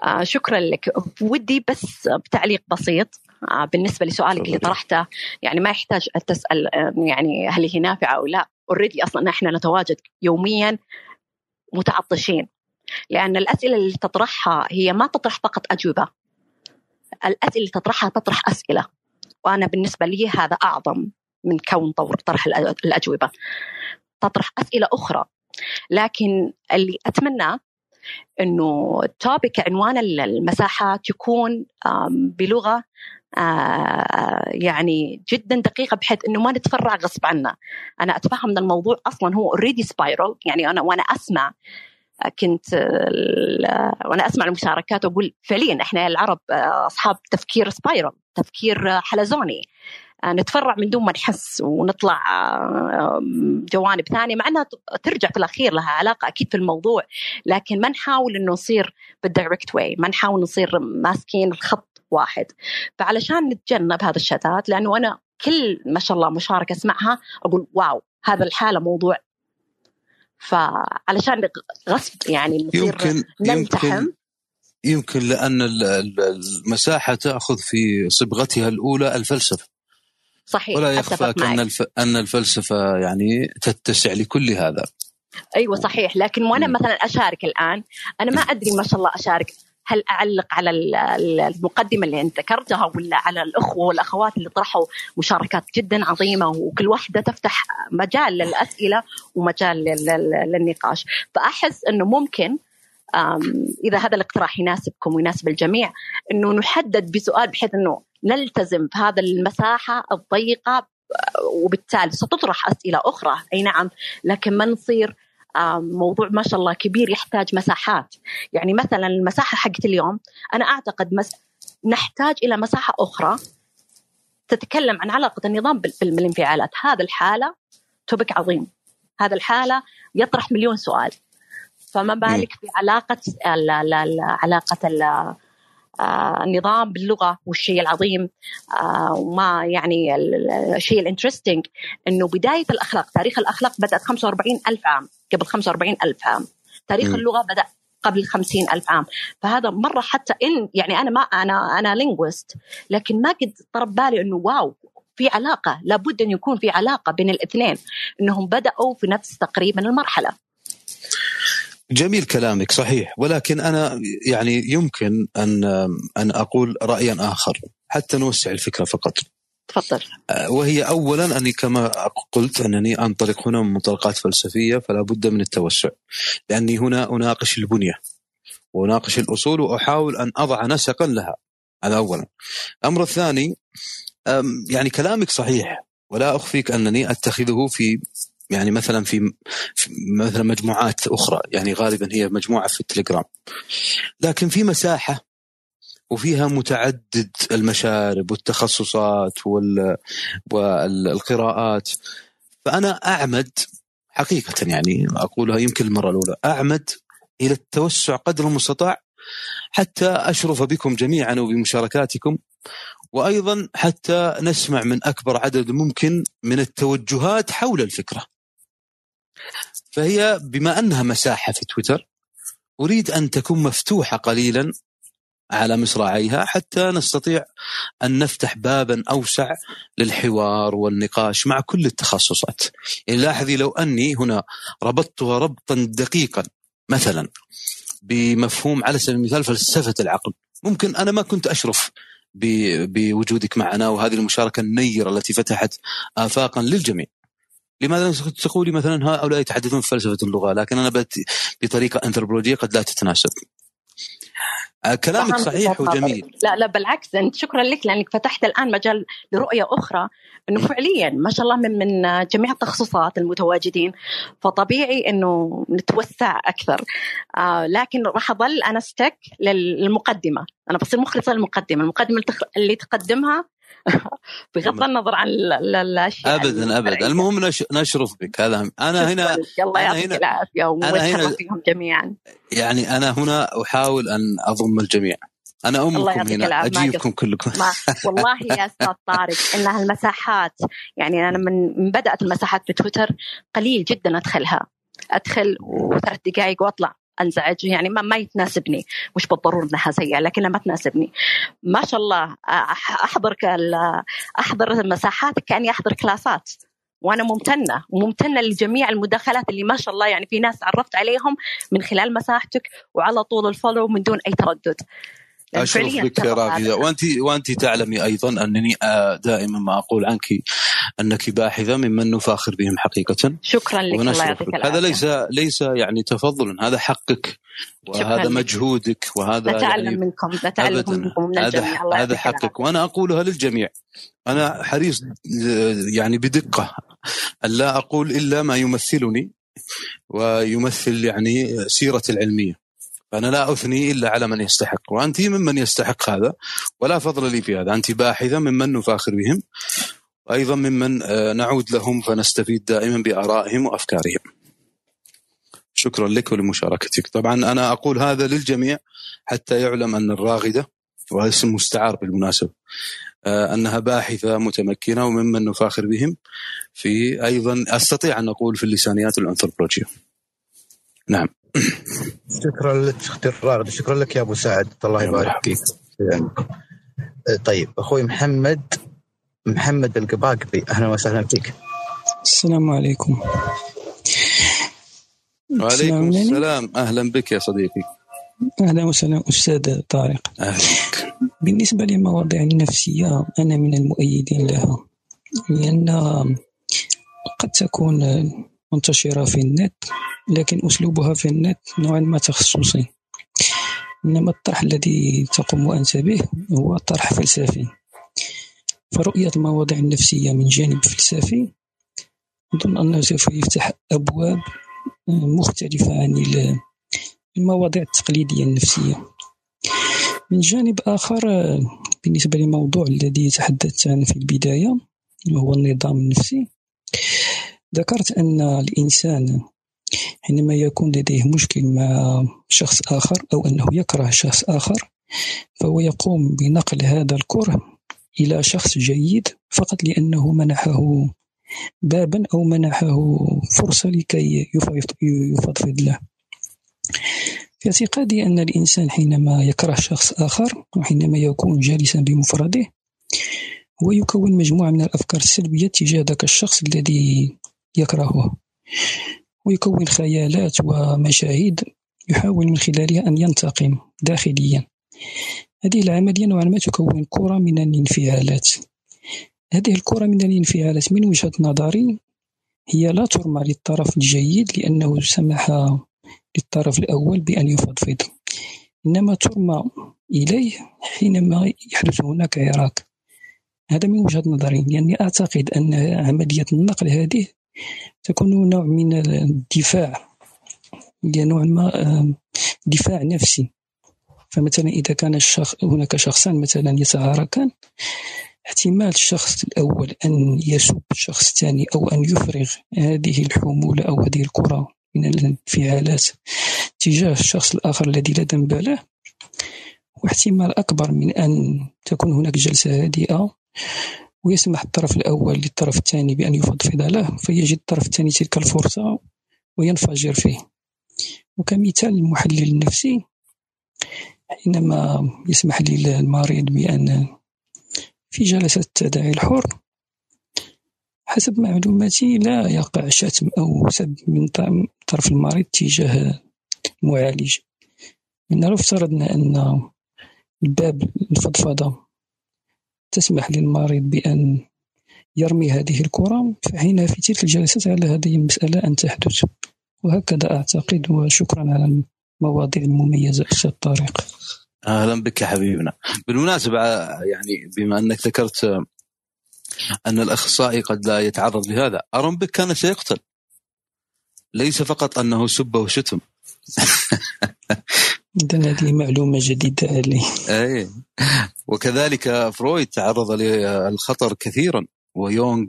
M: آه شكرا لك. ودي بس بتعليق بسيط آه بالنسبة لسؤالك اللي طرحته. يعني ما يحتاج تسأل آه، يعني هل هي نافعة أو لا. اوريدي أصلا إحنا نتواجد يوميا متعطشين. لأن الأسئلة اللي تطرحها هي ما تطرح فقط أجوبة. الأسئلة اللي تطرحها تطرح أسئلة. وأنا بالنسبة لي هذا أعظم من كون طرح الأجوبة. تطرح أسئلة أخرى. لكن اللي اتمناه إنه ال topic عنوان المساحات يكون بلغة يعني جدا دقيقة بحيث إنه ما نتفرع غصب عنا. أنا أتفهم إن الموضوع أصلا هو already spiral يعني أنا وأنا أسمع كنت وأنا أسمع المشاركات وأقول فعليا إحنا العرب أصحاب تفكير spiral تفكير حلزوني. نتفرع من دون ما نحس ونطلع جوانب ثانية مع إنها ترجع في الأخير لها علاقة أكيد في الموضوع. لكن ما نحاول إنه نصير بال direct way ما نحاول نصير ماسكين الخط واحد. فعلشان نتجنب هذا الشتات لأنه أنا كل ما شاء الله مشاركة أسمعها أقول واو هذا الحالة موضوع. فعلشان غصب يعني نصير
B: يمكن
M: نلتحم
B: يمكن يمكن لأن المساحة تأخذ في صبغتها الأولى الفلسفة.
M: صحيح
B: ولا يخفاك أن الف... أن الفلسفة يعني تتسع لكل هذا.
M: أيوه صحيح. لكن وأنا مثلا أشارك الآن أنا ما أدري ما شاء الله أشارك. هل أعلق على المقدمة اللي أنت ذكرتها ولا على الأخوة والأخوات اللي طرحوا مشاركات جدا عظيمة وكل واحدة تفتح مجال للأسئلة ومجال للنقاش. فأحس إنه ممكن إذا هذا الاقتراح يناسبكم ويناسب الجميع إنه نحدد بسؤال بحيث إنه نلتزم في هذا المساحة الضيقة وبالتالي ستطرح أسئلة أخرى. أي نعم لكن ما نصير موضوع ما شاء الله كبير يحتاج مساحات. يعني مثلا المساحة حقت اليوم أنا أعتقد مس... نحتاج إلى مساحة أخرى تتكلم عن علاقة النظام بالانفعالات. هذا الحالة توبك عظيم. هذا الحالة يطرح مليون سؤال. فما بالك في علاقه لا لا لا علاقه آه النظام باللغة والشيء العظيم؟ آه وما يعني الشيء الانترستنج إنه بداية الأخلاق تاريخ الأخلاق بدأت 45 ألف عام قبل 45 ألف عام. تاريخ م. اللغة بدأ قبل 50 ألف عام. فهذا مرة حتى إن يعني أنا ما أنا أنا لينغويست لكن ما قد طرب بالي إنه واو في علاقة لابد أن يكون في علاقة بين الاثنين إنهم بدأوا في نفس تقريبا المرحلة.
B: جميل كلامك صحيح ولكن أنا يعني يمكن أن أن أقول رايا آخر حتى نوسع الفكرة فقط.
M: تفضل.
B: وهي اولا أني كما قلت أنني أنطلق هنا من منطلقات فلسفية فلا بد من التوسع لأني هنا أناقش البنية وأناقش الأصول وأحاول أن أضع نسقا لها هذا اولا. الأمر الثاني يعني كلامك صحيح ولا أخفيك أنني أتخذه في يعني مثلا في مثلا مجموعات أخرى يعني غالبا هي مجموعة في التليجرام لكن في مساحة وفيها متعدد المشارب والتخصصات وال... والقراءات فأنا أعمد حقيقة يعني أقولها يمكن المرة الأولى أعمد إلى التوسع قدر المستطاع حتى أشرف بكم جميعا وبمشاركاتكم وأيضا حتى نسمع من أكبر عدد ممكن من التوجهات حول الفكرة. فهي بما أنها مساحة في تويتر أريد أن تكون مفتوحة قليلا على مصراعيها حتى نستطيع أن نفتح بابا أوسع للحوار والنقاش مع كل التخصصات. يعني لاحظي لو أني هنا ربطتها ربطا دقيقا مثلا بمفهوم على سبيل المثال فلسفة العقل، ممكن أنا ما كنت أشرف بوجودك معنا وهذه المشاركة النيرة التي فتحت افاقا للجميع. لماذا تقولي مثلا؟ هؤلاء يتحدثون في فلسفة اللغة لكن أنا بطريقة انثروبولوجيه قد لا تتناسب. كلامك صحيح وجميل.
M: لا لا بالعكس أنت شكرا لك لأنك فتحت الآن مجال لرؤية أخرى إنه فعليا ما شاء الله من من جميع التخصصات المتواجدين فطبيعي إنه نتوسع أكثر. آه لكن راح أظل أنا ستك للمقدمة. أنا بصير مخلصة للمقدمة. المقدمة اللي تقدمها بغض النظر عن الأشياء
B: ابدا ابدا. المهم نشرف بك. هذا أنا هنا
M: الله يعطيك العافية ومتشرف فيهم جميعا.
B: يعني أنا هنا أحاول أن أضم الجميع. أنا أمكم هنا. أجيبكم كلكم.
M: ما والله يا أستاذ طارق انها المساحات يعني أنا من بدأت المساحات في تويتر قليل جدا أدخلها. أدخل وثلاث دقائق وأطلع. انزعج يعني ما, ما يتناسبني مش بالضرورة إنها سيئة لكنها ما تناسبني. ما شاء الله أحضر أحضر المساحات كأني أحضر كلاسات. وأنا ممتنة وممتنة لجميع المداخلات اللي ما شاء الله يعني في ناس عرفت عليهم من خلال مساحتك وعلى طول الفولو من دون أي تردد. أشرف
B: بك راغده. وانت وأنت تعلمي أيضا أنني آه، دائما ما أقول عنك أنك باحثة ممن نفاخر بهم حقيقه
M: شكرا لك الله يعطيك. العافية
B: هذا ليس ليس يعني تفضل هذا حقك وهذا. مجهودك وهذا
M: نتعلم
B: يعني
M: منكم نتعلم. منكم من
B: هذا
M: الجميع الله
B: هذا حقك وأنا أقولها للجميع أنا حريص يعني بدقة أن لا أقول إلا ما يمثلني ويمثل يعني سيرتي العلمية فأنا لا أثني إلا على من يستحق وانت ممن يستحق هذا ولا فضل لي في هذا انت باحثة ممن نفاخر بهم وأيضا ممن آه، نعود لهم فنستفيد دائما بآرائهم وأفكارهم. شكرا لك ولمشاركتك. طبعا أنا أقول هذا للجميع حتى يعلم أن الراغدة وهذا اسم مستعار بالمناسبة آه، أنها باحثة متمكنة وممن نفاخر بهم في أيضا أستطيع أن أقول في اللسانيات الأنثروبولوجية. نعم.
C: شكرا لك أختي الراغد شكرا لك يا أبو سعد الله
B: يا
C: يبارك. فيك يعني. طيب أخوي محمد محمد القباقبي أهلا وسهلا فيك
N: السلام عليكم
B: وعليكم؟ السلام أهلا بك يا صديقي.
N: أهلا وسهلا أستاذ طارق
B: أهلا بك.
N: بالنسبة للمواضيع النفسية أنا من المؤيدين لها لأن قد تكون منتشرة في النت لكن أسلوبها في النت نوعا ما تخصصي. إنما الطرح الذي تقوم أنت به هو طرح فلسفي. فرؤية المواضيع النفسية من جانب فلسفي أظن أنه سوف يفتح أبواب مختلفة عن ال- المواضيع التقليدية النفسية. من جانب آخر آه، بالنسبة للموضوع الذي تحدثت عنه في البداية وهو النظام النفسي ذكرت أن الإنسان حينما يكون لديه مشكل مع شخص آخر أو أنه يكره شخص آخر فهو يقوم بنقل هذا الكره إلى شخص جيد فقط لأنه منحه بابا أو منحه فرصة لكي يفض- يفضفض له. في اعتقادي أن الإنسان حينما يكره شخص آخر وحينما يكون جالسا بمفرده هو يكون مجموعة من الأفكار السلبية تجاه ذاك الشخص الذي يكرهه. ويكون خيالات ومشاهد يحاول من خلالها أن ينتقم داخليا. هذه العملية نوعا ما تكون كرة من الانفعالات. هذه الكرة من الانفعالات من وجهة نظري هي لا ترمى للطرف الجيد لأنه سمح للطرف الأول بأن يفضفض. إنما ترمى إليه حينما يحدث هناك عراك. هذا من وجهة نظري لأني أعتقد أن عملية النقل هذه تكون نوع من الدفاع. هي نوع ما دفاع نفسي. فمثلا إذا كان الشخص هناك شخصان مثلا يتعاركان احتمال الشخص الأول أن يسب الشخص الثاني أو أن يفرغ هذه الحمولة أو هذه الكرة من الانفعالات تجاه الشخص الآخر الذي لا ذنب له. واحتمال أكبر من أن تكون هناك جلسة هادئة. ويسمح الطرف الأول للطرف الثاني بأن يفضفض له فيجد الطرف الثاني تلك الفرصة وينفجر فيه. وكمثال المحلل النفسي حينما يسمح للمريض بأن في جلسة التداعي الحر حسب معلوماتي لا يقع شتم أو سب من طرف المريض تجاه المعالج. إن لو افترضنا أن الباب الفضفضة تسمح للمريض بأن يرمي هذه الكرة فحين في تلك الجلسات على هذه المسألة أن تحدث. وهكذا أعتقد وشكرا على المواضيع المميزة أستاذ طارق
B: أهلا بك حبيبنا. بالمناسبة يعني بما أنك ذكرت أن الأخصائي قد لا يتعرض لهذا ارون بك كان سيقتل. ليس فقط أنه سب وشتم.
N: إذا هذه معلومة جديدة علي
B: أي. وكذلك فرويد تعرض للخطر كثيرا ويونغ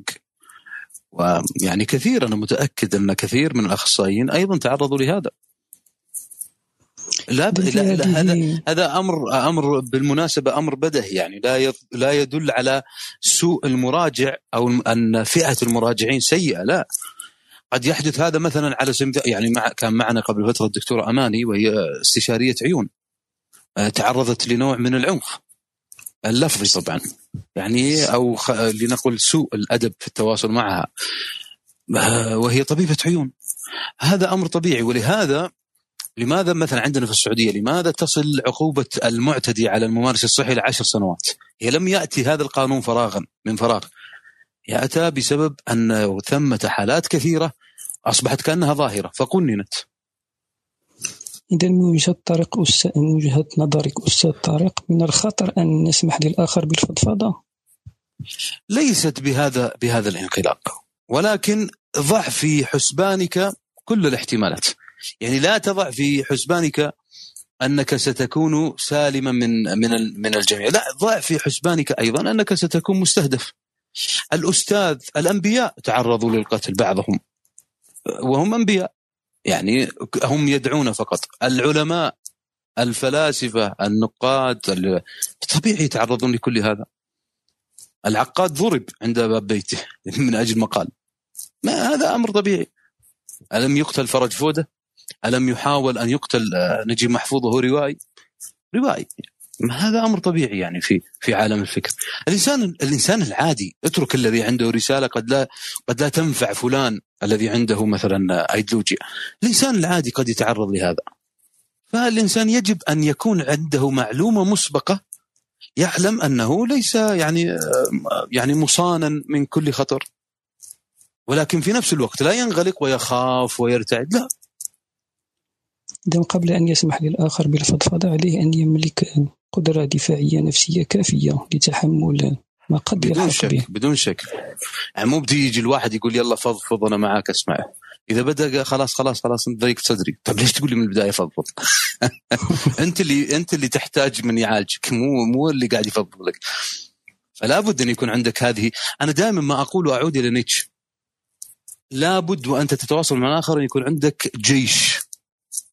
B: ويعني كثير أنا متأكد أن كثير من الأخصائيين أيضا تعرضوا لهذا. لا, لا, لا هذا هذا أمر أمر بالمناسبة أمر بدهي يعني لا لا يدل على سوء المراجع أو أن فئة المراجعين سيئة لا. قد يحدث هذا مثلا على سبيل يعني مع كان معنا قبل فترة الدكتوره أماني وهي استشارية عيون. تعرضت لنوع من العنف اللفظي طبعا. يعني أو خ... لنقل سوء الأدب في التواصل معها. وهي طبيبة عيون. هذا أمر طبيعي. ولهذا لماذا مثلا عندنا في السعودية لماذا تصل عقوبة المعتدي على الممارس الصحي لعشر سنوات؟ هي لم يأتي هذا القانون فراغا من فراغ. يأتى بسبب أن ثمة حالات كثيرة أصبحت كأنها ظاهرة. فقننت
N: إذا من وجهة طريق أستاذ من وجهة نظرك أستاذ طارق من الخطر أن نسمح للآخر بالفضفضة؟
B: ليست بهذا بهذا الانقلاق ولكن ضع في حسبانك كل الاحتمالات. يعني لا تضع في حسبانك أنك ستكون سالما من من من الجميع. لا ضع في حسبانك أيضا أنك ستكون مستهدف. الأستاذ الأنبياء تعرضوا للقتل بعضهم وهم أنبياء يعني هم يدعون فقط. العلماء الفلاسفة النقاد طبيعي يتعرضون لكل هذا. العقاد ضرب عند باب بيته من أجل مقال. ما هذا أمر طبيعي. ألم يقتل فرج فودة؟ ألم يحاول أن يقتل آه، نجيب محفوظ وهو روائي روائي هذا أمر طبيعي يعني في في عالم الفكر. الإنسان الإنسان العادي اترك الذي عنده رسالة قد لا قد لا تنفع فلان الذي عنده مثلا ايديولوجيا الإنسان العادي قد يتعرض لهذا. فالإنسان يجب أن يكون عنده معلومة مسبقة يعلم أنه ليس يعني يعني مصانا من كل خطر. ولكن في نفس الوقت لا ينغلق ويخاف ويرتعد لا.
N: إذا قبل أن يسمح للآخر بالفضفضة عليه أن يملك قدرة دفاعية نفسية كافية لتحمل ما قد
B: بدون شك به. بدون شك. يعني مو بدي يجي الواحد يقول يلا فضفض أنا معك اسمع. إذا بدأ خلاص خلاص خلاص انت ضيقت صدري. طيب ليش تقول لي من البداية فضفض انت اللي انت اللي تحتاج من يعالجك مو مو اللي قاعد يفضفض لك. فلا بد أن يكون عندك هذه. أنا دائما ما أقول وأعود إلى نيتش. لابد وأنت تتواصل مع الآخر أن يكون عندك جيش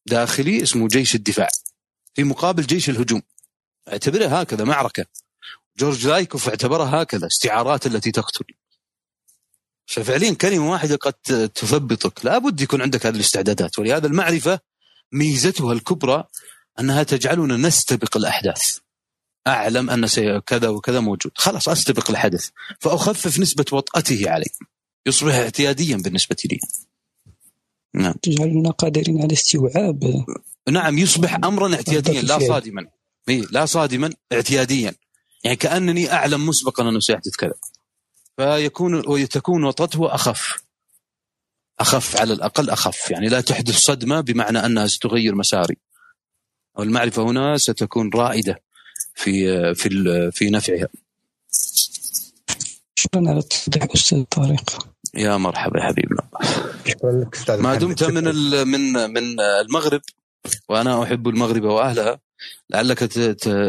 B: داخلي اسمه جيش الدفاع. في مقابل جيش الهجوم. اعتبرها هكذا معركة. جورج لايكوف اعتبرها هكذا استعارات التي تقتل. ففعليا كلمة واحدة قد تثبطك. لابد يكون عندك هذه الاستعدادات. ولهذا المعرفة ميزتها الكبرى أنها تجعلنا نستبق الأحداث. أعلم أن كذا وكذا موجود. خلاص أستبق الحدث. فأخفف نسبة وطأته علي. يصبح اعتياديا بالنسبة لي.
N: نعم. تجعلنا قادرين على استيعاب
B: نعم يصبح امرا اعتياديا لا صادما. إيه لا صادما اعتياديا. يعني كأنني أعلم مسبقا أنه سيحدث كذا. فيكون وتكون وطته أخف. أخف على الأقل أخف. يعني لا تحدث صدمة بمعنى أنها ستغير مساري. والمعرفه هنا ستكون رائدة في في في نفعها.
N: شكرا على التوضيح أستاذ طارق.
B: يا مرحبا يا حبيبنا. شكرا لك أستاذ ما دمت من من من المغرب وأنا أحب المغرب وأهلها. لعلك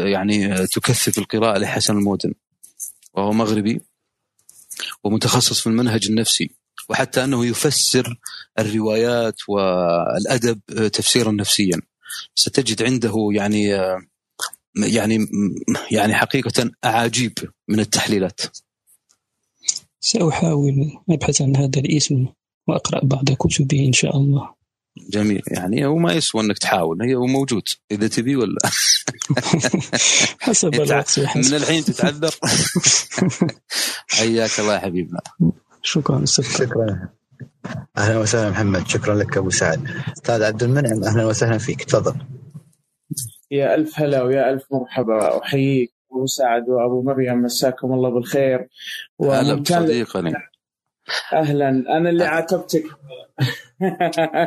B: يعني تكثف القراءة لحسن المودن وهو مغربي ومتخصص في المنهج النفسي وحتى أنه يفسر الروايات والأدب تفسيرا نفسيا. ستجد عنده يعني يعني يعني حقيقة أعاجيب من التحليلات.
N: سأحاول أبحث عن هذا الاسم وأقرأ بعض كتبه إن شاء الله.
B: جميل. يعني هو ما يسوى إنك تحاول هي هو موجود إذا تبي ولا.
N: حسب الوقت
B: من الحين تتعذر. حياك الله يا حبيبنا.
N: شكرا
C: شكرا. أهلا وسهلا محمد. شكرا لك أبو سعد. أستاذ عبد المنعم أهلا وسهلا فيك. تفضل.
O: يا ألف هلا ويا ألف مرحبا. أحييك أبو سعد وأبو مريم مساكم الله بالخير.
B: هلا بصديقني.
O: أهلا. أنا اللي عاتبتك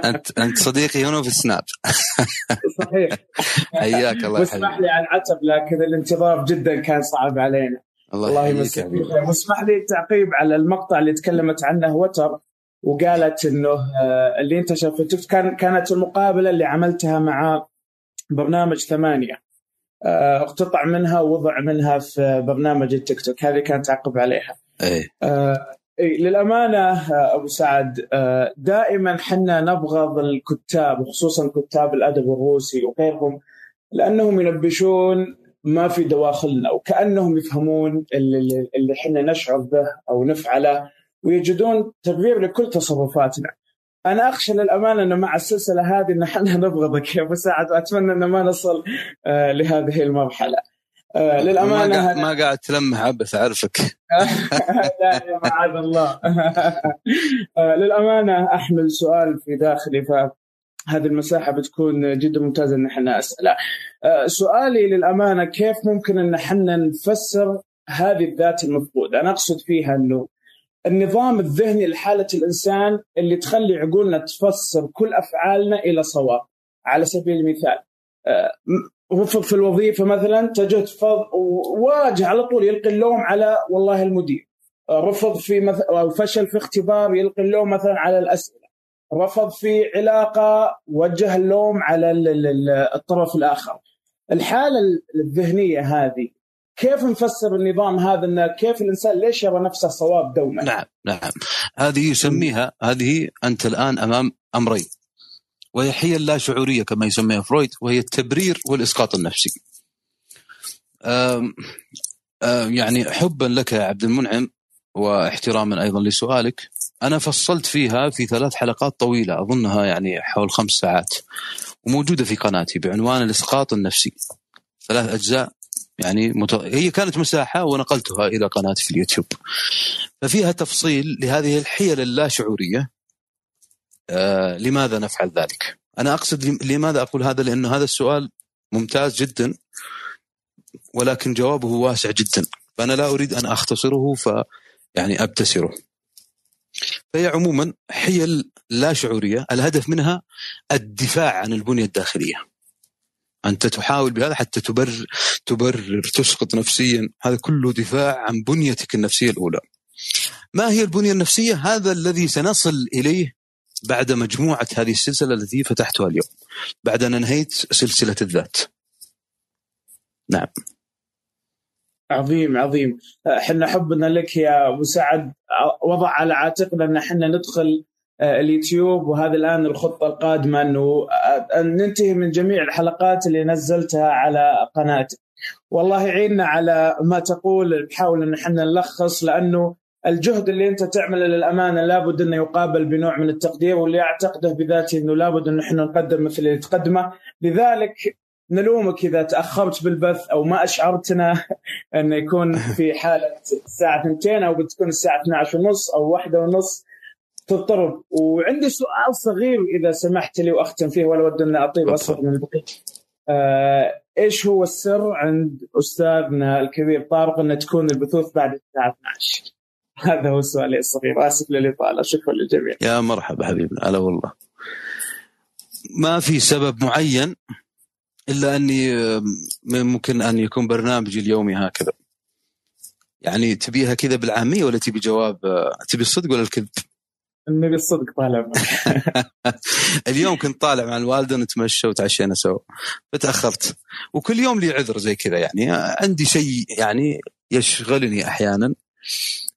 B: أنت أنت صديقي هنا في السناب
O: صحيح.
B: حياك الله
O: اسمح لي على العتب لكن الانتظار جدا كان صعب علينا.
B: الله, الله يمسك
O: واسمح لي التعقيب على المقطع اللي تكلمت عنه وتر وقالت إنه آه، اللي انتشر في التيك كان كانت المقابلة اللي عملتها مع برنامج ثمانية. آه، اقتطع منها ووضع منها في برنامج التيك توك. هذه كانت تعقب عليها. إيه. للأمانة آه، أبو سعد آه، دائما حنا نبغض الكتاب وخصوصا كتاب الأدب الروسي وغيرهم لأنهم ينبشون ما في دواخلنا وكأنهم يفهمون اللي, إحنا نشعر به أو نفعله ويجدون تغيير لكل تصرفاتنا. أنا أخشى للأمانة إنه مع السلسلة هذه إن إحنا نبغضك يا أبو سعد وأتمنى ان ما نصل آه، لهذه المرحلة.
B: آه للأمانة ما, ما قاعد تلمح عبث أعرفك
O: لا يا معاذ الله آه للأمانة أحمل سؤال في داخلي ف هذه المساحة بتكون جدا ممتازة إن إحنا اسئله. آه، سؤالي للأمانة كيف ممكن إن إحنا نفسر هذه الذات المفقودة؟ أنا أقصد فيها إنه النظام الذهني لحالة الإنسان اللي تخلي عقولنا تفسر كل أفعالنا إلى صواب. على سبيل المثال رفض في الوظيفة مثلا تجد فض واجه على طول يلقي اللوم على والله المدير. رفض في مثلا أو فشل في اختبار يلقي اللوم مثلا على الأسئلة. رفض في علاقة وجه اللوم على الطرف الآخر. الحالة الذهنية هذه كيف نفسر النظام هذا؟ إنه كيف الإنسان ليش يرى نفسه صواب دوما؟
B: نعم نعم. هذه يسميها هذه أنت الآن أمام أمرين. وهي حيل لا شعورية كما يسميها فرويد وهي التبرير والإسقاط النفسي. يعني حبا لك يا عبد المنعم واحتراما أيضا لسؤالك. أنا فصلت فيها في ثلاث حلقات طويلة أظنها يعني حول خمس ساعات وموجودة في قناتي بعنوان الإسقاط النفسي. ثلاث أجزاء يعني مت... هي كانت مساحة ونقلتها إلى قناتي في اليوتيوب. ففيها تفصيل لهذه الحيل اللاشعوريه آه لماذا نفعل ذلك؟ أنا أقصد لماذا أقول هذا؟ لأنه هذا السؤال ممتاز جدا ولكن جوابه واسع جدا فأنا لا أريد أن أختصره ف يعني أبتسره. فهي عموما حيل لا شعورية الهدف منها الدفاع عن البنية الداخلية. أنت تحاول بهذا حتى تبرر تبرر تسقط نفسيا هذا كله دفاع عن بنيتك النفسية الأولى. ما هي البنية النفسية؟ هذا الذي سنصل إليه بعد مجموعة هذه السلسلة التي فتحتها اليوم. بعد أن أنهيت سلسلة الذات. نعم.
O: عظيم عظيم. إحنا حبنا لك يا أبو سعد. وضع على عاتقنا أن إحنا ندخل آه، اليوتيوب وهذا الآن الخطة القادمة أنه آه، ننتهي من جميع الحلقات اللي نزلتها على قناتي والله يعيننا على ما تقول نحاول أن إحنا نلخص لأنه الجهد اللي انت تعمله للأمانة لابد أنه يقابل بنوع من التقدير واللي أعتقده بذاتي إنه لابد انه إحنا نقدم مثل اللي تقدمه لذلك نلومك إذا تأخرت بالبث أو ما أشعرتنا انه يكون في حالة الساعة 2 أو بتكون الساعة 12 ونص أو واحدة ونص تضطرب وعندي سؤال صغير إذا سمحت لي وأختم فيه ولا ود اني أطيل واسرع من البقيه. آه إيش هو السر عند أستاذنا الكبير طارق انه تكون البثوث بعد الساعة 12؟ هذا هو سؤالي الصغير اسف للإطالة. شكرا للجميع.
B: يا مرحبا حبيبنا. هلا والله. ما في سبب معين إلا أني ممكن أن يكون برنامجي اليومي هكذا. يعني تبيها كذا بالعامية ولا تبي جواب تبي الصدق ولا الكذب؟
O: نبي الصدق طالع
B: اليوم كنت طالع مع الوالدة نتمشى وتعشينا سوا. فتأخرت. وكل يوم لي عذر زي كذا يعني. عندي شيء يعني يشغلني أحيانا.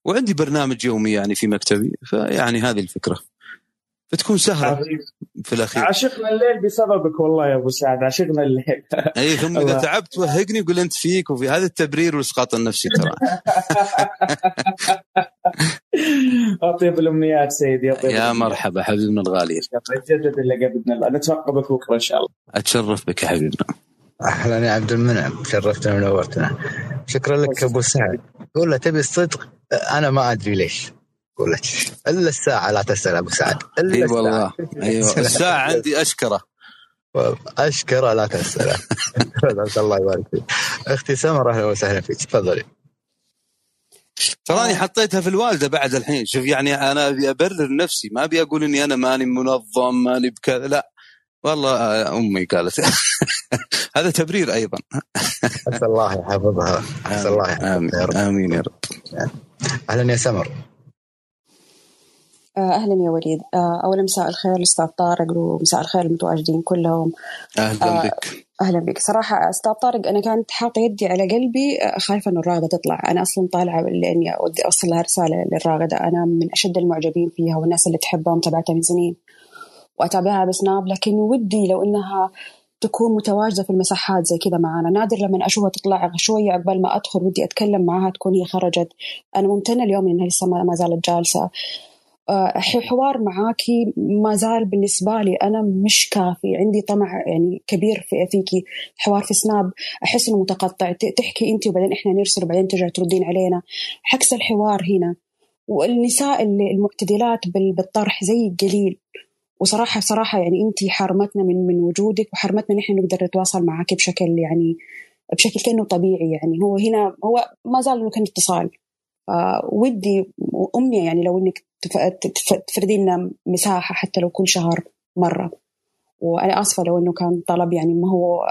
B: وعندي برنامج يومي يعني في مكتبي فيعني هذه الفكرة. فتكون سهله في الأخير.
O: عشقنا الليل بسببك والله يا أبو سعد عشقنا الليل.
B: أي ثم إذا تعبت وهقني قول أنت فيك وفي هذا التبرير والإسقاط النفسي ترى.
O: أطيب الأمنيات سيدي
B: يا مرحبا حبيبنا الغالي.
O: يتجدد اللقاء باذن الله نترقبك بكره إن شاء الله.
B: أتشرف بك يا حبيبنا.
C: أهلا يا عبد المنعم شرفتنا ونورتنا. شكرا لك أبو سعد. قول له تبي الصدق؟ أنا ما أدري ليش. قول لك إلا الساعة لا تسأل أبو سعد. إلا
B: اي والله. أيوه. الساعة عندي أشكره.
C: أشكره لا تسأل. الله يبارك فيك. أختي سمر أهلا وسهلا فيك. تفضلي.
B: تراني حطيتها في الوالدة بعد الحين. شوف يعني أنا أبي أبرر نفسي. ما أبي أقول إني أنا ماني منظم ماني بكذا. لا. والله أمي قالت. هذا تبرير أيضا.
C: أسأل الله يحفظها. أسأل الله يحفظها
B: آمين. يا رب. آمين يا رب.
C: أهلا يا سمر.
P: آه، أهلا يا وليد. آه، اولا مساء الخير الاستاذ طارق ومساء الخير المتواجدين كلهم.
B: أهلا آه، بك.
P: أهلا بك. صراحة أستاذ طارق أنا كانت حاطة يدي على قلبي خايفة إنه الراغده تطلع. أنا أصلا طالعة لأني ودي أوصل لها رسالة للراغده أنا من أشد المعجبين فيها والناس اللي تحبها ومتابعتها من سنين. وأتابعها بسناب لكن ودي لو إنها تكون متواجدة في المساحات زي كذا معانا. نادر لما أشوفها تطلع شوية عقبال ما أدخل ودي أتكلم معها تكون هي خرجت. أنا ممتنة اليوم انها لسه ما زالت جالسة. آه، حوار معاكي ما زال بالنسبة لي أنا مش كافي. عندي طمع يعني كبير في فيكي حوار في سناب أحس إنه متقطع. تحكي أنت وبعدين إحنا نرسل وبعدين ترجع تردين علينا. حكس الحوار هنا. والنساء المعتدلات بالطرح زي قليل وصراحة صراحة يعني أنت حرمتنا من من وجودك وحرمتنا نحن نقدر نتواصل معك بشكل يعني بشكل كأنه طبيعي يعني. هو هنا هو ما زال إنه كان اتصال. ودي أمنية يعني لو إنك تفردي لنا مساحة حتى لو كل شهر مرة. وأنا آسفة لو إنه كان طلب يعني ما هو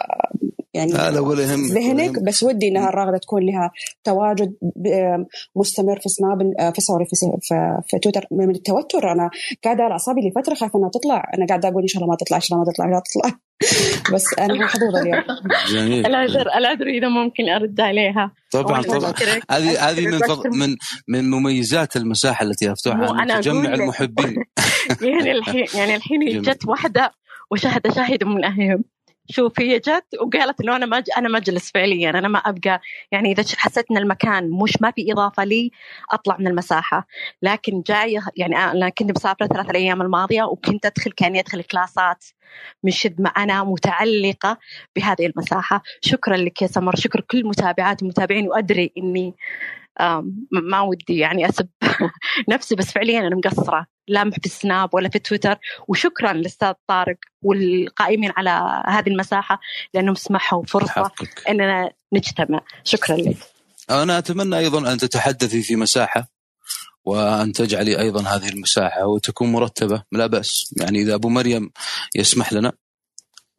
P: يعني
B: لا لا ولا يهمك
P: ذهنك بس ودي إنها الرغده تكون لها تواجد مستمر في سناب في سوري في, في, في تويتر. من التوتر أنا قاعدة على أعصابي لفترة خايفة إنها تطلع. أنا قاعدة أقول إن شاء الله ما تطلع إن شاء الله ما تطلع لا تطلع. بس أنا محظوظة اليوم.
B: جميل.
M: العذر العذر إذا ممكن أرد عليها.
B: طبعا طبعا. هذه هذه من من من مميزات المساحة التي افتحها تجمع. المحبين.
M: يعني الحين يعني الحين. جت واحدة وشهد شاهد من اهلهم شوف هي جت وقالت إنه أنا ما أنا ما اجلس فعليا. أنا ما أبقى يعني إذا حسيت إن المكان مش ما في إضافة لي أطلع من المساحة. لكن جاية يعني أنا كنت مسافرة ثلاث الأيام الماضية وكنت أدخل كاني ادخل كلاسات من شد ما أنا متعلقة بهذه المساحة. شكرا لك يا سمر. شكرا كل متابعات المتابعين وأدري إني ما ودي يعني أسب نفسي بس فعليا أنا مقصرة. لا في السناب ولا في تويتر. وشكرا للاستاذ طارق والقائمين على هذه المساحة لأنهم سمحوا فرصة إننا نجتمع. شكرا لك.
B: أنا أتمنى أيضا أن تتحدثي في مساحة وأن تجعلي أيضا هذه المساحة وتكون مرتبة. لا بأس. يعني إذا أبو مريم يسمح لنا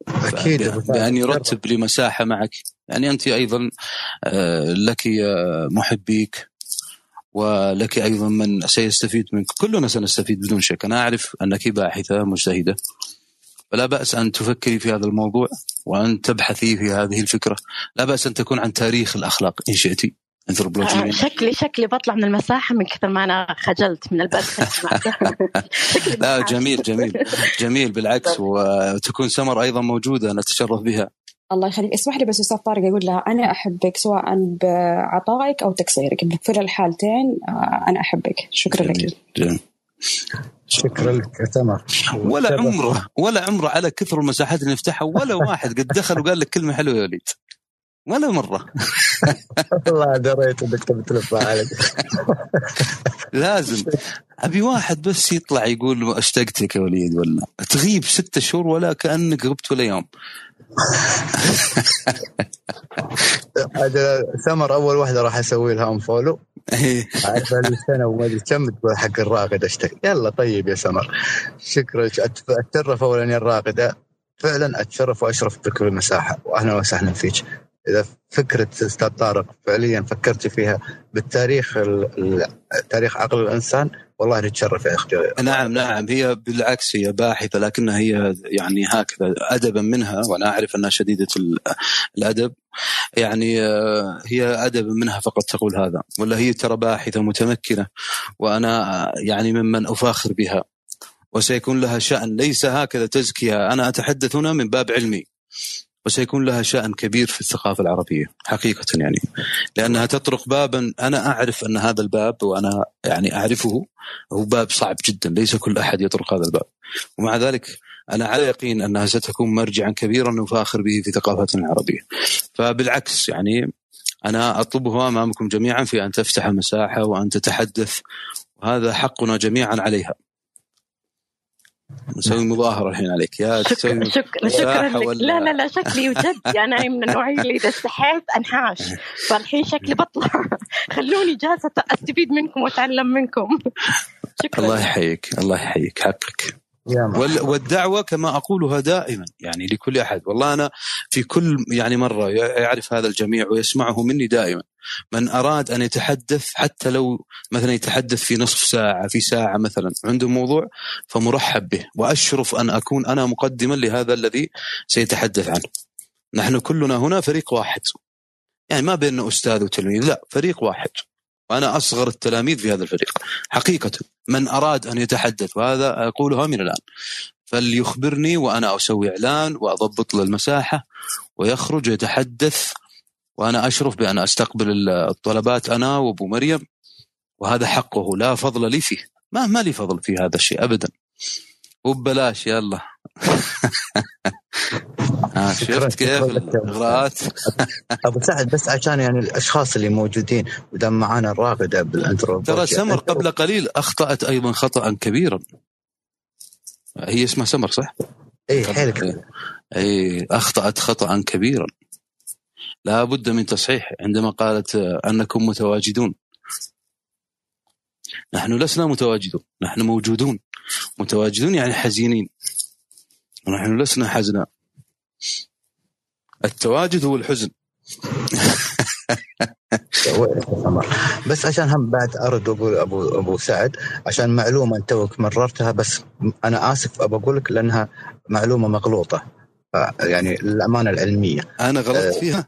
C: أكيد.
B: بأن يرتب لي مساحه معك. يعني أنت أيضا آه، لك محبيك ولك أيضا من سيستفيد منك. كلنا سنستفيد بدون شك. أنا أعرف أنك باحثة مجتهدة. فلا بأس أن تفكري في هذا الموضوع وأن تبحثي في هذه الفكرة. لا بأس أن تكون عن تاريخ الأخلاق إن شئتي.
M: آه، شكلي شكلي بطلع من المساحة من كثر ما أنا خجلت من البث
B: لا جميل جميل. جميل بالعكس. وتكون سمر أيضا موجودة نتشرف بها.
P: الله يخليك. اسمح لي بس أستاذ طارق أقول لها أنا أحبك سواء بعطائك أو تقصيرك. بكل الحالتين آه، أنا أحبك. شكرا لك.
B: جميل.
C: شكرا لك سمر
B: ولا عمره ولا عمره على كثر المساحات اللي نفتحها ولا واحد قد دخل وقال لك كلمة حلوة يا وليد. ولا مرة.
C: والله دريت إنك تبي تلف عليك.
B: لازم. أبي واحد بس يطلع يقول أشتقتك يا وليد ولا. تغيب ستة شهور ولا كأنك غبت ولا يوم.
C: هذا سمر أول واحدة راح أسوي لها انفولو
B: إيه.
C: عارف سنه وما أدري كم تقول حق الراقد اشتكي يلا طيب يا سمر شكرا. أتشرف اولا يا الراقده فعلا أتشرف وأشرف بكل المساحه واهلا وسهلا فيك. إذا فكرة أستاذ طارق فعليا فكرت فيها بالتاريخ ال- ال- تاريخ عقل الإنسان والله نتشرف يا أختي
B: نعم نعم. هي بالعكس هي باحثة لكنها هي يعني هكذا أدبا منها وأنا أعرف أنها شديدة ال- الأدب. يعني آه، هي أدبا منها فقط تقول هذا ولا هي ترى باحثة متمكنة وأنا آه، يعني ممن أفاخر بها. وسيكون لها شأن. ليس هكذا تزكية. أنا أتحدث هنا من باب علمي. وسيكون لها شأن كبير في الثقافة العربية حقيقة يعني. لأنها تطرق بابا أنا أعرف أن هذا الباب وأنا يعني أعرفه هو باب صعب جدا ليس كل أحد يطرق هذا الباب. ومع ذلك أنا على يقين أنها ستكون مرجعا كبيرا نفاخر به في ثقافتنا العربية. فبالعكس يعني أنا أطلبها أمامكم جميعا في أن تفتح المساحة وأن تتحدث وهذا حقنا جميعا عليها. نسوي مظاهرة الحين عليك. يا تسوي
M: شكرا شكرا
B: مساحة
M: لك
B: ولا-
M: لا لا لا شكلي وجد أنا من النوعية اللي إذا استحيت أنحاش. فالحين شكلي بطلع. خلوني جالسة أستفيد منكم وأتعلم منكم.
B: الله يحييك الله يحييك. حقك. وال- والدعوة كما أقولها دائما يعني لكل أحد. والله أنا في كل يعني مرة يعرف هذا الجميع ويسمعه مني دائما. من أراد أن يتحدث حتى لو مثلا يتحدث في نصف ساعة في ساعة مثلا عنده موضوع فمرحب به. وأشرف أن أكون أنا مقدما لهذا الذي سيتحدث عنه. نحن كلنا هنا فريق واحد. يعني ما بيننا أستاذ وتلميذ لا فريق واحد. وأنا أصغر التلاميذ في هذا الفريق. حقيقة من أراد أن يتحدث وهذا أقولها من الآن. فليخبرني وأنا أسوي إعلان وأضبط له المساحة ويخرج يتحدث وأنا أشرف بأن أستقبل الطلبات أنا وأبو مريم. وهذا حقه لا فضل لي فيه. ما ما لي فضل في هذا الشيء أبدا. وببلاش يلا. ها شفت كيف الإغراءات؟
C: أبو سعد بس عشان يعني الأشخاص اللي موجودين ودام معانا الراقده بالأنترو
B: ترى سمر قبل قليل أخطأت أيضا خطأ كبيرا. هي اسمها سمر صح؟
C: اي حيل
B: اي أخطأت خطا كبيرا. لا بد من تصحيح عندما قالت آه، أنكم متواجدون. نحن لسنا متواجدون نحن موجودون. متواجدون يعني حزينين. ونحن لسنا حزناء التواجد هو الحزن.
C: بس عشان هم بعد أرد أقول ابو أبو سعد عشان معلومة انت مررتها بس أنا آسف ابى أقول لك لأنها معلومة مغلوطة. يعني الامانه العلمية.
B: أنا غلطت فيها؟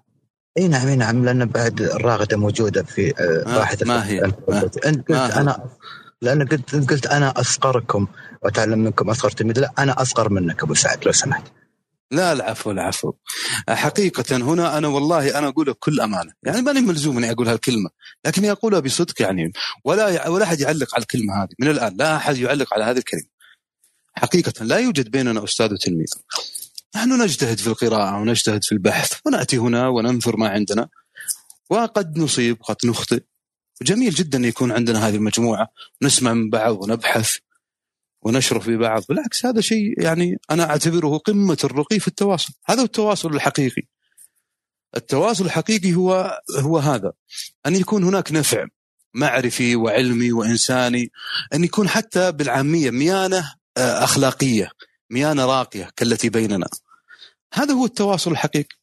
C: إي نعم إي نعم لأن بعد الراغدة موجودة في
B: آه
C: واحد
B: ما هي؟
C: انت قلت أنا لأن قلت قلت أنا أصغركم وأتعلم منكم أصغر تلميذ. لا أنا أصغر منك أبو سعد لو سمحت.
B: لا العفو العفو حقيقة هنا أنا والله أنا أقولها بكل أمانة. يعني ماني ملزوم أني أقول هالكلمة لكني أقولها بصدق يعني. ولا ولا أحد يعلق على الكلمة هذه من الآن لا أحد يعلق على هذه الكلمة. حقيقة لا يوجد بيننا أستاذ وتلميذ نحن نجتهد في القراءة ونجتهد في البحث ونأتي هنا وننثر ما عندنا وقد نصيب وقد نخطئ. جميل جدا يكون عندنا هذه المجموعة نسمع من بعض ونبحث. ونشرف في بعض. بالعكس هذا شيء يعني أنا أعتبره قمة الرقي في التواصل. هذا هو التواصل الحقيقي. التواصل الحقيقي هو هو هذا. أن يكون هناك نفع معرفي وعلمي وإنساني أن يكون حتى بالعامية ميانة آه، أخلاقية ميانة راقية كالتي بيننا. هذا هو التواصل الحقيقي.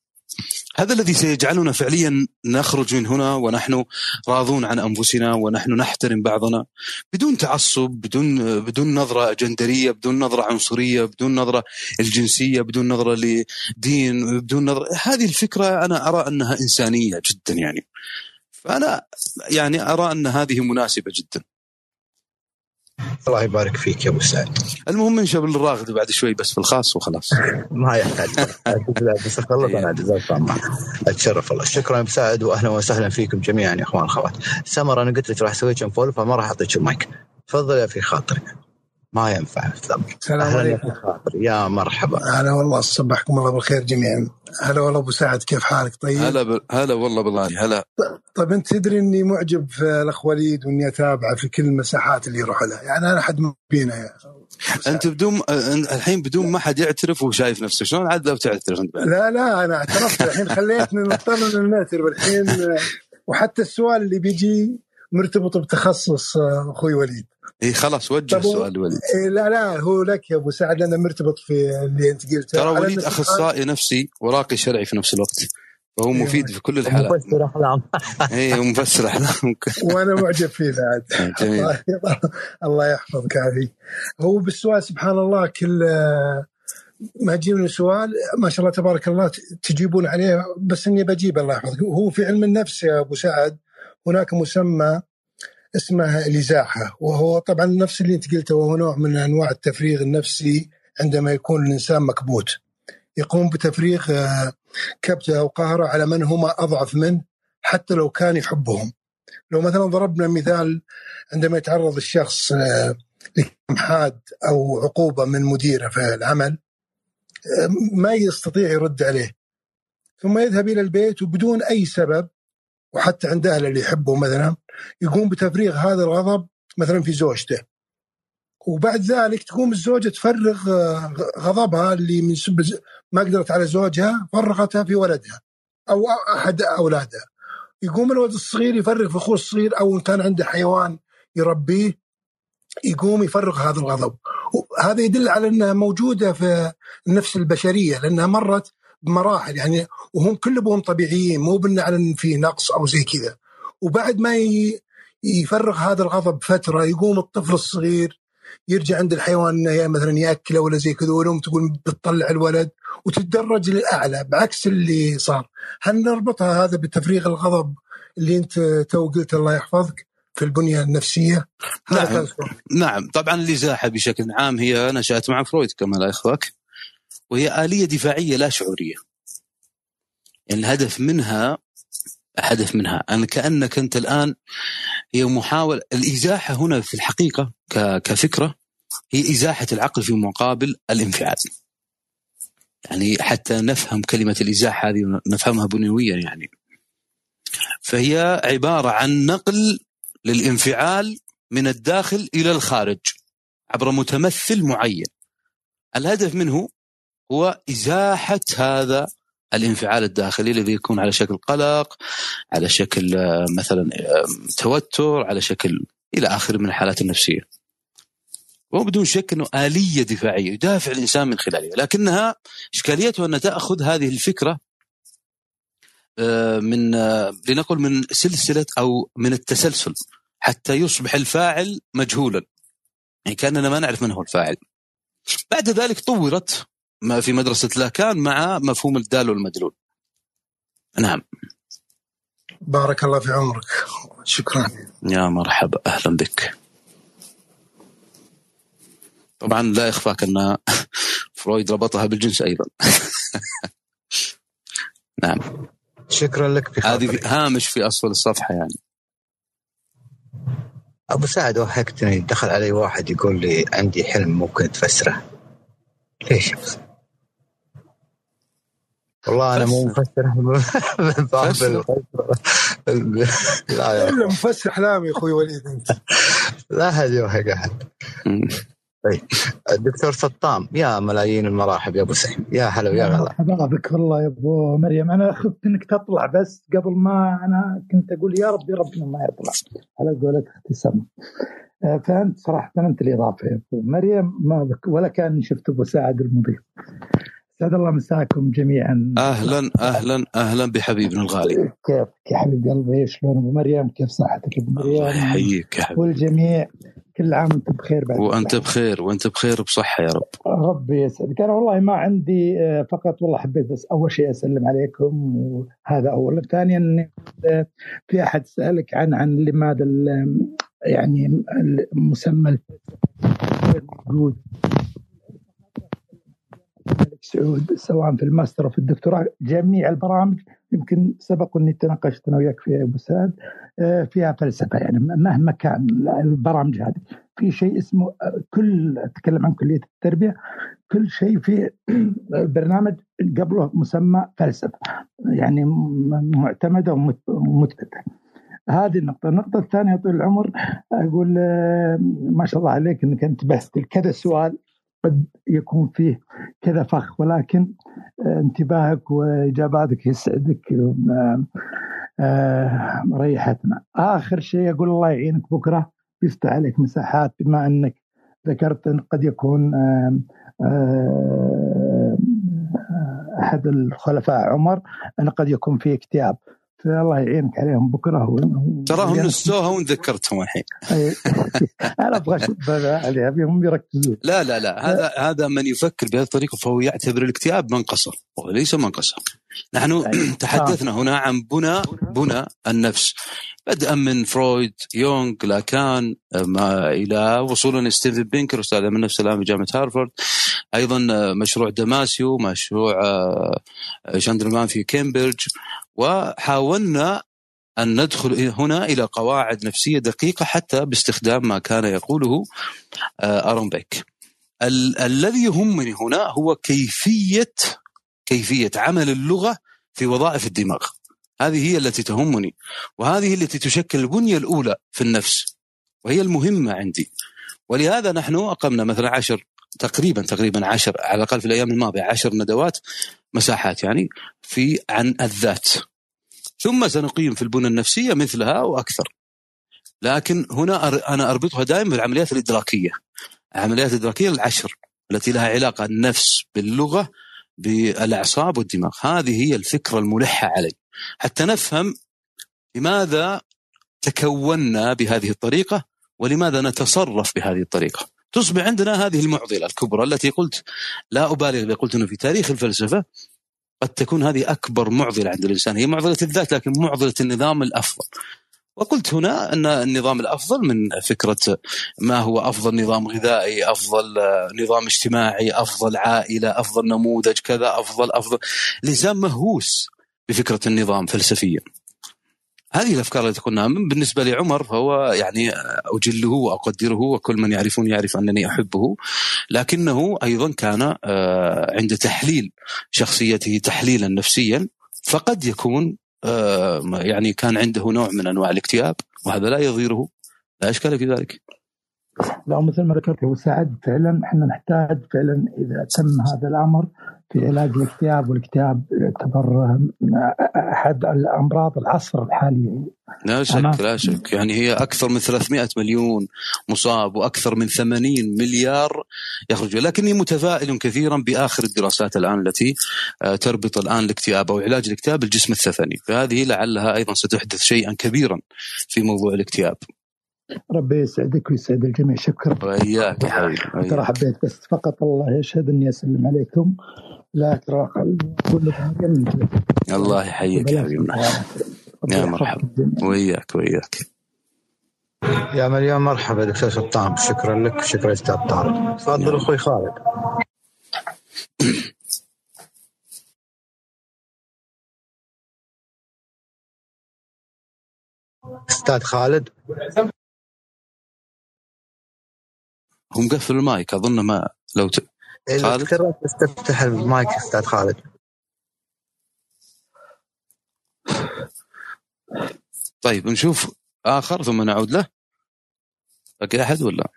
B: هذا الذي سيجعلنا فعليا نخرج من هنا ونحن راضون عن أنفسنا ونحن نحترم بعضنا بدون تعصب بدون بدون نظرة جندرية بدون نظرة عنصرية بدون نظرة الجنسية بدون نظرة لدين بدون نظرة هذه الفكرة أنا أرى أنها إنسانية جدا يعني. فأنا يعني أرى أن هذه مناسبة جدا.
C: الله يبارك فيك يا أبو سعد.
B: المهم نشوف الراغد بعد شوي بس في الخاص وخلاص.
C: ما يحتاج. بس اخلص أنا جزاك الله أتشرف الله. شكرا أبو سعد واهلا وسهلا فيكم جميعا يا إخوان اخوات سمر أنا قلت لك راح أسوي لكم فول فما راح أعطيك المايك. تفضل يا في خاطري ما ينفع
Q: السلام عليكم.
C: يا مرحبا.
Q: هلا والله صبحكم الله بالخير جميعا. هلا والله أبو سعد كيف حالك؟ طيب؟
B: هلا ب... هلا والله بالله. هلا.
Q: طيب أنت تدري إني معجب في الأخ وليد وإني اتابعه في كل المساحات اللي يروح لها. يعني أنا أحد محبينه يا
B: أنت بدون الحين بدون ما حد يعترف وهو شايف نفسه. شلون عاد لو تعترف أنت
Q: بعد؟ لا لا أنا اعترفت. الحين خليتني نضطر ان نعترف الحين وحتى السؤال اللي بيجي مرتبط بتخصص أخوي وليد.
B: اي خلاص وجه السؤال لوليد
Q: إيه لا لا هو لك يا أبو سعد أنا مرتبط في اللي أنت قلته.
B: ترى وليد أخصائي نفسي وراقي شرعي في نفس الوقت فهو
Q: إيه
B: مفيد في كل الحالات.
C: مفسر أحلام.
B: اي مفسر أحلام.
Q: وأنا معجب فيه بعد.
B: جميل.
Q: الله يحفظك. عافيك هو بالسؤال سبحان الله كل ما تجيبني سؤال ما شاء الله تبارك الله تجيبون عليه بس إني بجيب الله يحفظك. هو في علم النفس يا أبو سعد هناك مسمى اسمه الازاحه وهو طبعا نفس اللي أنت قلته وهو نوع من أنواع التفريغ النفسي عندما يكون الإنسان مكبوت. يقوم بتفريغ كبته أو قهرة على من هم أضعف منه حتى لو كان يحبهم. لو مثلا ضربنا مثال عندما يتعرض الشخص لحاد أو عقوبة من مديره في العمل ما يستطيع يرد عليه. ثم يذهب إلى البيت وبدون أي سبب وحتى عند أهله اللي يحبه مثلا يقوم بتفريغ هذا الغضب مثلا في زوجته. وبعد ذلك تقوم الزوجة تفرغ غضبها اللي من سب ما قدرت على زوجها فرغتها في ولدها أو أحد أولادها. يقوم الولد الصغير يفرغ في أخوه الصغير أو إن كان عنده حيوان يربيه يقوم يفرغ هذا الغضب. هذا يدل على إنها موجودة في النفس البشرية لأنها مرت بمراحل يعني وهم كلهم طبيعيين مو بان على في نقص أو زي كذا. وبعد ما يفرغ هذا الغضب فترة يقوم الطفل الصغير يرجع عند الحيوان إنه مثلا يأكله ولا زي كذا والام تقول بتطلع الولد وتتدرج للأعلى بعكس اللي صار. هل نربطها هذا بتفريغ الغضب اللي أنت تو قلت الله يحفظك في البنية النفسية؟
B: نعم. نعم. طبعا الإزاحة بشكل عام هي نشات مع فرويد كما لا يخفاك وهي آلية دفاعية لا شعورية. يعني الهدف منها هدف منها. أن كأنك أنت الآن هي محاولة الإزاحة هنا في الحقيقة كفكرة هي إزاحة العقل في مقابل الانفعال. يعني حتى نفهم كلمة الإزاحة هذه نفهمها بنيويا يعني. فهي عبارة عن نقل للانفعال من الداخل إلى الخارج عبر متمثل معين. الهدف منه هو إزاحة هذا الانفعال الداخلي الذي يكون على شكل قلق على شكل آه، مثلا آه، توتر على شكل إلى اخره من الحالات النفسية. وبدون شك إنه آلية دفاعية يدافع الإنسان من خلالها. لكنها اشكاليتها أن تأخذ هذه الفكرة آه، من لنقل من سلسلة أو من التسلسل حتى يصبح الفاعل مجهولا. يعني كأننا ما نعرف من هو الفاعل. بعد ذلك طورت ما في مدرسة لاكان مع مفهوم الدال والمدلول. نعم.
Q: بارك الله في عمرك. شكرا.
B: يا مرحبا. أهلا بك. طبعا لا يخفاك أن فرويد ربطها بالجنس أيضا. نعم.
C: شكرا لك
B: هذه هامش في أسفل الصفحة يعني.
C: أبو سعد وحكتني دخل علي واحد يقول لي عندي حلم ممكن تفسره. ليش؟ والله أنا مو مفسر. من باب
Q: لا يا الا مفسر احلامي أخوي وليد أنت.
C: لا حد يوهق احد طيب. الدكتور سطام يا ملايين المراحب يا أبو سعيد. يا هلا ويا غلا.
R: مرحبا بك والله يا أبو مريم. أنا خفت إنك تطلع بس. قبل ما أنا كنت أقول يا ربي ربنا ما يطلع. على قولة أختي سما آه، فأنت صراحة أنت الإضافة يا أبو مريم ما بك ولا كان شفت أبو سعد المضيف. سعد الله مساكم جميعا.
B: أهلا أهلا أهلا بحبيبنا الغالي.
R: كيف يا حبيب قلبي؟ شلون؟ أبو مريم كيف صحتك أبو مريم؟
B: الله يحييك يا حبيبي.
R: والجميع كل عام وأنت بخير بعد.
B: وأنت بخير وأنت بخير بصحة يا رب.
R: ربي يسعدك. أنا والله ما عندي آه، فقط والله حبيت بس أول شيء أسلم عليكم وهذا اولا ثانيا آه، في أحد سألك عن عن لماذا يعني المسمى موجود الملك سعود سواء في الماستر أو في الدكتوراه جميع البرامج يمكن سبق أني تناقشت أنا وياك فيها أبو سعد آه، فيها فلسفة يعني مهما كان البرامج هذه. في شيء اسمه كل أتكلم عن كلية التربية كل شيء في البرنامج قبله مسمى فلسفة يعني معتمدة ومثبتة. هذه النقطة، النقطة الثانية طول العمر أقول آه، ما شاء الله عليك أنك انتبهت لكذا سؤال. قد يكون فيه كذا فخ ولكن آه، انتباهك وإجاباتك يسعدك آه، آه، ريحتنا. آخر شيء أقول الله يعينك بكرة يفتح عليك مساحات بما أنك ذكرت إن قد يكون أحد الخلفاء عمر إن قد يكون في اكتئاب. الله يعينك عليهم. بكره
B: تراهم نسوها ونذكرتهم الحين.
R: أنا أبغى أشوف عليها ابيهم يركزون.
B: لا لا لا. هذا هذا من يفكر بهذه الطريقة فهو يعتبر الاكتئاب منقصه وليس منقصه نحن تحدثنا هنا عن بنى بنى النفس. بدءا من فرويد يونغ لاكان ما إلى وصولا ستيفن بينكر أستاذ علم النفس الآن في جامعة هارفارد. أيضا مشروع دماسيو مشروع شاندرمان في كامبريدج وحاولنا أن ندخل هنا إلى قواعد نفسية دقيقة حتى باستخدام ما كان يقوله آه، أرون بيك. ال- الذي يهمني هنا هو كيفية كيفية عمل اللغة في وظائف الدماغ. هذه هي التي تهمني وهذه التي تشكل البنية الأولى في النفس وهي المهمة عندي. ولهذا نحن أقمنا مثلا عشر تقريبا تقريبا عشر على الأقل في الأيام الماضية عشر ندوات مساحات يعني في عن الذات. ثم سنقيم في البنى النفسية مثلها وأكثر. لكن هنا أنا أربطها دائما بالعمليات الإدراكية. العمليات الإدراكية العشر التي لها علاقة النفس باللغة بالأعصاب والدماغ. هذه هي الفكرة الملحة علي. حتى نفهم لماذا تكوننا بهذه الطريقة ولماذا نتصرف بهذه الطريقة. تصبح عندنا هذه المعضلة الكبرى التي قلت لا أبالغ إذا قلت أنه في تاريخ الفلسفة قد تكون هذه أكبر معضلة عند الإنسان. هي معضلة الذات لكن معضلة النظام الأفضل. وقلت هنا أن النظام الأفضل من فكرة ما هو أفضل نظام غذائي أفضل نظام اجتماعي أفضل عائلة أفضل نموذج كذا أفضل أفضل. الإنسان مهووس بفكرة النظام فلسفيا. هذه الأفكار التي قلنا بالنسبة لعمر فهو يعني أجله وأقدره وكل من يعرفون يعرف أنني أحبه. لكنه أيضا كان آه، عند تحليل شخصيته تحليلا نفسيا فقد يكون آه، يعني كان عنده نوع من أنواع الاكتئاب وهذا لا يضيره. لا إشكال في ذلك.
R: لا مثل ما ذكرت هو سعد فعلا. إحنا نحتاج فعلا إذا تم هذا الأمر في علاج الاكتئاب والاكتئاب يعتبر أحد الأمراض العصر الحالي.
B: لا شك لا شك. يعني هي أكثر من 300 مليون مصاب وأكثر من 80 مليار يخرج. لكني متفائل كثيرا بآخر الدراسات الآن التي آه، تربط الآن الاكتئاب أو علاج الاكتئاب بالجسم الثفني. فهذه لعلها أيضا ستحدث شيئا كبيرا في موضوع الاكتئاب.
R: ربي يسعدك ويسعد الجميع. شكرا.
B: وإياك يا حبيبي
R: ترى حبيت بس فقط الله يشهد أني أسلم عليكم. لا ترى كلكم جنة
B: الله يحييك يا حبيبي. يا مرحبا. وياك وياك
C: يا مليون مرحبا دكتور سلطان شكرا لك. شكرا أستاذ طارق. تفضل أخوي خالد. أستاذ خالد.
B: هو مقفل المايك أظن ما لو ت...
C: خالد؟ بس تفتح المايك أستاذ خالد.
B: طيب نشوف آخر ثم نعود له. باقي أحد ولا؟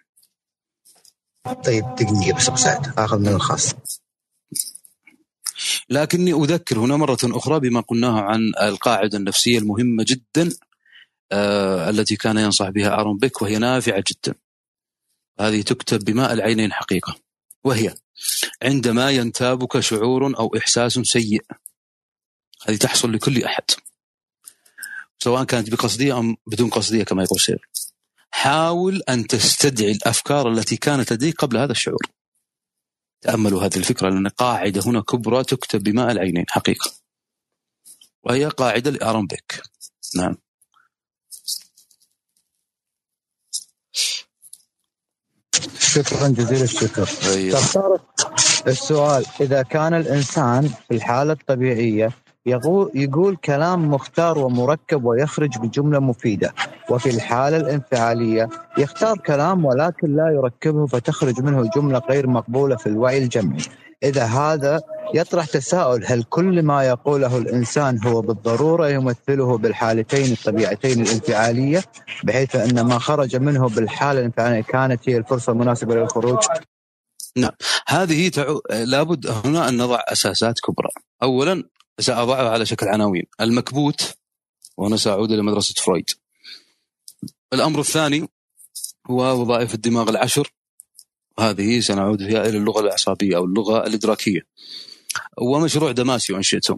C: طيب دقيقة بس أبو سعد آخذ من الخاص.
B: لكني أذكر هنا مرة أخرى بما قلناه عن القاعدة النفسية المهمة جدا آه التي كان ينصح بها أرون بيك وهي نافعة جدا. هذه تكتب بماء العينين حقيقة. وهي عندما ينتابك شعور أو إحساس سيء. هذه تحصل لكل أحد. سواء كانت بقصدية أم بدون قصدية كما يقول سير حاول أن تستدعي الأفكار التي كانت لديك قبل هذا الشعور. تأملوا هذه الفكرة لأن قاعدة هنا كبرى تكتب بماء العينين حقيقة. وهي قاعدة لارون بيك نعم.
C: شكرا جزيل الشكر
B: أيوه.
C: السؤال إذا كان الإنسان في الحالة الطبيعية يقول, يقول كلام مختار ومركب ويخرج بجملة مفيدة وفي الحالة الانفعالية يختار كلام ولكن لا يركبه فتخرج منه جملة غير مقبولة في الوعي الجمعي إذا هذا يطرح تساؤل هل كل ما يقوله الإنسان هو بالضرورة يمثله بالحالتين الطبيعتين الانفعالية بحيث أن ما خرج منه بالحالة الانفعالية كانت هي الفرصة المناسبة للخروج؟
B: نعم. هذه تعو... لابد هنا أن نضع أساسات كبرى. أولا سأضعها على شكل عناوين. المكبوت وأنا سأعود إلى مدرسة فرويد. الأمر الثاني هو وظائف الدماغ العشر. هذه سنعود فيها إلى اللغة الإعصابية أو اللغة الإدراكية. ومشروع دماسيو إن شئتم.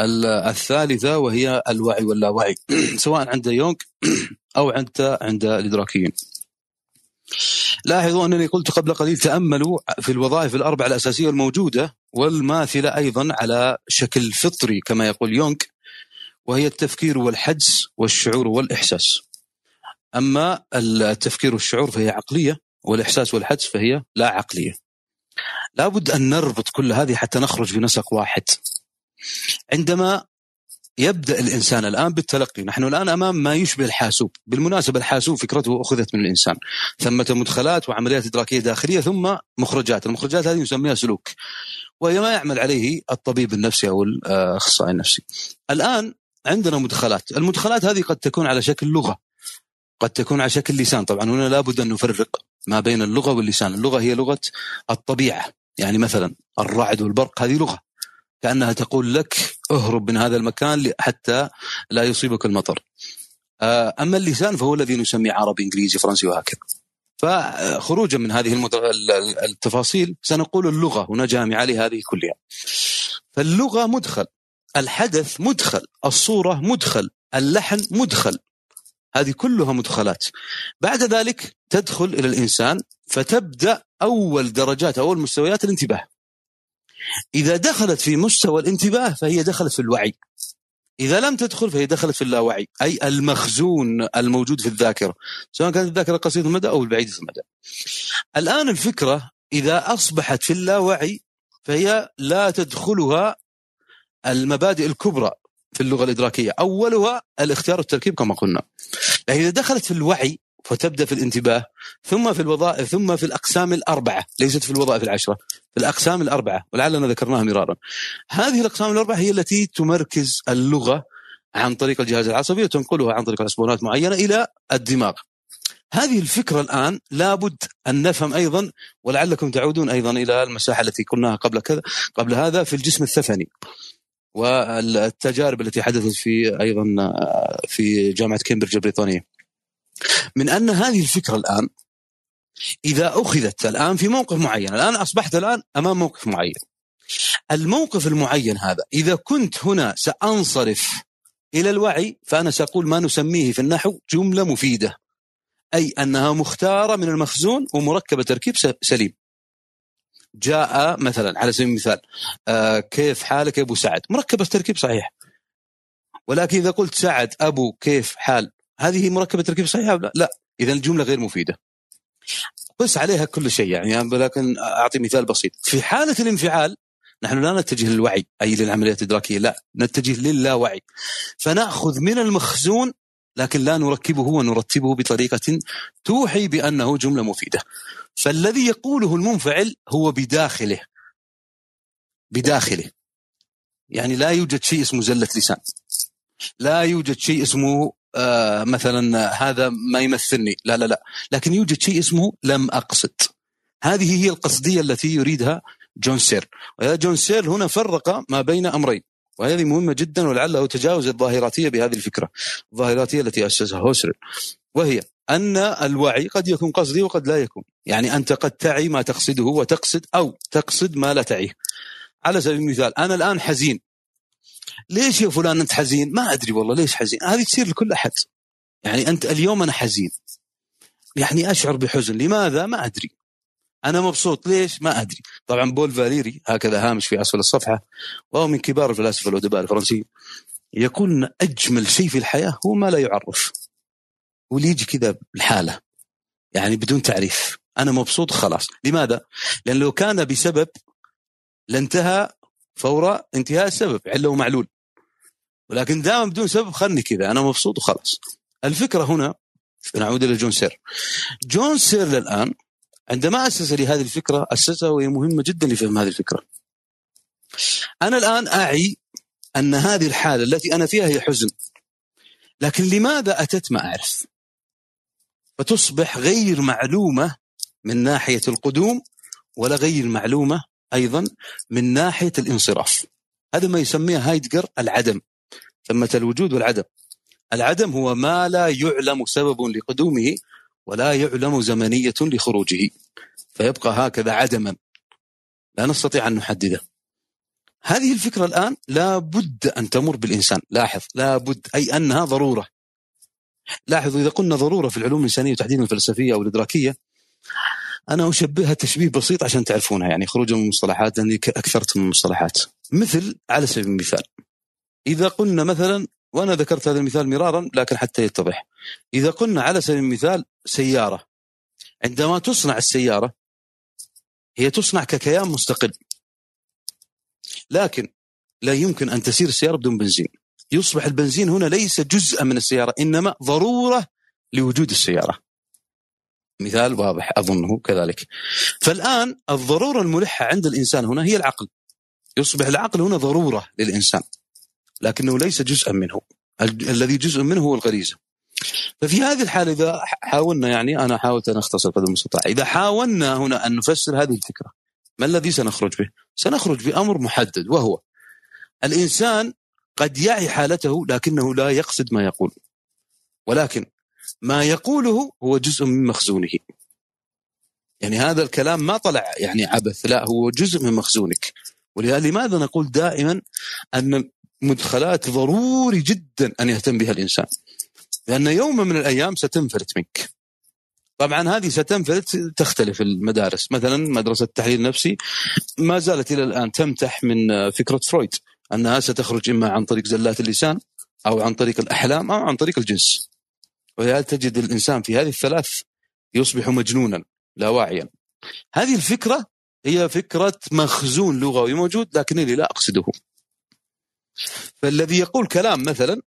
B: الثالثة وهي الوعي واللاوعي. سواء عند يونغ أو عند عند الإدراكيين. لاحظوا أنني قلت قبل قليل تأملوا في الوظائف الأربعة الأساسية الموجودة والماثلة أيضا على شكل فطري كما يقول يونغ وهي التفكير والحدس والشعور والإحساس. أما التفكير والشعور فهي عقلية والإحساس والحدس فهي لا عقلية. لابد أن نربط كل هذه حتى نخرج في نسق واحد. عندما يبدأ الإنسان الآن بالتلقي، نحن الآن أمام ما يشبه الحاسوب، بالمناسبة الحاسوب فكرته أخذت من الإنسان، ثمة مدخلات وعمليات إدراكية داخلية ثم مخرجات، المخرجات هذه نسميها سلوك. وهي ما يعمل عليه الطبيب النفسي أو الأخصائي النفسي. الآن عندنا مدخلات، المدخلات هذه قد تكون على شكل لغة. قد تكون على شكل لسان، طبعا هنا لابد أن نفرق ما بين اللغة واللسان، اللغة هي لغة الطبيعة، يعني مثلا الرعد والبرق هذه لغة كأنها تقول لك اهرب من هذا المكان حتى لا يصيبك المطر. آه، أما اللسان فهو الذي نسميه عربي إنجليزي فرنسي وهكذا. فخروجا من هذه التفاصيل سنقول اللغة هنا جامعة لهذه كلها. فاللغة مدخل، الحدث مدخل، الصورة مدخل، اللحن مدخل. هذه كلها مدخلات. بعد ذلك تدخل إلى الإنسان فتبدأ أول درجات أول مستويات الانتباه. إذا دخلت في مستوى الانتباه فهي دخلت في الوعي إذا لم تدخل فهي دخلت في اللاوعي أي المخزون الموجود في الذاكرة سواء كانت الذاكرة قصيرة المدى أو البعيدة المدى الآن الفكرة إذا أصبحت في اللاوعي فهي لا تدخلها المبادئ الكبرى في اللغة الإدراكية. أولها الاختيار والتركيب كما قلنا. إذا دخلت في الوعي فتبدأ في الانتباه ثم في الوظائف ثم في الأقسام الأربعة. ليست في الوظائف العشرة في الأقسام الأربعة. ولعلنا ذكرناها مرارا. هذه الأقسام الأربعة هي التي تمركز اللغة عن طريق الجهاز العصبي وتنقلها عن طريق عصبونات معينة إلى الدماغ. هذه الفكرة الآن لابد أن نفهم أيضا ولعلكم تعودون أيضا إلى المساحة التي قلناها قبل كذا قبل هذا في الجسم الثفني. والتجارب التي حدثت في أيضا في جامعة كامبريدج البريطانية. من أن هذه الفكرة الآن إذا أخذت الآن في موقف معين الآن أصبحت الآن أمام موقف معين. الموقف المعين هذا إذا كنت هنا سأنصرف إلى الوعي فأنا سأقول ما نسميه في النحو جملة مفيدة. أي أنها مختارة من المخزون ومركبة تركيب سليم. جاء مثلا على سبيل المثال آه كيف حالك يا أبو سعد؟ مركبة تركيب صحيح. ولكن إذا قلت سعد أبو كيف حال؟ هذه مركبة تركيب صحيحة لا, لا. إذا الجملة غير مفيدة. قس عليها كل شيء يعني لكن أعطي مثال بسيط. في حالة الانفعال نحن لا نتجه للوعي أي للعمليات الإدراكية لا نتجه للاوعي فنأخذ من المخزون لكن لا نركبه ونرتبه بطريقة توحي بأنه جملة مفيدة. فالذي يقوله المنفعل هو بداخله. بداخله. يعني لا يوجد شيء اسمه زلة لسان. لا يوجد شيء اسمه آه مثلا هذا ما يمثلني. لا لا لا. لكن يوجد شيء اسمه لم أقصد. هذه هي القصدية التي يريدها جون سير. جون سير هنا فرق ما بين أمرين. وهذه مهمة جدا ولعله تجاوز الظاهراتية بهذه الفكرة الظاهراتية التي أسسها هوسرل وهي أن الوعي قد يكون قصدي وقد لا يكون يعني أنت قد تعي ما تقصده وتقصد أو تقصد ما لا تعيه. على سبيل المثال أنا الآن حزين. ليش يا فلان أنت حزين؟ ما أدري والله ليش حزين. هذه تصير لكل أحد. يعني أنت اليوم أنا حزين. يعني أشعر بحزن. لماذا؟ ما أدري. أنا مبسوط. ليش؟ ما أدري. طبعا بول فاليري هكذا هامش في أسفل الصفحة وهو من كبار الفلاسفة الأدباء الفرنسيين يقول إن أجمل شيء في الحياة هو ما لا يعرف. واللي يجي كذا بالحاله يعني بدون تعريف. أنا مبسوط خلاص. لماذا؟ لأن لو كان بسبب لانتهى فور انتهاء السبب عله ومعلول ولكن دائما بدون سبب خلني كذا. أنا مبسوط وخلاص. الفكرة هنا نعود إلى جون سيرل. جون سيرل الان عندما أسس لي هذه الفكرة أسسها وهي مهمة جدا لفهم هذه الفكرة. أنا الآن أعي أن هذه الحالة التي أنا فيها هي حزن. لكن لماذا أتت ما أعرف؟ فتصبح غير معلومة من ناحية القدوم ولا غير معلومة أيضا من ناحية الانصراف. هذا ما يسميه هايدجر العدم ثمة الوجود والعدم. العدم هو ما لا يعلم سبب لقدومه ولا يعلم زمنية لخروجه. فيبقى هكذا عدما. لا نستطيع أن نحدده. هذه الفكرة الآن لا بد أن تمر بالإنسان. لاحظ لا بد أي أنها ضرورة. لاحظوا إذا قلنا ضرورة في العلوم الإنسانية وتحديدا الفلسفية أو الإدراكية أنا أشبهها تشبيه بسيط عشان تعرفونها. يعني خروجا من المصطلحات لأني أكثرت من المصطلحات. مثل على سبيل المثال إذا قلنا مثلا وأنا ذكرت هذا المثال مرارا لكن حتى يتضح. إذا قلنا على سبيل المثال سيارة. عندما تصنع السيارة هي تصنع ككيان مستقل. لكن لا يمكن أن تسير السيارة بدون بنزين. يصبح البنزين هنا ليس جزءا من السيارة إنما ضرورة لوجود السيارة. مثال واضح أظنه كذلك. فالآن الضرورة الملحة عند الإنسان هنا هي العقل. يصبح العقل هنا ضرورة للإنسان. لكنه ليس جزءا منه. الذي جزء منه هو الغريزة. ففي هذه الحالة إذا حاولنا يعني أنا حاولت أن أختصر قدر المستطاع. إذا حاولنا هنا أن نفسر هذه الفكرة ما الذي سنخرج به؟ سنخرج بأمر محدد وهو الإنسان قد يعي حالته لكنه لا يقصد ما يقول. ولكن ما يقوله هو جزء من مخزونه. يعني هذا الكلام ما طلع يعني عبث لا هو جزء من مخزونك. ولهذا لماذا نقول دائما أن مدخلات ضروري جدا أن يهتم بها الإنسان. لأن يوما من الأيام ستنفلت منك. طبعا هذه ستنفلت تختلف المدارس. مثلا مدرسة التحليل النفسي ما زالت إلى الآن تمتح من فكرة فرويد أنها ستخرج إما عن طريق زلات اللسان أو عن طريق الأحلام أو عن طريق الجنس. ولهذا تجد الإنسان في هذه الثلاث يصبح مجنونا لا واعيا. هذه الفكرة هي فكرة مخزون لغوي موجود لكنني لا أقصده. فالذي يقول كلام مثلا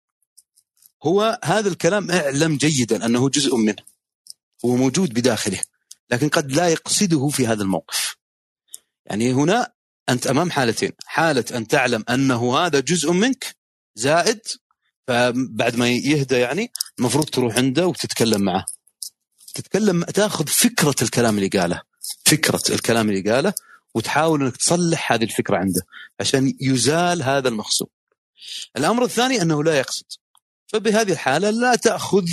B: هو هذا الكلام أعلم جيدا أنه جزء منه هو موجود بداخله لكن قد لا يقصده في هذا الموقف. يعني هنا أنت أمام حالتين حالة أن تعلم أنه هذا جزء منك زائد فبعد ما يهدى يعني المفروض تروح عنده وتتكلم معه. تتكلم تأخذ فكرة الكلام اللي قاله فكرة الكلام اللي قاله وتحاول إنك تصلح هذه الفكرة عنده عشان يزال هذا المخزون. الأمر الثاني أنه لا يقصد. فبهذه الحالة لا تأخذ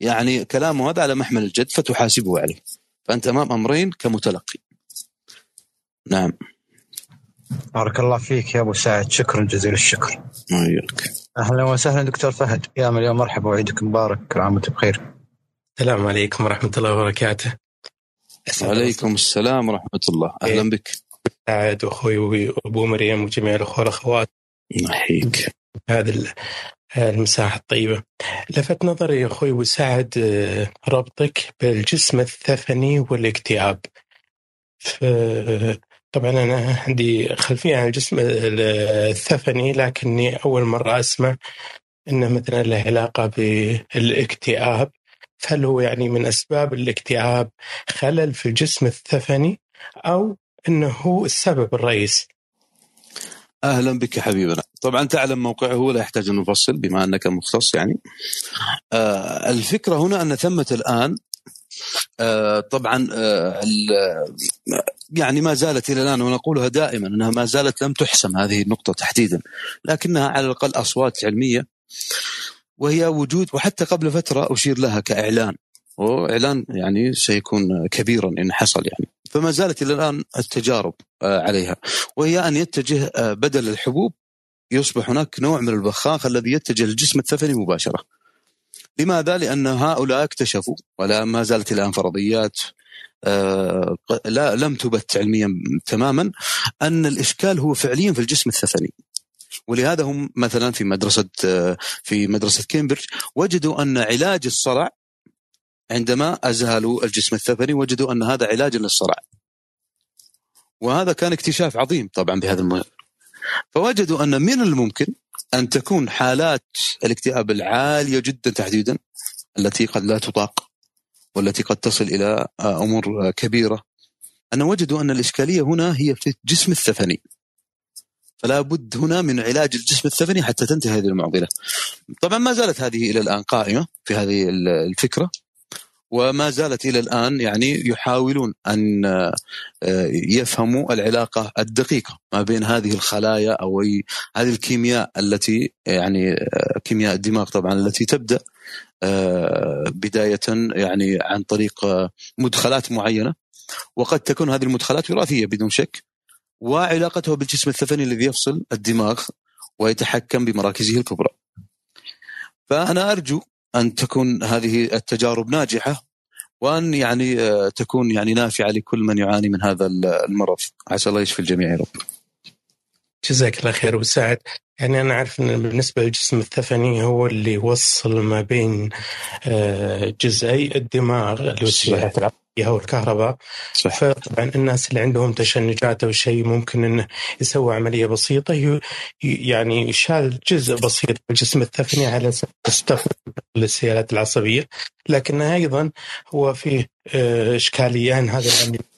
B: يعني كلامه هذا على محمل الجد فتحاسبه عليه. فأنت أمام أمرين كمتلقي. نعم.
C: بارك الله فيك يا أبو سعد شكرا جزيل الشكر
B: وياك
C: أهلا وسهلا دكتور فهد يا مليون مرحبا وعيدك مبارك كل عام وأنتم بخير
S: السلام عليكم ورحمة الله وبركاته
B: وعليكم السلام ورحمة الله. أهلا بك.
S: سعد واخوي وابو مريم وجميع الأخوة والاخوات
B: نحييك.
S: هذا المساحة الطيبة. لفت نظري يا أخوي وسعد آه، ربطك بالجسم الثفني والاكتئاب. طبعا أنا عندي خلفية عن الجسم الثفني لكني أول مرة أسمع أنه مثلا له علاقة بالإكتئاب. هل هو يعني من أسباب الاكتئاب خلل في الجسم الثفني أو أنه هو السبب الرئيسي؟
B: أهلا بك حبيبنا. طبعا تعلم موقعه ولا يحتاج أن نفصل بما أنك مختص يعني. آه الفكرة هنا أن ثمة الآن آه طبعا آه يعني ما زالت إلى الآن ونقولها دائما أنها ما زالت لم تحسم هذه النقطة تحديدا لكنها على الأقل أصوات علمية. وهي وجود وحتى قبل فترة أشير لها كإعلان وإعلان يعني سيكون كبيرا إن حصل يعني فما زالت إلى الآن التجارب آه، عليها وهي أن يتجه آه، بدل الحبوب يصبح هناك نوع من البخاخ الذي يتجه للجسم الثفلي مباشرة. لماذا؟ لأن هؤلاء اكتشفوا ولا ما زالت الآن فرضيات آه، لا لم تبت علميا تماما أن الإشكال هو فعليا في الجسم الثفلي ولهذا هم مثلا في مدرسة آه، في مدرسة كامبريدج وجدوا أن علاج الصرع عندما أزهلوا الجسم الثفلي وجدوا أن هذا علاج للصرع. وهذا كان اكتشاف عظيم طبعا بهذا المهم فوجدوا أن من الممكن أن تكون حالات الاكتئاب العالية جدا تحديدا التي قد لا تطاق والتي قد تصل إلى أمور كبيرة. أن وجدوا أن الإشكالية هنا هي في الجسم الثفني. فلا بد هنا من علاج الجسم الثفني حتى تنتهي هذه المعضلة. طبعا ما زالت هذه إلى الآن قائمة في هذه الفكرة وما زالت إلى الآن يعني يحاولون أن يفهموا العلاقة الدقيقة ما بين هذه الخلايا أو هذه الكيمياء التي يعني كيمياء الدماغ طبعا التي تبدأ آه، بداية يعني عن طريق آه، مدخلات معينة وقد تكون هذه المدخلات وراثية بدون شك وعلاقتها بالجسم الثفني الذي يفصل الدماغ ويتحكم بمراكزه الكبرى. فأنا أرجو أن تكون هذه التجارب ناجحة وأن يعني آه، تكون يعني نافعة لكل من يعاني من هذا المرض عسى الله يشفي الجميع يا رب.
S: جزاك الله خير وسعد يعني أنا أعرف أن بالنسبة للجسم الثفني هو اللي يوصل ما بين آه، جزئي الدماغ اللي هو العقلية والكهرباء صح. فطبعا الناس اللي عندهم تشنجات أو شيء ممكن أنه يسوي عملية بسيطة يعني يشال جزء بسيط من الجسم الثفني على أساس للسيالات العصبية. لكنه أيضا هو فيه آه، إشكاليان هذا العملية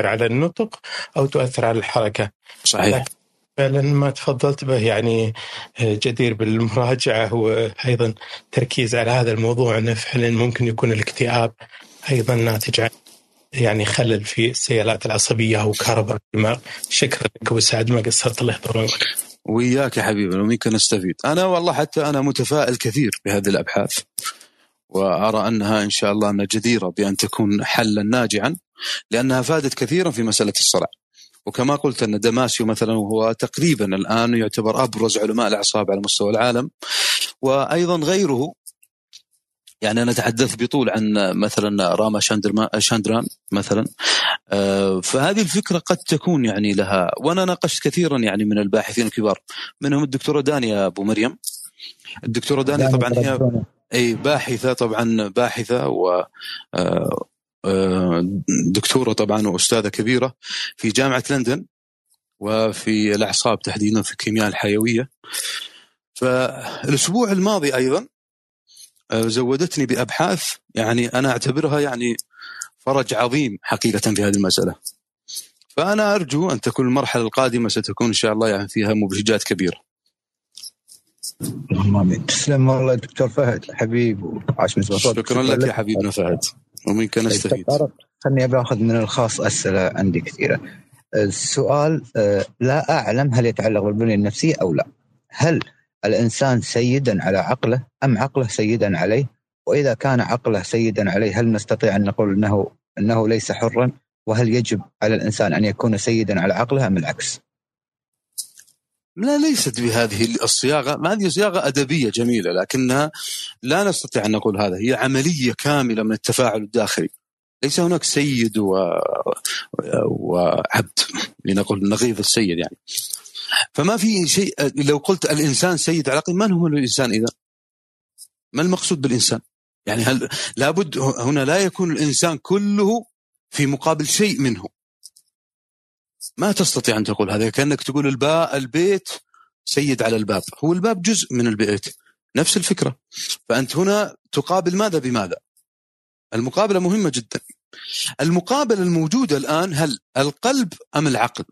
S: على النطق أو تؤثر على الحركة.
B: صحيح.
S: فعلا ما تفضلت به يعني آه، جدير بالمراجعة. وأيضا تركيز على هذا الموضوع أنه فعلا ممكن يكون الاكتئاب أيضا ناتج عن يعني خلل في السيالات العصبية أو كهرباء الدماغ. شكرا لك أبو سعد ما قصرت الله يحفظ عمرك
B: وياك يا حبيبي ومنك نستفيد. أنا والله حتى أنا متفائل كثير بهذه الأبحاث وأرى أنها إن شاء الله أنها جديرة بأن تكون حلا ناجعا لأنها فادت كثيرا في مسألة الصرع. وكما قلت أن دماسيو مثلا وهو تقريبا الآن يعتبر أبرز علماء الأعصاب على مستوى العالم وأيضا غيره يعني أنا تحدثت بطول عن مثلا راما شاندران مثلا. آه، فهذه الفكرة قد تكون يعني لها وأنا ناقشت كثيرا يعني من الباحثين الكبار منهم الدكتورة دانيا أبو مريم. الدكتورة دانيا طبعا هي أي باحثة طبعا باحثة و آه، دكتورة طبعا وأستاذة كبيرة في جامعة لندن وفي الأعصاب تحديدا في الكيمياء الحيوية. فالأسبوع الماضي أيضا آه، زودتني بأبحاث يعني أنا أعتبرها يعني فرج عظيم حقيقة في هذه المسألة. فأنا أرجو أن تكون المرحلة القادمة ستكون إن شاء الله يعني فيها مبهجات كبيرة.
C: اللهم آمين تسلم والله دكتور فهد حبيب وعاش
B: شكرا لك يا حبيبنا فهد ومن كان
C: طيب،
B: نستفيد
C: طارق، خلني باخذ من الخاص أسئلة عندي كثيرة. السؤال آه، لا أعلم هل يتعلق بالبنية النفسية أو لا. هل الإنسان سيدا على عقله أم عقله سيدا عليه؟ وإذا كان عقله سيدا عليه هل نستطيع أن نقول إنه إنه ليس حرا؟ وهل يجب على الإنسان أن يكون سيدا على عقله أم العكس؟
B: لا ليست بهذه الصياغة، هذه صياغة أدبية جميلة لكنها لا نستطيع أن نقول هذا، هي عملية كاملة من التفاعل الداخلي. ليس هناك سيد و... وعبد لنقول نقيض السيد يعني. فما في شيء لو قلت الإنسان سيد عقله من هو الإنسان إذا؟ ما المقصود بالإنسان؟ يعني هل لابد هنا لا يكون الإنسان كله في مقابل شيء منه. ما تستطيع أن تقول هذا كأنك تقول الباء البيت سيد على الباب. هو الباب جزء من البيت. نفس الفكرة. فأنت هنا تقابل ماذا بماذا؟ المقابلة مهمة جدا. المقابلة الموجودة الآن هل القلب أم العقل؟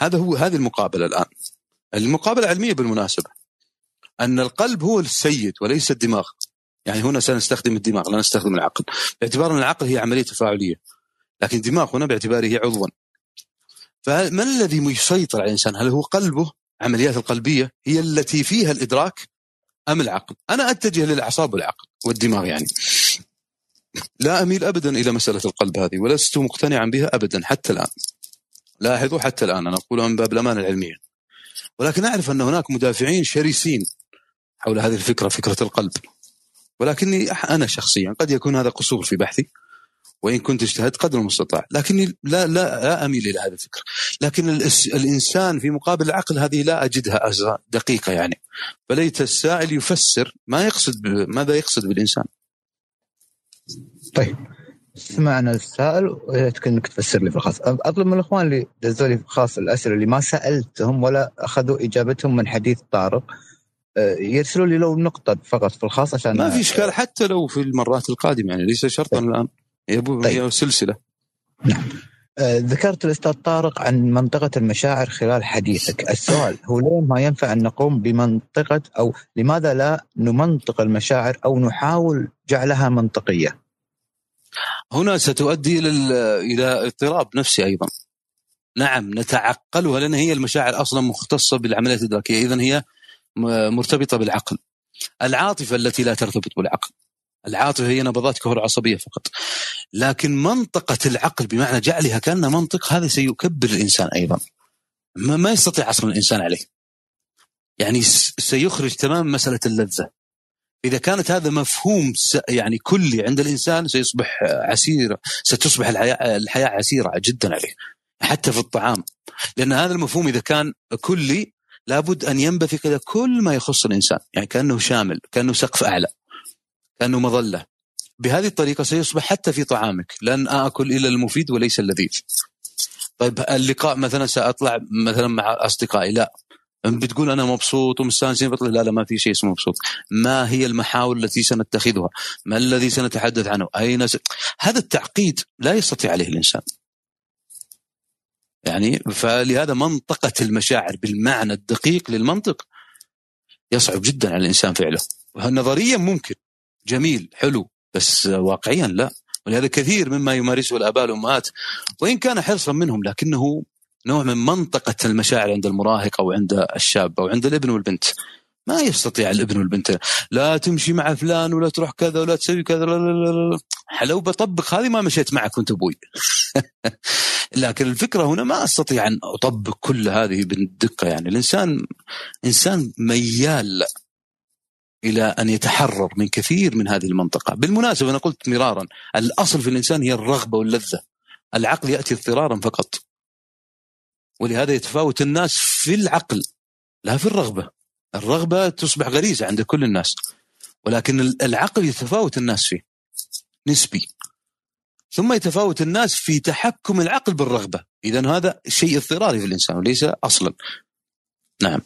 B: هذا هو هذه المقابلة الآن المقابلة علمية بالمناسبة أن القلب هو السيد وليس الدماغ يعني هنا سنستخدم الدماغ لا نستخدم العقل باعتبار أن العقل هي عملية تفاعليه لكن الدماغ هنا باعتباره عضوا فما الذي يسيطر على الإنسان؟ هل هو قلبه عمليات القلبية هي التي فيها الإدراك أم العقل؟ أنا أتجه للأعصاب والعقل والدماغ يعني. لا أميل ابدا إلى مسألة القلب هذه ولست مقتنعا بها ابدا حتى الآن. لاحظوا حتى الآن أنا أقولها من باب الأمانة العلمية. ولكن أعرف أن هناك مدافعين شرسين حول هذه الفكرة فكرة القلب. ولكني أنا شخصيا قد يكون هذا قصور في بحثي وإن كنت اجتهدت قدر المستطاع. لكني لا لا لا أميل إلى هذا الفكر لكن الإنسان في مقابل العقل هذه لا أجدها دقيقة يعني. فليت السائل يفسر ما يقصد ماذا يقصد بالإنسان.
C: طيب. سمعنا السائل ويا إنك تفسر لي في الخاص اطلب من الإخوان اللي دزوا لي في الخاص الأسئلة اللي ما سألتهم ولا أخذوا إجابتهم من حديث طارق آه، يرسلوا لي لو نقطة فقط في الخاص عشان
B: ما في إشكال حتى لو في المرات القادمة يعني ليس شرطا طيب. الآن هي طيب. سلسلة
C: نعم آه ذكرت الأستاذ طارق عن منطقة المشاعر خلال حديثك، السؤال هو ليه ما ينفع أن نقوم بمنطقة أو لماذا لا نمنطق المشاعر أو نحاول جعلها منطقية؟
B: هنا ستؤدي إلى اضطراب نفسي أيضا. نعم نتعقلها لأن هي المشاعر أصلا مختصة بالعمليات الادراكيه، اذا هي مرتبطة بالعقل. العاطفة التي لا ترتبط بالعقل. العاطفة هي نبضات كهر عصبية فقط لكن منطقة العقل بمعنى جعلها كأنها منطق هذا سيكبر الإنسان أيضا ما, ما يستطيع أصلا الإنسان عليه يعني سيخرج تمام مسألة اللذة إذا كانت هذا مفهوم يعني كلي عند الإنسان سيصبح عسير ستصبح الحياة الحياة عسيرة جدا عليه حتى في الطعام. لأن هذا المفهوم إذا كان كلي لابد أن ينبثق إلى كل ما يخص الإنسان يعني كأنه شامل كأنه سقف أعلى كأنه مظلة. بهذه الطريقة سيصبح حتى في طعامك لن آكل إلا المفيد وليس اللذيذ. طيب اللقاء مثلا سأطلع مثلا مع أصدقائي لا. بتقول أنا مبسوط ومستانسين؟ بطلع لا لا ما في شيء اسمه مبسوط. ما هي المحاور التي سنتخذها؟ ما الذي سنتحدث عنه؟ أين س... هذا التعقيد لا يستطيع عليه الإنسان. يعني فلهذا منطقة المشاعر بالمعنى الدقيق للمنطق يصعب جدا على الإنسان فعله. نظريا ممكن جميل حلو بس واقعيا لا. ولهذا كثير مما يمارسه الآباء والأمهات وإن كان حرصا منهم لكنه نوع من منطقة المشاعر عند المراهق أو عند الشاب أو عند الابن والبنت ما يستطيع الابن والبنت لا تمشي مع فلان ولا تروح كذا ولا تسوي كذا لا لا لا. لو بطبق هذه ما مشيت معك وأنت أبوي لكن الفكرة هنا ما أستطيع أن أطبق كل هذه بالدقة يعني الإنسان إنسان ميال إلى أن يتحرر من كثير من هذه المنطقة، بالمناسبة أنا قلت مرارا الأصل في الإنسان هي الرغبة واللذة. العقل يأتي اضطرارا فقط. ولهذا يتفاوت الناس في العقل لا في الرغبة. الرغبة تصبح غريزة عند كل الناس. ولكن العقل يتفاوت الناس فيه. نسبي. ثم يتفاوت الناس في تحكم العقل بالرغبة، اذا هذا شيء اضطراري في الإنسان وليس أصلا. نعم.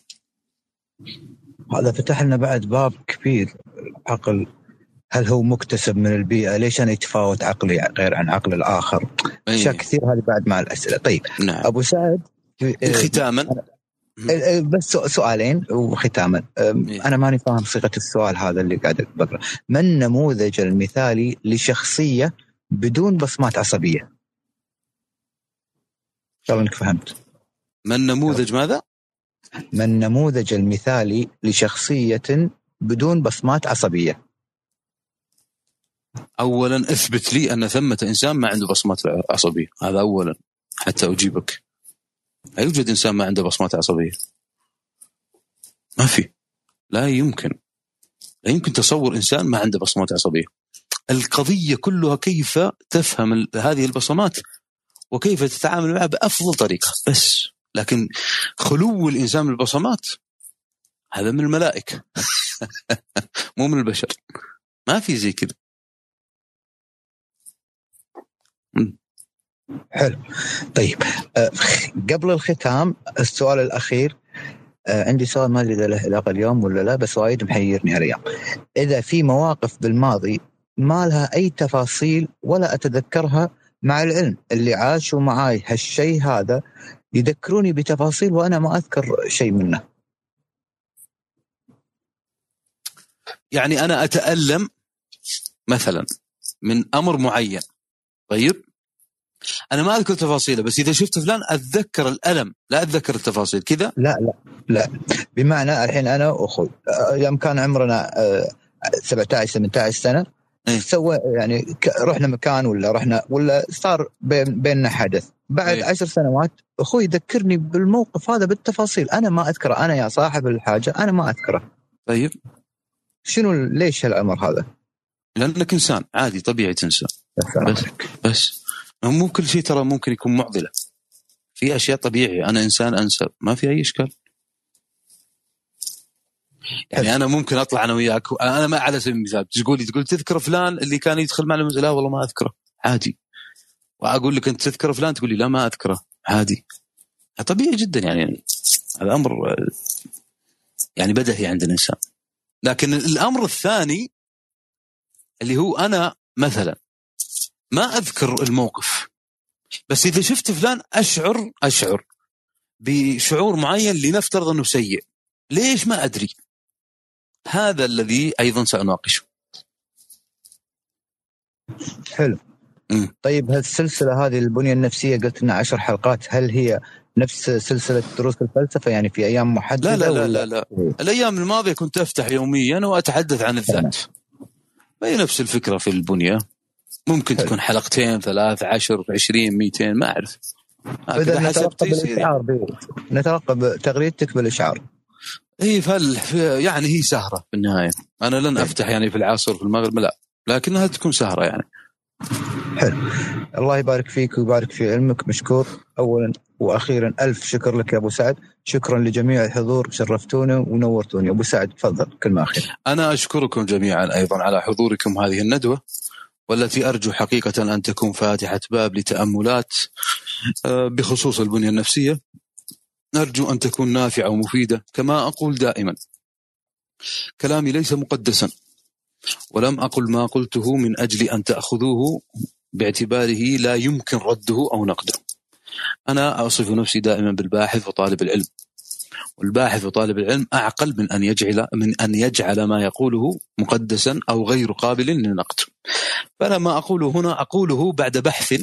C: هذا فتح لنا بعد باب كبير عقل هل هو مكتسب من البيئة؟ ليش أنا يتفاوت عقلي غير عن عقل الآخر؟ اشياء كثير هذه بعد مع الأسئلة، طيب
B: نعم.
C: أبو سعد
B: ختاما
C: بس سؤالين وختاما. أنا ماني فاهم صيغة السؤال هذا اللي قاعد بقرا ما النموذج المثالي لشخصية بدون بصمات عصبية؟ ان شاء الله إنك فهمت؟
B: ما النموذج ماذا؟
C: ما النموذج المثالي لشخصية بدون بصمات عصبية؟
B: اولا اثبت لي أن ثمة إنسان ما عنده بصمات عصبية. هذا اولا حتى أجيبك. لا يوجد إنسان ما عنده بصمات عصبية. ما في. لا يمكن. لا يمكن تصور إنسان ما عنده بصمات عصبية. القضية كلها كيف تفهم هذه البصمات؟ وكيف تتعامل معها بأفضل طريقة. بس. لكن خلو الإنسان من البصمات هذا من الملائكة. مو من البشر. ما في زي كذا.
C: حلو. طيب أه قبل الختام السؤال الأخير أه عندي سؤال ما أدري إذا له علاقة اليوم ولا لا بس وايد محيرني هالايام إذا في مواقف بالماضي ما لها أي تفاصيل ولا أتذكرها مع العلم اللي عاشوا معاي هالشيء هذا يذكروني بتفاصيل وأنا ما أذكر شيء منه.
B: يعني أنا أتألم مثلا من أمر معين. طيب؟ أنا ما أذكر تفاصيله بس إذا شفت فلان أتذكر الألم لا أتذكر التفاصيل كذا؟
C: لا لا لا. بمعنى الحين أنا واخوي يوم كان عمرنا 17 18 سنة
B: إيه؟
C: سوى يعني رحنا مكان ولا رحنا ولا صار بين بيننا حدث. بعد
B: إيه؟
C: عشر سنوات أخوي يذكرني بالموقف هذا بالتفاصيل. أنا ما أذكره. أنا يا صاحب الحاجة أنا ما أذكره.
B: طيب.
C: شنو ليش هالامر هذا؟
B: لأنك إنسان عادي طبيعي تنسى. بس بس. مو كل شيء ترى ممكن يكون معضلة. في أشياء طبيعية. أنا إنسان انسى ما في أي إشكال. يعني أنا ممكن أطلع أنا وياك. أنا ما على سبيل المثال. تقول تقول تذكر فلان اللي كان يدخل معنا لا والله ما أذكره. عادي. وأقول لك أنت تذكر فلان؟ تقول لي لا ما أذكره. عادي. طبيعي جدا يعني. هذا أمر يعني بدهي عند الإنسان. لكن الأمر الثاني اللي هو أنا مثلا. ما أذكر الموقف. بس إذا شفت فلان أشعر أشعر بشعور معين لنفترض أنه سيء. ليش ما أدري؟ هذا الذي أيضا سأناقشه.
C: حلو.
B: مم.
C: طيب هالسلسله هذه البنيه النفسية قلت إنها عشر حلقات. هل هي نفس سلسلة دروس الفلسفة؟ يعني في أيام محددة
B: لا لا لا لا, لا. الأيام الماضية كنت أفتح يوميا وأتحدث عن الذات. هي نفس الفكرة في البنية؟ ممكن تكون حلقتين ثلاث عشر عشرين ميتين ما
C: أعرف.
B: تيسير
C: بالاشعار بي- نتلقى تغريدتك بالإشعار.
B: إي فل يعني هي سهرة في النهاية. أنا لن أفتح يعني في العصر في المغرب لا. لكنها تكون سهرة يعني.
C: حلو. الله يبارك فيك ويبارك في علمك مشكور. اولا وأخيرا ألف شكر لك يا أبو سعد. شكرا لجميع الحضور شرفتونا ونورتوني أبو سعد تفضل كلمه اخيره
B: أنا أشكركم جميعا أيضا على حضوركم هذه الندوة. والتي أرجو حقيقة أن تكون فاتحة باب لتأملات آه، بخصوص البنية النفسية. أرجو أن تكون نافعة ومفيدة كما أقول دائما. كلامي ليس مقدسا ولم أقل ما قلته من أجل أن تأخذوه باعتباره لا يمكن رده أو نقده. أنا أصف نفسي دائما بالباحث وطالب العلم. والباحث وطالب العلم أعقل من أن يجعل من أن يجعل ما يقوله مقدسا أو غير قابل للنقد. فأنا ما أقوله هنا أقوله بعد بحث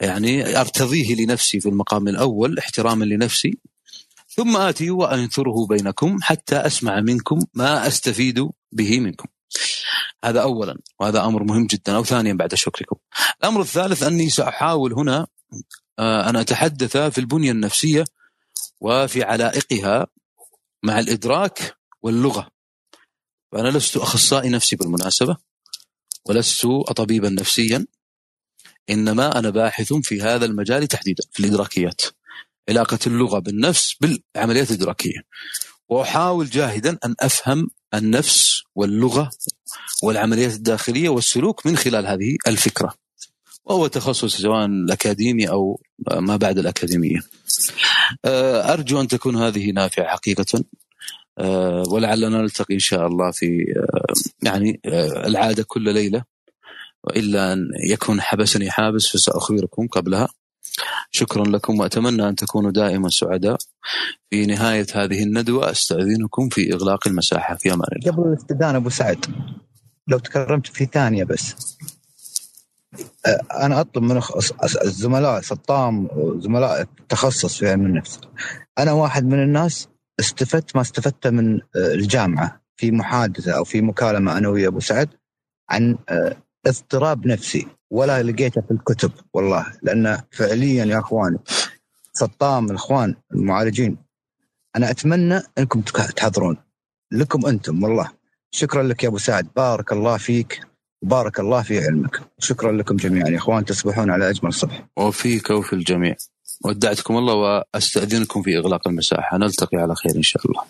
B: يعني أرتضيه لنفسي في المقام الأول احتراما لنفسي ثم آتي وأنثره بينكم حتى أسمع منكم ما أستفيد به منكم. هذا اولا وهذا أمر مهم جدا أو ثانيا بعد شكركم. الأمر الثالث أني سأحاول هنا آه، أن أتحدث في البنية النفسية وفي علائقها مع الإدراك واللغة. فأنا لست أخصائي نفسي بالمناسبة ولست طبيبا نفسيا إنما أنا باحث في هذا المجال تحديدا في الإدراكيات. علاقة اللغة بالنفس بالعمليات الإدراكية. وأحاول جاهدا أن أفهم النفس واللغة والعمليات الداخلية والسلوك من خلال هذه الفكرة. وهو تخصص سواء الأكاديمي أو ما بعد الأكاديمية. آه، أرجو أن تكون هذه نافعة حقيقة. آه، ولعلنا نلتقي إن شاء الله في آه، يعني العادة كل ليلة. وإلا أن يكون حبسني حابس فسأخبركم قبلها. شكرا لكم وأتمنى أن تكونوا دائما سعداء. في نهاية هذه الندوة أستأذنكم في إغلاق المساحة. في أمان الله.
C: قبل الاستدانة أبو سعد لو تكرمت في ثانية بس. أنا أطلب من الزملاء سطام وزملاء التخصص في علم النفس. أنا واحد من الناس استفدت ما استفدته من آه، الجامعة في محادثة أو في مكالمة أنا ويا أبو سعد عن آه، اضطراب نفسي ولا لقيته في الكتب والله لأن فعليا يا اخواني سطام الإخوان المعالجين أنا أتمنى إنكم تحضرون لكم أنتم والله. شكرا لك يا أبو سعد بارك الله فيك. وبارك الله في علمك. شكرا لكم جميعا يا إخوان. تصبحون على أجمل صبح.
B: وفيك وفي الجميع. ودعتكم الله وأستأذنكم في إغلاق المساحة. نلتقي على خير إن شاء الله.